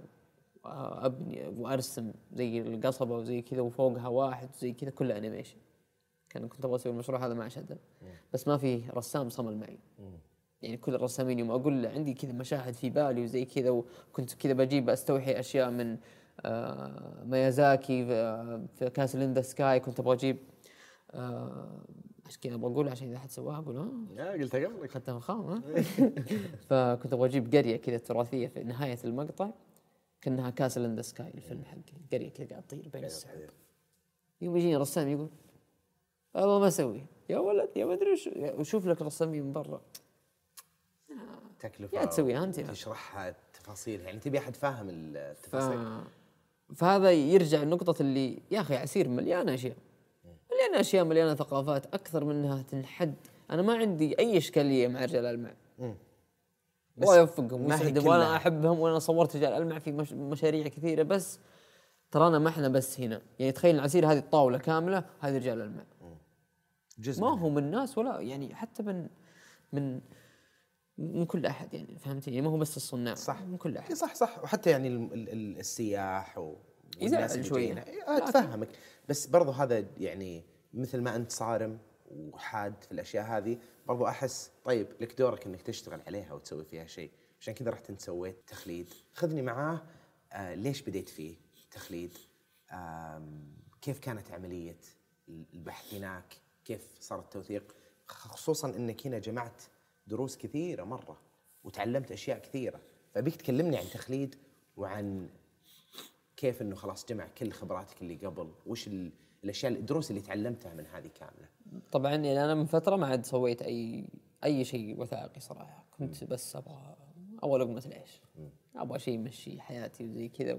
أبني وأرسم زي القصبة وزي كذا وفوقها واحد زي كذا كله انيميشن كان كنت أبغى أسوي المشروع هذا مع شدة. بس ما في رسام صمل معي. يعني كل الرسامين يوم أقول له عندي كذا مشاهد في بالي وزي كذا وكنت كذا بجيب أستوحي أشياء من آه ميازاكي في, في Castle in the Sky كنت أبغى أجيب آه عشان كذا أبغى أقول عشان إذا احد سواها أقول ها آه، قلتها قبلك أخذتها خام ها فكنت أبغى أجيب قرية كذا تراثية في نهاية المقطع كأنها Castle in the Sky الفيلم حقي قرية كذا قاعد تطير بين السحاب. يوم يجيني رسام يقول والله ما أسوي. يا ولد يا ما أدري وش وشوف لك رسامين من برا. تكلفة. يا تسويها أنت. تشرحها التفاصيل يعني تبي أحد فاهم ف... فهذا يرجع لنقطة اللي يا أخي عسير مليانة أشياء. مليانة أشياء مليانة ثقافات أكثر من أنها تنحد. أنا ما عندي أي إشكالية مع رجال ألمع. بس الله يوفقهم ويسعدهم. وأنا كلها. أحبهم وأنا صورت رجال ألمع في مش مشاريع كثيرة بس ترانا ما إحنا بس هنا. يعني تخيل العسير هذه الطاولة كاملة هذه رجال ألمع. جزء ما من ناس ولا يعني حتى من من من كل أحد يعني فهمتني؟ ما هو بس الصناع صح. من كل أحد. صح صح. وحتى يعني ال- ال- ال- السياح و يزعل. إي، أتفهمك. بس برضو هذا يعني مثل ما أنت صارم وحاد في الأشياء هذه برضو أحس طيب لك دورك إنك تشتغل عليها وتسوي فيها شيء. عشان كذا رحت أنت سويت تخليد. خذني معاه. آه ليش بديت فيه؟ تخليد. كيف كانت عملية البحث هناك؟ كيف صار التوثيق؟ خصوصا إنك هنا جمعت دروس كثيرة مرة وتعلمت أشياء كثيرة. فبيك تكلمني عن تخليد وعن كيف إنه خلاص جمع كل خبراتك اللي قبل وش ال- الأشياء الدروس اللي تعلمتها من هذه كاملة؟ طبعا يعني أنا من فترة ما عاد سويت أي أي شيء وثائقي صراحة. كنت بس أبغى اول لقمة العيش. أبغى شيء يمشي حياتي وزي كذا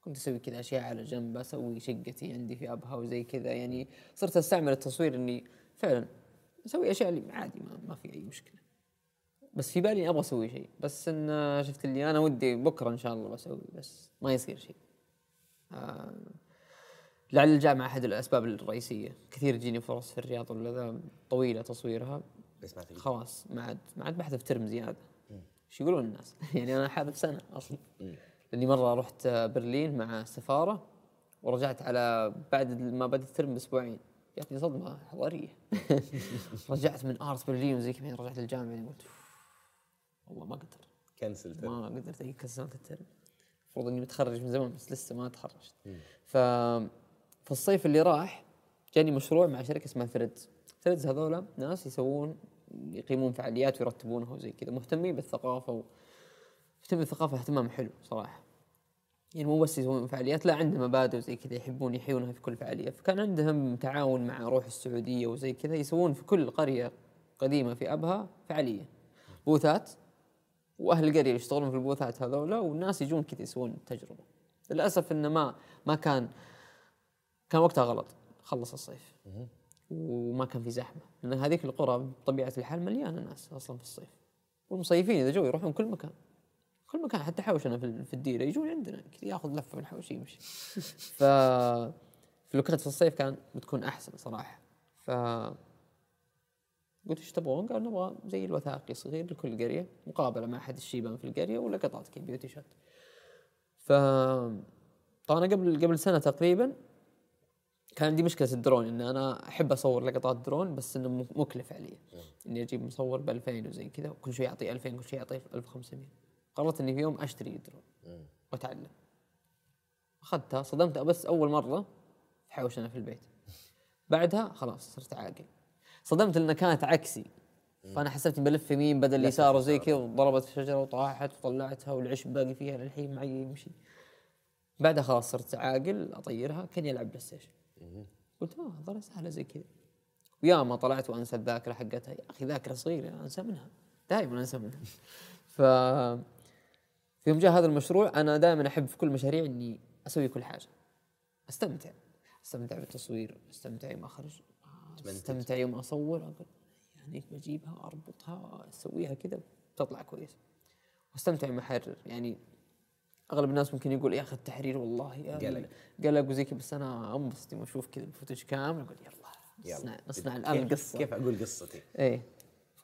كنت أسوي كذا أشياء على جنب أسوي شقتي عندي في أبها وزي كذا. يعني صرت أستعمل التصوير إني فعلا أسوي أشياء اللي عادي ما, ما في أي مشكلة. بس في بالي أبغى أسوي شيء. بس إن شفت اللي أنا ودي بكرة إن شاء الله بسوي بس ما يصير شيء. آه لعل الجامعة أحد الأسباب الرئيسية. كثير تجيني فرص في الرياض ولا ذا طويلة تصويرها. بس ما تقدر. خلاص ما عاد ما عاد بحذف ترم زيادة. إيش يقولون الناس؟ يعني أنا حاذف سنة أصلا. لأني مرة رحت برلين مع السفاره ورجعت على بعد ما بدأ الترم بأسبوعين. جاتني صدمة حضاريه رجعت من Art برلين وزي كذا رجعت الجامعة يعني قلت "أوف، والله ما أقدر كنسلت ما قدرت أجي كسرت الترم. المفروض إني متخرج من زمان بس لسه ما تخرجت. ف في الصيف اللي راح جاني مشروع مع شركة اسمها Threads. Threads هذولا ناس يسوون يقيمون فعاليات ويرتبونها وزي كذا مهتمين بالثقافة و... مهتمين بالثقافة اهتمام حلو صراحة. يعني مو بس يسوون فعاليات لا عندهم مبادئ وزي كذا يحبون يحيونها في كل فعالية. فكان عندهم تعاون مع روح السعودية وزي كذا يسوون في كل قرية قديمة في أبها فعالية. بوثات وأهل القرية يشتغلون في البوثات هذولا والناس يجون كذا يسوون التجربه للأسف إنه ما ما كان كان وقتها غلط خلص الصيف. وما كان في زحمة لأن هذيك القرى بطبيعة الحال مليانة ناس أصلا في الصيف. والمصيفين إذا جو يروحون كل مكان. كل مكان حتى حوشنا في في الديرة يجون عندنا كذا ياخذ لفة من الحوش يمشي. ف في الوقت في الصيف كان بتكون أحسن صراحة. ف قلت إيش تبغون؟ قالوا نبغى زي الوثائقي صغير لكل قرية مقابلة مع أحد الشيبان في القرية ولقطات كذا beauty shot. ف طبعا قبل قبل سنة تقريبا كان عندي مشكلة الدرون إن أنا أحب أصور لقطات درون بس إنه مكلف علي. إني أجيب مصور ب 2000 وزي كذا وكل شيء يعطي 2000 كل شيء يعطي 1500 قررت إني في يوم أشتري درون وأتعلم. أخذتها صدمت بس أول مرة في حوشنا في البيت. بعدها خلاص صرت عاقل. صدمت لانها كانت عكسي. فأنا حسيت اني بلف يمين بدل يسار وزي كذا وضربت في شجرة وطاحت وطلعتها والعشب باقي فيها للحين معي يمشي. بعدها خلاص صرت عاقل أطيرها كأني ألعب بلاي ستيشن قلت آه ظل سهلة زي كذا. ويا ما طلعت وأنسى الذاكرة حقتها. يا أخي ذاكرة صغيرة أنسى منها. دائما أنسى منها. ف في يوم جاء هذا المشروع أنا دائما أحب في كل مشاريع إني أسوي كل حاجة. أستمتع. أستمتع بالتصوير أستمتع يوم أخرج أستمتع يوم أصور أقول يعني بجيبها أربطها أسويها كذا تطلع كويس. وأستمتع يوم أحرر. يعني أغلب الناس ممكن يقول يا أخي التحرير والله قلق. قلق وزي كذا بس أنا أنبسط يوم أشوف كذا الفوتج كامل أقول يلا. نصنع نصنع الآن القصة. كيف أقول قصتي؟ إيه.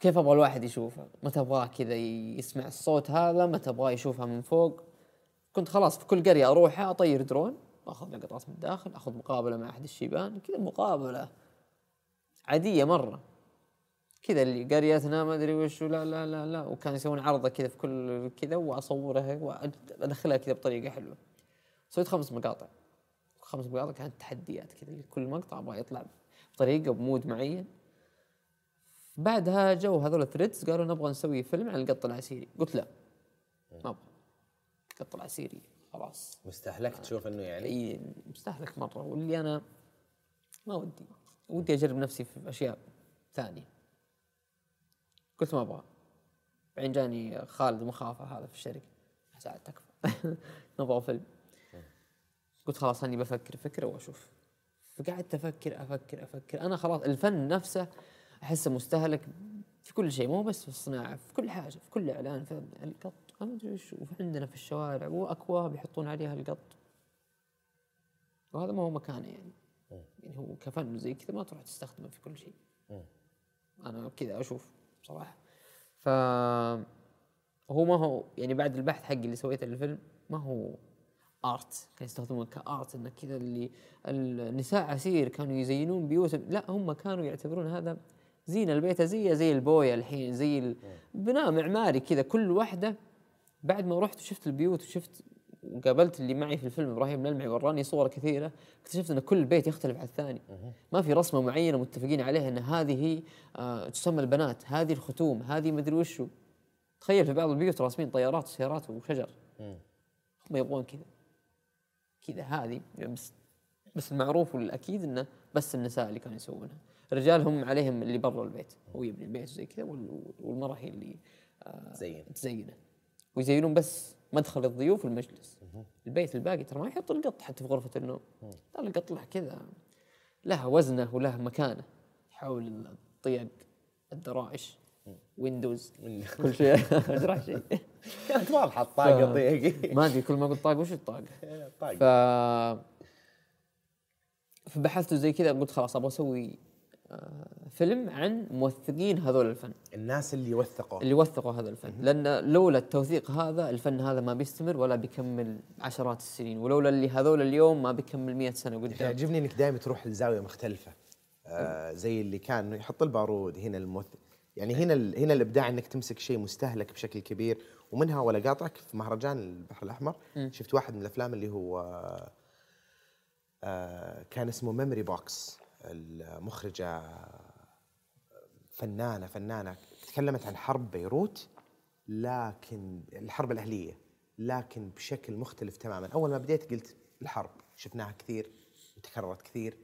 كيف أبغى الواحد يشوفها متى ابغاه كذا يسمع الصوت هذا متى ابغاه يشوفها من فوق. كنت خلاص في كل قرية اروحها أطير درون أخذ لقطات من الداخل أخذ مقابلة مع أحد الشيبان كذا مقابلة عادية مرة. كذا اللي قريتنا ما أدري وش لا لا لا لا. وكانوا يسوون عرضة كذا في كل كذا واصورها وأدخلها كذا بطريقة حلوة. سويت خمس مقاطع. خمس مقاطع كانت تحديات كذا كل مقطع أبغى يطلع بطريقة ب mood معين. بعدها جو هذول ال Threads قالوا نبغى نسوي فيلم عن القط العسيري. قلت لا. ما أبغى. القط العسيري. خلاص. مستهلك تشوف إنه يعني؟ إي مستهلك مرة. واللي أنا ما ودي. ودي أجرب نفسي في أشياء ثانية. قلت ما أبغى. بعدين جاني خالد مخافة هذا في الشركة. ساعد تكفى نبغى فيلم. قلت خلاص أني بفكر فكرة وأشوف. فقعدت أفكر أفكر أفكر. أنا خلاص الفن نفسه احسه مستهلك في كل شيء مو بس في الصناعة في كل حاجة في كل إعلان في القط. ما أدري وش عندنا في الشوارع واكواب يحطون عليها القط. وهذا ما هو مكانه يعني. يعني هو كفن زي كذا ما تروح تستخدمه في كل شيء. أنا كذا أشوف بصراحه ف هو ما هو يعني بعد البحث حقي اللي سويته للفيلم ما هو ارت كانوا يستخدمون كارت إنه كذا اللي النساء عسير كانوا يزينون بيوتهم لا هم كانوا يعتبرون هذا زينه البيت زي زي البوية الحين زي بناء معماري كذا. كل واحدة بعد ما رحت وشفت البيوت وشفت وقابلت اللي معي في الفيلم إبراهيم الملمعي وراني صور كثيرة اكتشفت إن كل بيت يختلف عن الثاني. ما في رسمة معينة متفقين عليها إن هذه هي آه تسمى البنات هذه الختوم هذه مدري وشو. تخيل في بعض البيوت راسمين طيارات وسيارات وشجر. هم يبغون كذا. كذا هذه بس بس المعروف والأكيد إنه بس النساء اللي كانوا يسوونها. الرجال هم عليهم اللي برا البيت. هو يبني البيت زي كذا والمراه هي اللي آه تزين تزينه. ويزينون بس مدخل الضيوف والمجلس. البيت الباقي ترى ما يحط القط حتى في غرفة النوم. ترى القط له كذا له وزنه وله مكانه. يحاول الطيق الدرائش ويندوز كل شيء. اشرح شيء. كانت واضحة الطاقة طيقي ما أدري كل ما قلت طاقة وش الطاقة؟ طاقة. ف فبحثت زي كذا قلت خلاص أبغى أسوي فيلم عن موثقين هذول الفن. الناس اللي وثقوا. اللي وثقوا هذا الفن. لأن لولا التوثيق هذا الفن هذا ما بيستمر ولا بيكمل عشرات السنين ولولا اللي هذول اليوم ما بيكمل مئة سنة قدام. يعجبني إنك دائما تروح لزاوية مختلفة. آه زي اللي كان يحط البارود هنا الموثق يعني هنا هنا الإبداع إنك تمسك شيء مستهلك بشكل كبير ومنها ولا قاطعك في مهرجان البحر الأحمر. م. شفت واحد من الأفلام اللي هو آه كان اسمه Memory Box المخرجة فنانة فنانة تكلمت عن حرب بيروت لكن الحرب الأهلية لكن بشكل مختلف تماما. أول ما بديت قلت الحرب شفناها كثير وتكررت كثير.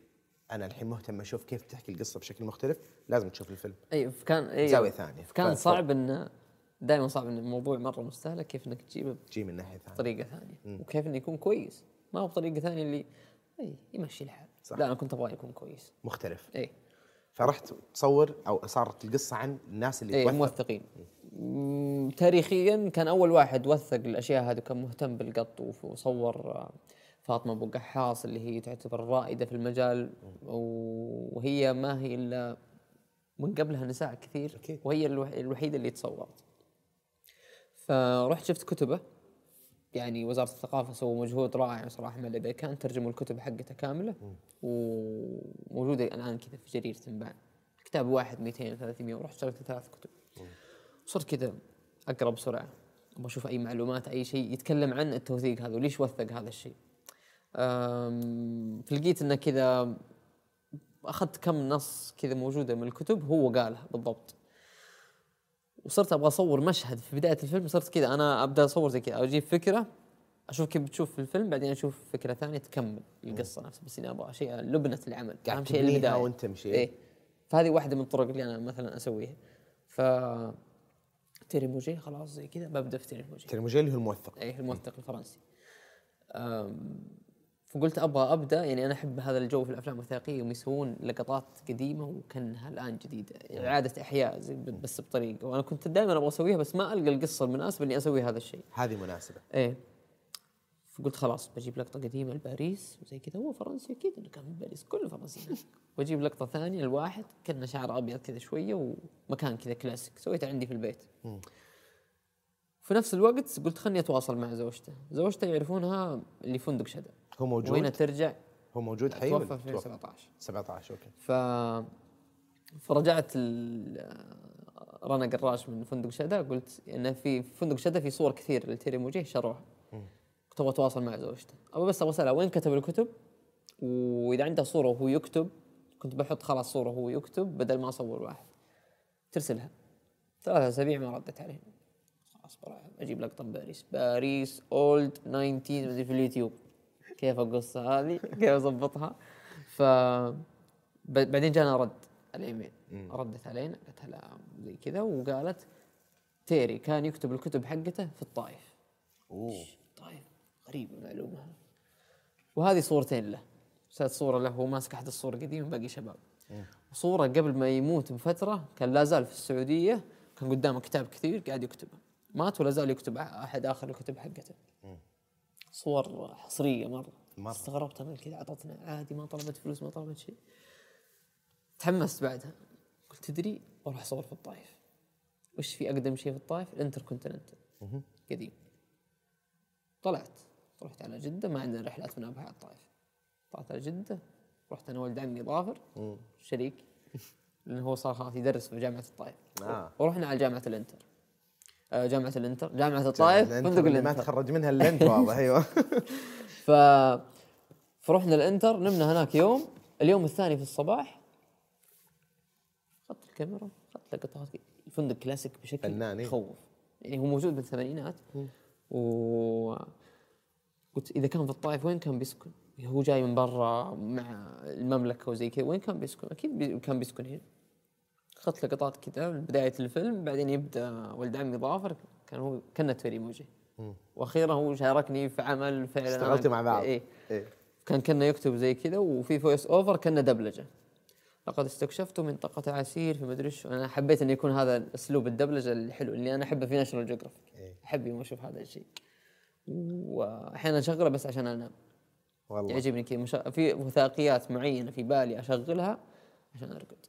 أنا الحين مهتم أشوف كيف تحكي القصة بشكل مختلف. لازم تشوف الفيلم. أي كان أي زاوية ثانية. كان صعب إنه دائما صعب إن الموضوع مرة مستهلك كيف إنك تجيبه تجيب من ناحية ثانية. بطريقة ثانية. مم. وكيف إنه يكون كويس. ما هو بطريقة ثانية اللي أي يمشي الحال. صح. لا أنا كنت أبغاه يكون كويس. مختلف. اي فرحت تصور أو صارت القصة عن الناس اللي اي موثقين. تاريخيا كان أول واحد وثق الأشياء هذه وكان مهتم بالقط وصور آه، فاطمة أبو قحاص اللي هي تعتبر رائدة في المجال وهي ما هي إلا من قبلها نساء كثير. أكيد. وهي الوحيدة اللي تصورت. فرحت شفت كتبه. يعني وزارة الثقافة سووا مجهود رائع صراحة من لدي كان ترجموا الكتب حقته كاملة وموجودة الآن كذا في جريرة تنباع كتاب واحد 200 300 ورحت اشتريت ثلاث كتب. صرت كذا أقرأ بسرعة. أبغى أشوف أي معلومات أي شيء يتكلم عن التوثيق هذا وليش وثق هذا الشيء. فلقيت انه كذا أخذت كم نص كذا موجودة من الكتب هو قالها بالضبط. وصرت أبغى أصور مشهد في بداية الفيلم صرت كذا أنا أبدأ أصور زي كذا أجيب فكرة أشوف كيف بتشوف في الفيلم بعدين أشوف فكرة ثانية تكمل القصة نفسها بس إني أبغى شيء لبنة العمل أهم شيء البداية. وأنت تمشي إيه. فهذه واحدة من الطرق اللي أنا مثلا أسويها. ف تيري موجيه خلاص زي كذا ببدأ في تيري موجيه تيري موجيه اللي هو الموثق. إيه الموثق الفرنسي. فقلت أبغى أبدأ يعني أنا أحب هذا الجو في الأفلام الوثائقية يوم يسوون لقطات قديمة وكأنها الآن جديدة إعادة إحياء زي بس بطريقة وأنا كنت دائما أبغى أسويها بس ما ألقى القصة المناسبة إني أسوي هذا الشيء. هذه مناسبة. إيه. فقلت خلاص بجيب لقطة قديمة لباريس وزي كذا هو فرنسي أكيد انه كان من باريس كله فرنسي وأجيب لقطة ثانية لواحد كان شعر أبيض كذا شوية ومكان كذا كلاسيك سويته عندي في البيت. في نفس الوقت قلت خلني أتواصل مع زوجته. زوجته يعرفونها اللي فندق شدا هو موجود؟ وهنا ترجع هو موجود حي توفى في 17 17 أوكي. ف فرجعت رنا قراش من فندق شدا قلت إنه في فندق شدا في صور كثير لتيري موجيه شروها. كنت أبغى أتواصل مع زوجته. أبغى بس أبغى اسالها وين كتب الكتب؟ وإذا عنده صورة وهو يكتب كنت بحط خلاص صورة وهو يكتب بدل ما أصور واحد. ترسلها. ثلاثة أسابيع ما ردت عليه. خلاص أجيب لقطه باريس. باريس أولد 90 في اليوتيوب. كيف القصة هذه كيف اضبطها ف بعدين جانا رد الإيميل. ردت علينا قالت هلا زي كذا. وقالت تيري كان يكتب الكتب حقته في الطائف. أوه. غريبة المعلومة. هذه وهذه صورتين له. سات صورة له هو ماسك أحد الصور القديمة باقي شباب. وصورة قبل ما يموت بفترة كان لا زال في السعودية كان قدامه كتاب كثير قاعد يكتبه. مات ولا زال يكتب أحد آخر الكتب حقته. صور حصرية مرة. مرة. استغربت أنا كذا عطتنا عادي ما طلبت فلوس ما طلبت شيء. تحمست بعدها. قلت تدري بروح أصور في الطائف. وش في أقدم شيء في الطائف؟ الانتر كونتيننتال قديم. طلعت. رحت على جدة ما عندنا رحلات من أبها على الطائف. طلعت على جدة رحت أنا ولد عمي ظافر. شريك. لأنه هو صار خلاص يدرس في جامعة الطائف. آه. ورحنا على جامعة الإنتر. جامعة الإنتر جامعة الطائف الإنتر فندق اللي ما الإنتر. تخرج منها إلا أنت واضح أيوه. ف فرحنا ال Inter نمنا هناك يوم. اليوم الثاني في الصباح. اخذت الكاميرا اخذت لقطات الفندق كلاسيك بشكل فنان، إيه. يخوف يعني هو موجود بالثمانينات. و قلت إذا كان في الطائف وين كان بيسكن؟ هو جاي من برا مع المملكة وزي كذا. وين كان بيسكن؟ أكيد بي كان بيسكن هنا. اخذت لقطات كذا من بداية الفيلم بعدين يبدأ ولد عمي ظافر كان هو كنا تيري موجيه وأخيرا هو شاركني في عمل فعلا. اشتغلتوا مع بعض. إيه. إيه. كان كنا يكتب زي كذا وفي voice over كنا دبلجة. لقد استكشفت منطقة عسير في مدري شو. أنا حبيت إن يكون هذا أسلوب الدبلجة الحلو اللي أنا أحبه في National Geographic إيه. أحب يوم أشوف هذا الشيء. واحيانا أشغله بس عشان أنام. والله. يعجبني كذا. في وثائقيات معينة في بالي أشغلها عشان أرقد.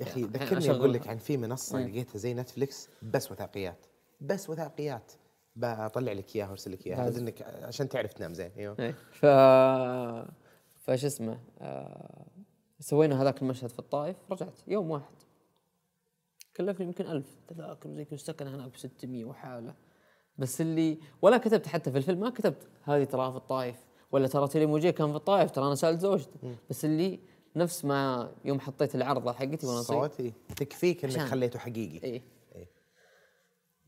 يا أخي يعني ذكرني. أقول لك عن في منصه لقيتها زي Netflix بس وثائقيات. بس وثائقيات. بطلع لك اياها وأرسل لك اياها إنك عشان تعرف تنام زين. أيوه. إيه. ف فش اسمه آه... سوينا هذاك المشهد في الطائف رجعت. يوم واحد. كلفني يمكن ألف تذاكر وزي كذا سكن هناك ب 600 وحاله. بس اللي ولا كتبت حتى في الفيلم ما كتبت هذه ترى في الطائف ولا ترى تيلي موجي كان في الطائف ترى أنا سألت زوجتي بس اللي نفس ما يوم حطيت العرضه حقتي وأنا صغير. صوتي تكفيك إنك. خليته حقيقي. إيه. إيه.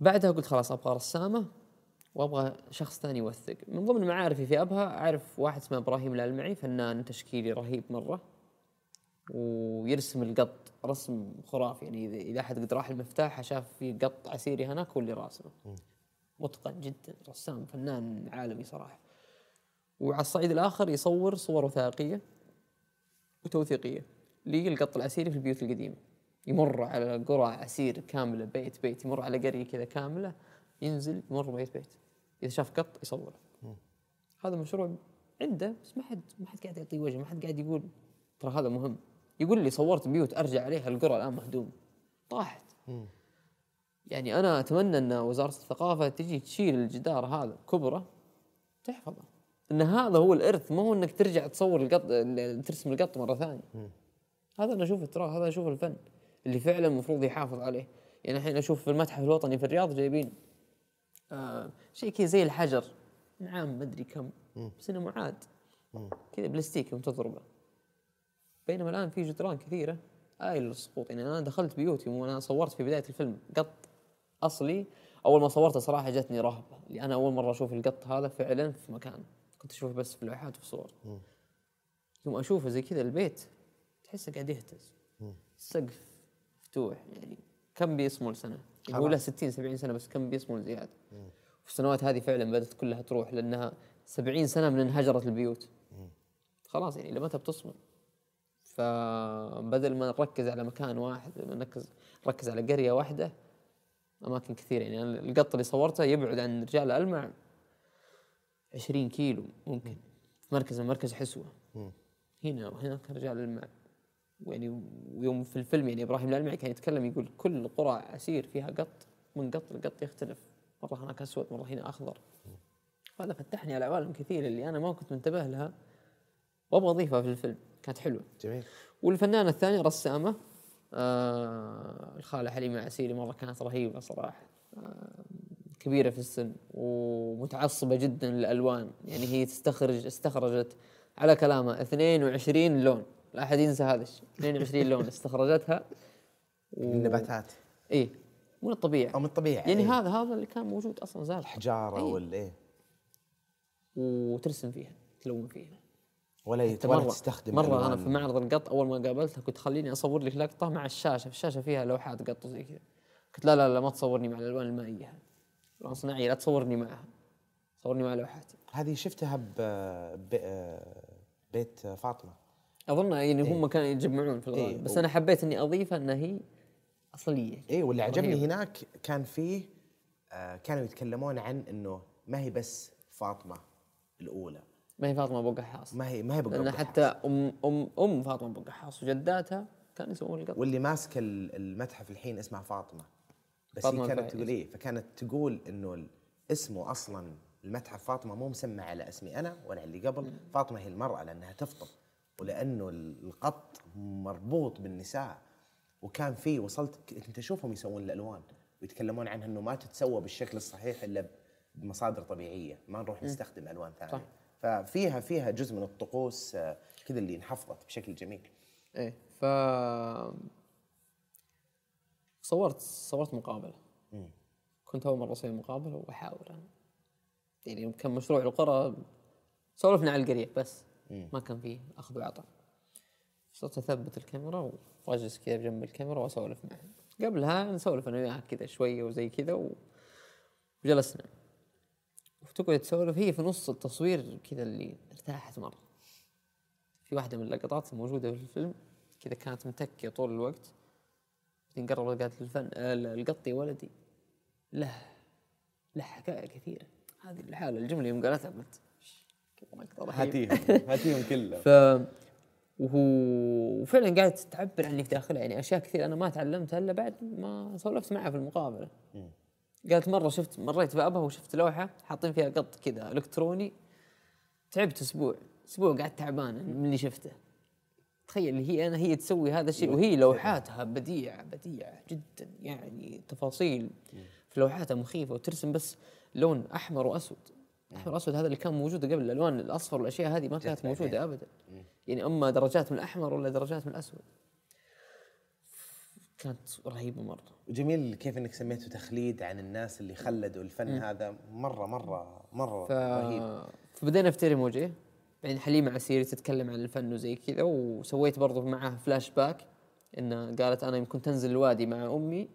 بعدها قلت خلاص أبغى رسامة وأبغى شخص ثاني يوثق. من ضمن معارفي في أبها أعرف واحد اسمه إبراهيم الألمعي فنان تشكيلي رهيب مرة ويرسم القط رسم خرافي. يعني اذا أحد قد راح المفتاح شاف في قط عسيري هناك هو اللي راسمه. متقن جدا رسام فنان عالمي صراحة. وعلى الصعيد الآخر يصور صور وثائقيه وتوثيقية. للقط العسيري في البيوت القديمة. يمر على قرى عسير كاملة بيت بيت يمر على قرية كذا كاملة ينزل يمر بيت بيت. إذا شاف قط يصوره. هذا مشروع عنده بس ما حد ما حد قاعد يعطيه وجه ما حد قاعد يقول ترى هذا مهم. يقول لي صورت بيوت أرجع عليها القرى الآن مهدومه طاحت. يعني أنا أتمنى أن وزارة الثقافة تجي تشيل الجدار هذا كبره تحفظه. إن هذا هو الإرث ما هو إنك ترجع تصور القط ال- ترسم القط مرة ثانية. هذا أنا أشوفه ترى هذا أشوف الفن اللي فعلا المفروض يحافظ عليه. يعني الحين أشوف في المتحف الوطني في الرياض جايبين آه شيء كذا زي الحجر. نعم ما أدري كم. بس انه معاد. كذا بلاستيك يوم تضربه. بينما الآن في جدران كثيرة. آيل للسقوط يعني أنا دخلت بيوتي وأنا صورت في بداية الفيلم قط أصلي. أول ما صورته صراحة جتني رهبة. اللي أنا أول مرة أشوف القط هذا فعلا في مكان. كنت اشوفه بس في لوحات وفي صور. يوم أشوفه زي كذا البيت تحسه قاعد يهتز. السقف مفتوح يعني كم بيصمل سنه يعني هو له 60 70 سنة بس كم بيصمل زياده في السنوات هذه فعلا بدأت كلها تروح لأنها 70 سنة من انهجرت البيوت. خلاص يعني لمتى بتصمل فبدل ما نركز على مكان واحد نركز نركز على قرية واحدة أماكن كثيرة. يعني القط اللي صورته يبعد عن رجال المع 20 كيلو ممكن. في مركز من مركز حسوه هنا وهناك رجال المع يعني ويوم في الفيلم يعني إبراهيم الالمعي كان يتكلم يقول كل قرى عسير فيها قط من قط لقط يختلف. مرة هناك أسود مرة هنا أخضر. هذا فتحني على عوالم كثيرة اللي أنا ما كنت منتبه لها. وأبغى أضيفها في الفيلم. كانت حلوة. جميل. والفنانة الثانية رسامة آه الخالة حليمة عسيري مرة كانت رهيبة صراحة. آه كبيرة في السن ومتعصبة جدا للألوان. يعني هي تستخرج استخرجت على كلامها 22 لون. لا أحد ينسى هذا الشيء. 22 لون استخرجتها و... النباتات. إيه من الطبيعة أو من الطبيعة يعني إيه. هذا هذا اللي كان موجود أصلا زال. الحجاره إيه. وال إيه؟ وترسم فيها تلون فيها. ولا ولا مرة تستخدم أنا ألوان. في معرض القط أول ما قابلتها كنت خليني أصور لك لقطة مع الشاشة. في الشاشة فيها لوحات قط وزي كذا. قلت لا لا لا ما تصورني مع الألوان المائية ألوان صناعية لا تصورني معها. صورني مع لوحاتي هذه شفتها ب... بيت فاطمة. أظن يعني هم كانوا يجمعون في الغالب. إيه، بس أنا حبيت إني أضيفها أنها هي أصلية. اي إيه، واللي عجبني رهيبة. هناك كان فيه آه كانوا يتكلمون عن إنه ما هي بس فاطمة الأولى. ما هي فاطمة أبو قحاص. ما هي ما هي لأن بقى حتى أم أم أم فاطمة أبو قحاص وجداتها كانوا يسوون القط واللي ماسكة ال- المتحف الحين اسمها فاطمة. بس هي كانت. تقول إيه؟ فكانت تقول إنه اسمه أصلا المتحف فاطمة مو مسمى على اسمي أنا ولا اللي قبل فاطمة هي المرأة لأنها تفطم ولأنه ال- القط مربوط بالنساء. وكان في وصلت كنت اشوفهم يسوون الألوان ويتكلمون عنها إنه ما تتسوى بالشكل الصحيح إلا بمصادر طبيعية. ما نروح نستخدم ألوان ثانية. صح. ففيها فيها جزء من الطقوس آه، كذا اللي انحفظت بشكل جميل. إيه ف صورت صورت مقابلة. كنت أول مرة أسوي مقابلة وبحاول أنا. يعني كان مشروع القرى سولفنا على القرية بس. ما كان فيه أخذ وعطاء. صرت أثبت الكاميرا وأجلس كذا بجنب الكاميرا وأسولف معه. قبلها نسولف أنا وياها كذا شوية وزي كذا و- وجلسنا. وتقعد تسولف هي في نص التصوير كذا اللي ارتاحت مرة. في واحدة من اللقطات موجودة في الفيلم كذا كانت متكية طول الوقت. قربت قالت الفن آه، القط يا ولدي له له حكاية كثيرة هذه الحالة الجملة يوم قالتها قلت. هاتيهم هاتيهم كلهم ف وهو وفعلا قاعد تعبر عنك داخلها يعني أشياء كثير أنا ما تعلمتها إلا بعد ما سولفت معها في المقابلة. قالت مرة شفت مريت بأبها وشفت لوحة حاطين فيها قط كذا إلكتروني تعبت أسبوع أسبوع قعدت تعبان من اللي شفته. تخيل هي أنا هي تسوي هذا الشيء وهي لوحاتها بديعه بديعه جدا يعني تفاصيل في لوحاتها مخيفة وترسم بس لون أحمر وأسود. أحمر وأسود هذا اللي كان موجود قبل الألوان الأصفر والأشياء هذه ما كانت موجودة ابدا. يعني أما درجات من الأحمر ولا درجات من الأسود؟ كانت رهيبة مرة. وجميل كيف إنك سميته تخليد عن الناس اللي خلدوا الفن هذا مرة مرة مرة ف... رهيب. فبدينا في تيري موجيه بعدين حليمة عسيري تتكلم عن الفن وزي كذا وسويت برضو معها فلاش باك انه قالت أنا يوم كنت انزل الوادي مع أمي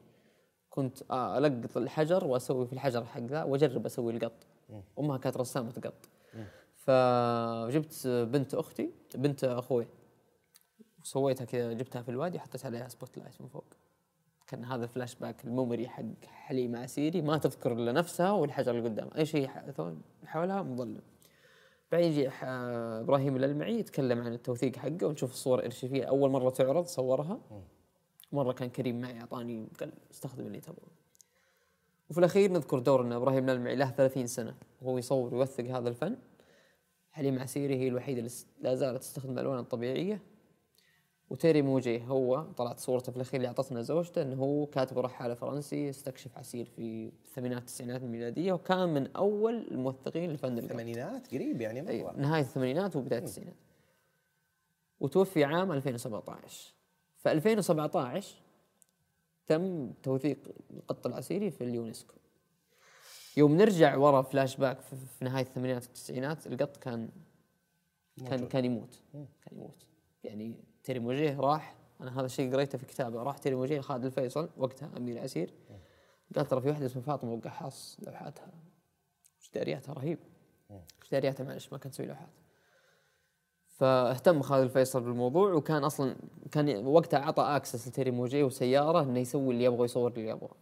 كنت ألقط الحجر وأسوي في الحجر حق ذا وأجرب أسوي القط. أمها كانت رسامة قط. فجبت بنت أختي بنت أخوي. وسويتها كذا جبتها في الوادي حطيت عليها spotlight من فوق. كان هذا flashback ال memory حق حليمة عسيري ما تذكر إلا نفسها والحجر اللي قدامها. أي شيء حولها مظلم. بعدين يجي إبراهيم الالمعي يتكلم عن التوثيق حقه ونشوف الصور الارشيفيه أول مرة تعرض صورها. مرة كان كريم معي أعطاني قال استخدم اللي تبغه وفي الأخير نذكر دور إن إبراهيم الالمعي له 30 سنة. وهو يصور ويوثق هذا الفن. حليمه عسيري هي الوحيدة اللي لا زالت تستخدم الألوان الطبيعية. وتيري موجي هو طلعت صورته في الأخير اللي أعطتنا زوجته إنه هو كاتب رحاله فرنسي استكشف عسير في الثمانينات التسعينات الميلادية وكان من أول الموثقين لفن الثمانينات قريب يعني مرة. نهاية الثمانينات وبداية التسعينات. وتوفي عام 2017 ف 2017 تم توثيق القط العسيري في اليونسكو. يوم نرجع ورا فلاش باك في نهاية الثمانينات والتسعينات القط كان كان كان يموت. كان يموت. يعني تيري موجيه راح. أنا هذا الشيء قريته في كتابه. راح تيري موجيه خالد الفيصل وقتها أمير عسير. قال ترى في واحدة اسمها فاطمة أبو قحاص لوحاتها. جدارياتها رهيبه جدارياتها معلش ما كانت تسوي لوحات. فاهتم خالد الفيصل بالموضوع وكان أصلا كان وقتها اعطى access لتيري موجيه وسيارة إنه يسوي اللي يبغى يصور اللي يبغى.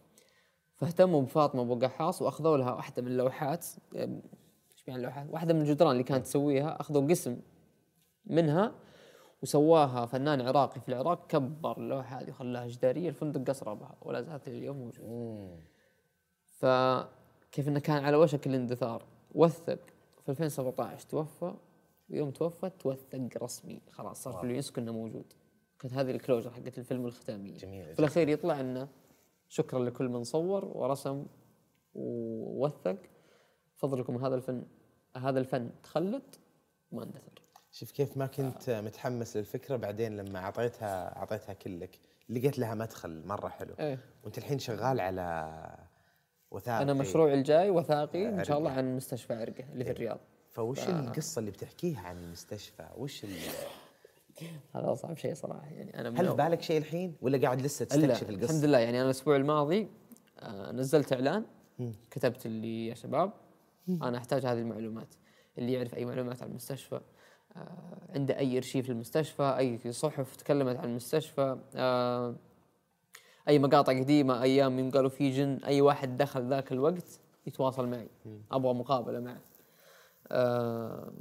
فاهتموا بفاطمة أبو قحاص وأخذوا لها واحدة من اللوحات. إيش يعني اللوحات؟ واحدة من الجدران اللي كانت تسويها. أخذوا قسم منها وسواها فنان عراقي في العراق كبر اللوحة هذه وخلاها جدارية الفندق قصر بها ولا زالت اليوم موجودة. فكيف إنه كان على وشك الاندثار؟ وثق. في 2017 توفى ويوم توفى توثق رسمي. خلاص صار في اليونسكو إنه موجود. كانت هذه ال closure حقت الفيلم الختامية. جميل في الأخير يطلع إنه شكرا لكل من صور ورسم ووثق. بفضلكم هذا الفن هذا الفن تخلد وما اندثر. شوف كيف ما كنت متحمس للفكرة بعدين لما اعطيتها أعطيتها كلك لقيت لها مدخل مرة حلو. إيه. وأنت الحين شغال على وثائقي. أنا مشروعي الجاي وثائقي إن شاء. الله عن مستشفى عرقه اللي في الرياض. فوش القصة اللي بتحكيها عن المستشفى؟ وش ال... هذا أصعب شيء صراحة يعني أنا هل في بالك شيء الحين؟ ولا قاعد لسه تستكشف الحمد القصة لله يعني أنا الأسبوع الماضي آه، نزلت إعلان كتبت اللي يا شباب أنا أحتاج هذه المعلومات. اللي يعرف أي معلومات عن المستشفى آه، عنده أي إرشيف للمستشفى أي صحف تكلمت عن المستشفى آه، أي مقاطع قديمة أيام يوم قالوا في جن أي واحد دخل ذاك الوقت يتواصل معي أبغى مقابلة معه. آه،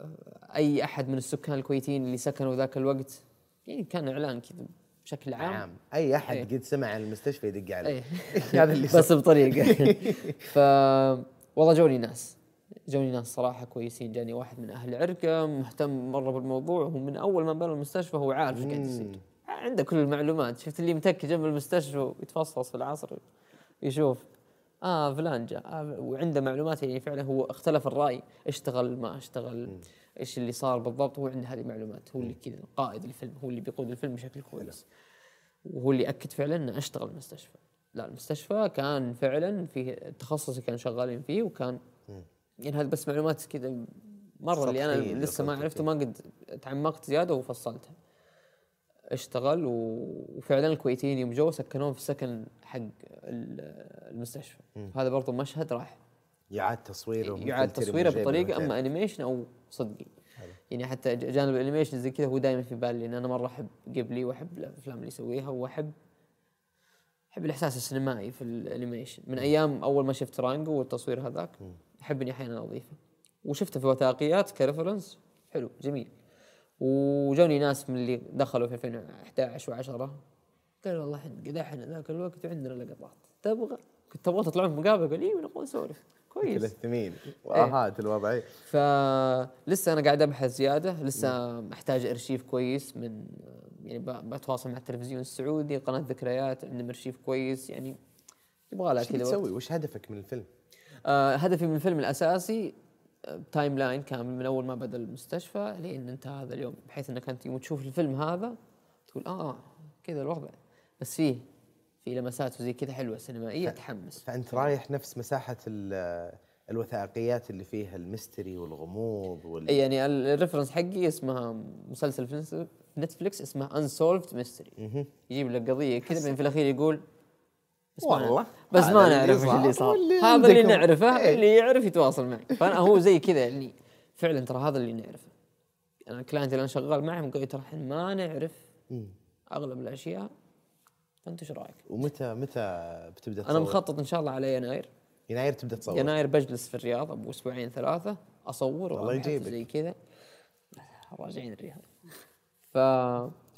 آه، أي أحد من السكان الكويتيين اللي سكنوا ذاك الوقت يعني كان إعلان كذا بشكل عام. عام. أي أحد إيه. قد سمع عن المستشفى يدق عليه. إيه. هذا اللي. بس بطريقة. ف والله جوني ناس. جوني ناس صراحة كويسين جاني واحد من أهل عرقة مهتم مرة بالموضوع وهو من أول ما بنى المستشفى هو عارف إيش قاعد يصير. عنده كل المعلومات. شفت اللي متكي جنب المستشفى ويتفصص في العصر يشوف آه فلان جاء آه وعنده معلومات يعني فعلا هو اختلف الرأي اشتغل ما اشتغل إيش اللي صار بالضبط هو عنده هذه المعلومات. هو اللي كذا قائد الفيلم هو اللي بيقود الفيلم بشكل كويس. وهو اللي أكد فعلا إنه أشتغل المستشفى. لا المستشفى كان فعلا فيه تخصصي كان شغالين فيه وكان يعني هذه بس معلومات كذا مرة اللي أنا لسه ما عرفته ما قد تعمقت زيادة وفصلتها. اشتغل وفعلا الكويتيين يوم جو سكنوه في السكن حق ال- المستشفى. هذا برضو مشهد راح. يعاد تصويره يعاد ممكن تصويره بطريقة أما animation أو صدقي. يعني حتى جانب ال animation زي كذا هو دائما في بالي لأن أنا مرة أحب قبلي وأحب الأفلام اللي يسويها واحب أحب الإحساس السينمائي في ال animation من أيام أول ما شفت رانجو والتصوير هذاك. أحب إني أحيانا أضيفه. وشفته في وثائقيات ك reference حلو جميل. وجوني ناس من اللي دخلوا في 2011 و10 قالوا والله إحنا ذاك الوقت وعندنا لقطات. تبغى كنت تبغى تطلعون في مقابلة قال أيوه نبغى نسولف. كويس. الثمين واهات الوضع. فلسه أنا قاعد أبحث زيادة. لسه محتاج أرشيف كويس من يعني بتواصل مع التلفزيون السعودي قناة ذكريات عندهم أرشيف كويس. يعني يبغى لها كذا وقت. تسوي وش هدفك من الفيلم؟ آه هدفي من الفيلم الأساسي آه، timeline كامل من أول ما بدأ المستشفى لين انتهى هذا اليوم بحيث إنك أنت يوم تشوف الفيلم هذا تقول آه كذا الوضع. بس فيه في لمسات وزي كذا حلوة سينمائية تحمس. فأنت رايح نفس مساحة ال- الوثائقيات اللي فيها ال mystery والغموض وال أي يعني ال- ال reference حقي اسمها مسلسل في نتفلكس اسمه Unsolved Mystery يجيب لك قضية كذا بعدين في الأخير يقول والله، بس ما نعرف إيش اللي صار. هذا اللي. نعرفه إيه. اللي يعرف يتواصل معي فأنا هو زي كذا يعني فعلا ترى هذا اللي نعرفه. أنا ال client اللي أنا شغال معهم قالوا ترى إحنا ما نعرف أغلب الأشياء. فانت إيش رأيك؟ ومتى متى بتبدأ تصور؟ أنا مخطط إن شاء الله على يناير. يناير تبدأ تصور؟ يناير بجلس في الرياض أبو أسبوعين ثلاثة أصور الله يجيبك. زي كذا. راجعين الرياض. ف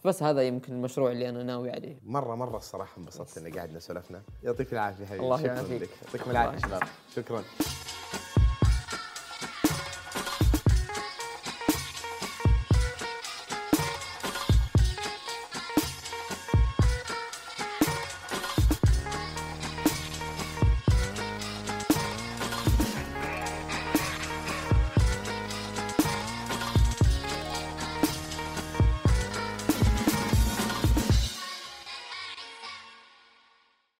بس هذا يمكن المشروع اللي أنا ناوي عليه. مره مرة الصراحة انبسطت ان قعدنا سولفنا يعطيك العافية حبيبي. الله يعافيك. يعطيكم العافية. شباب شكرا.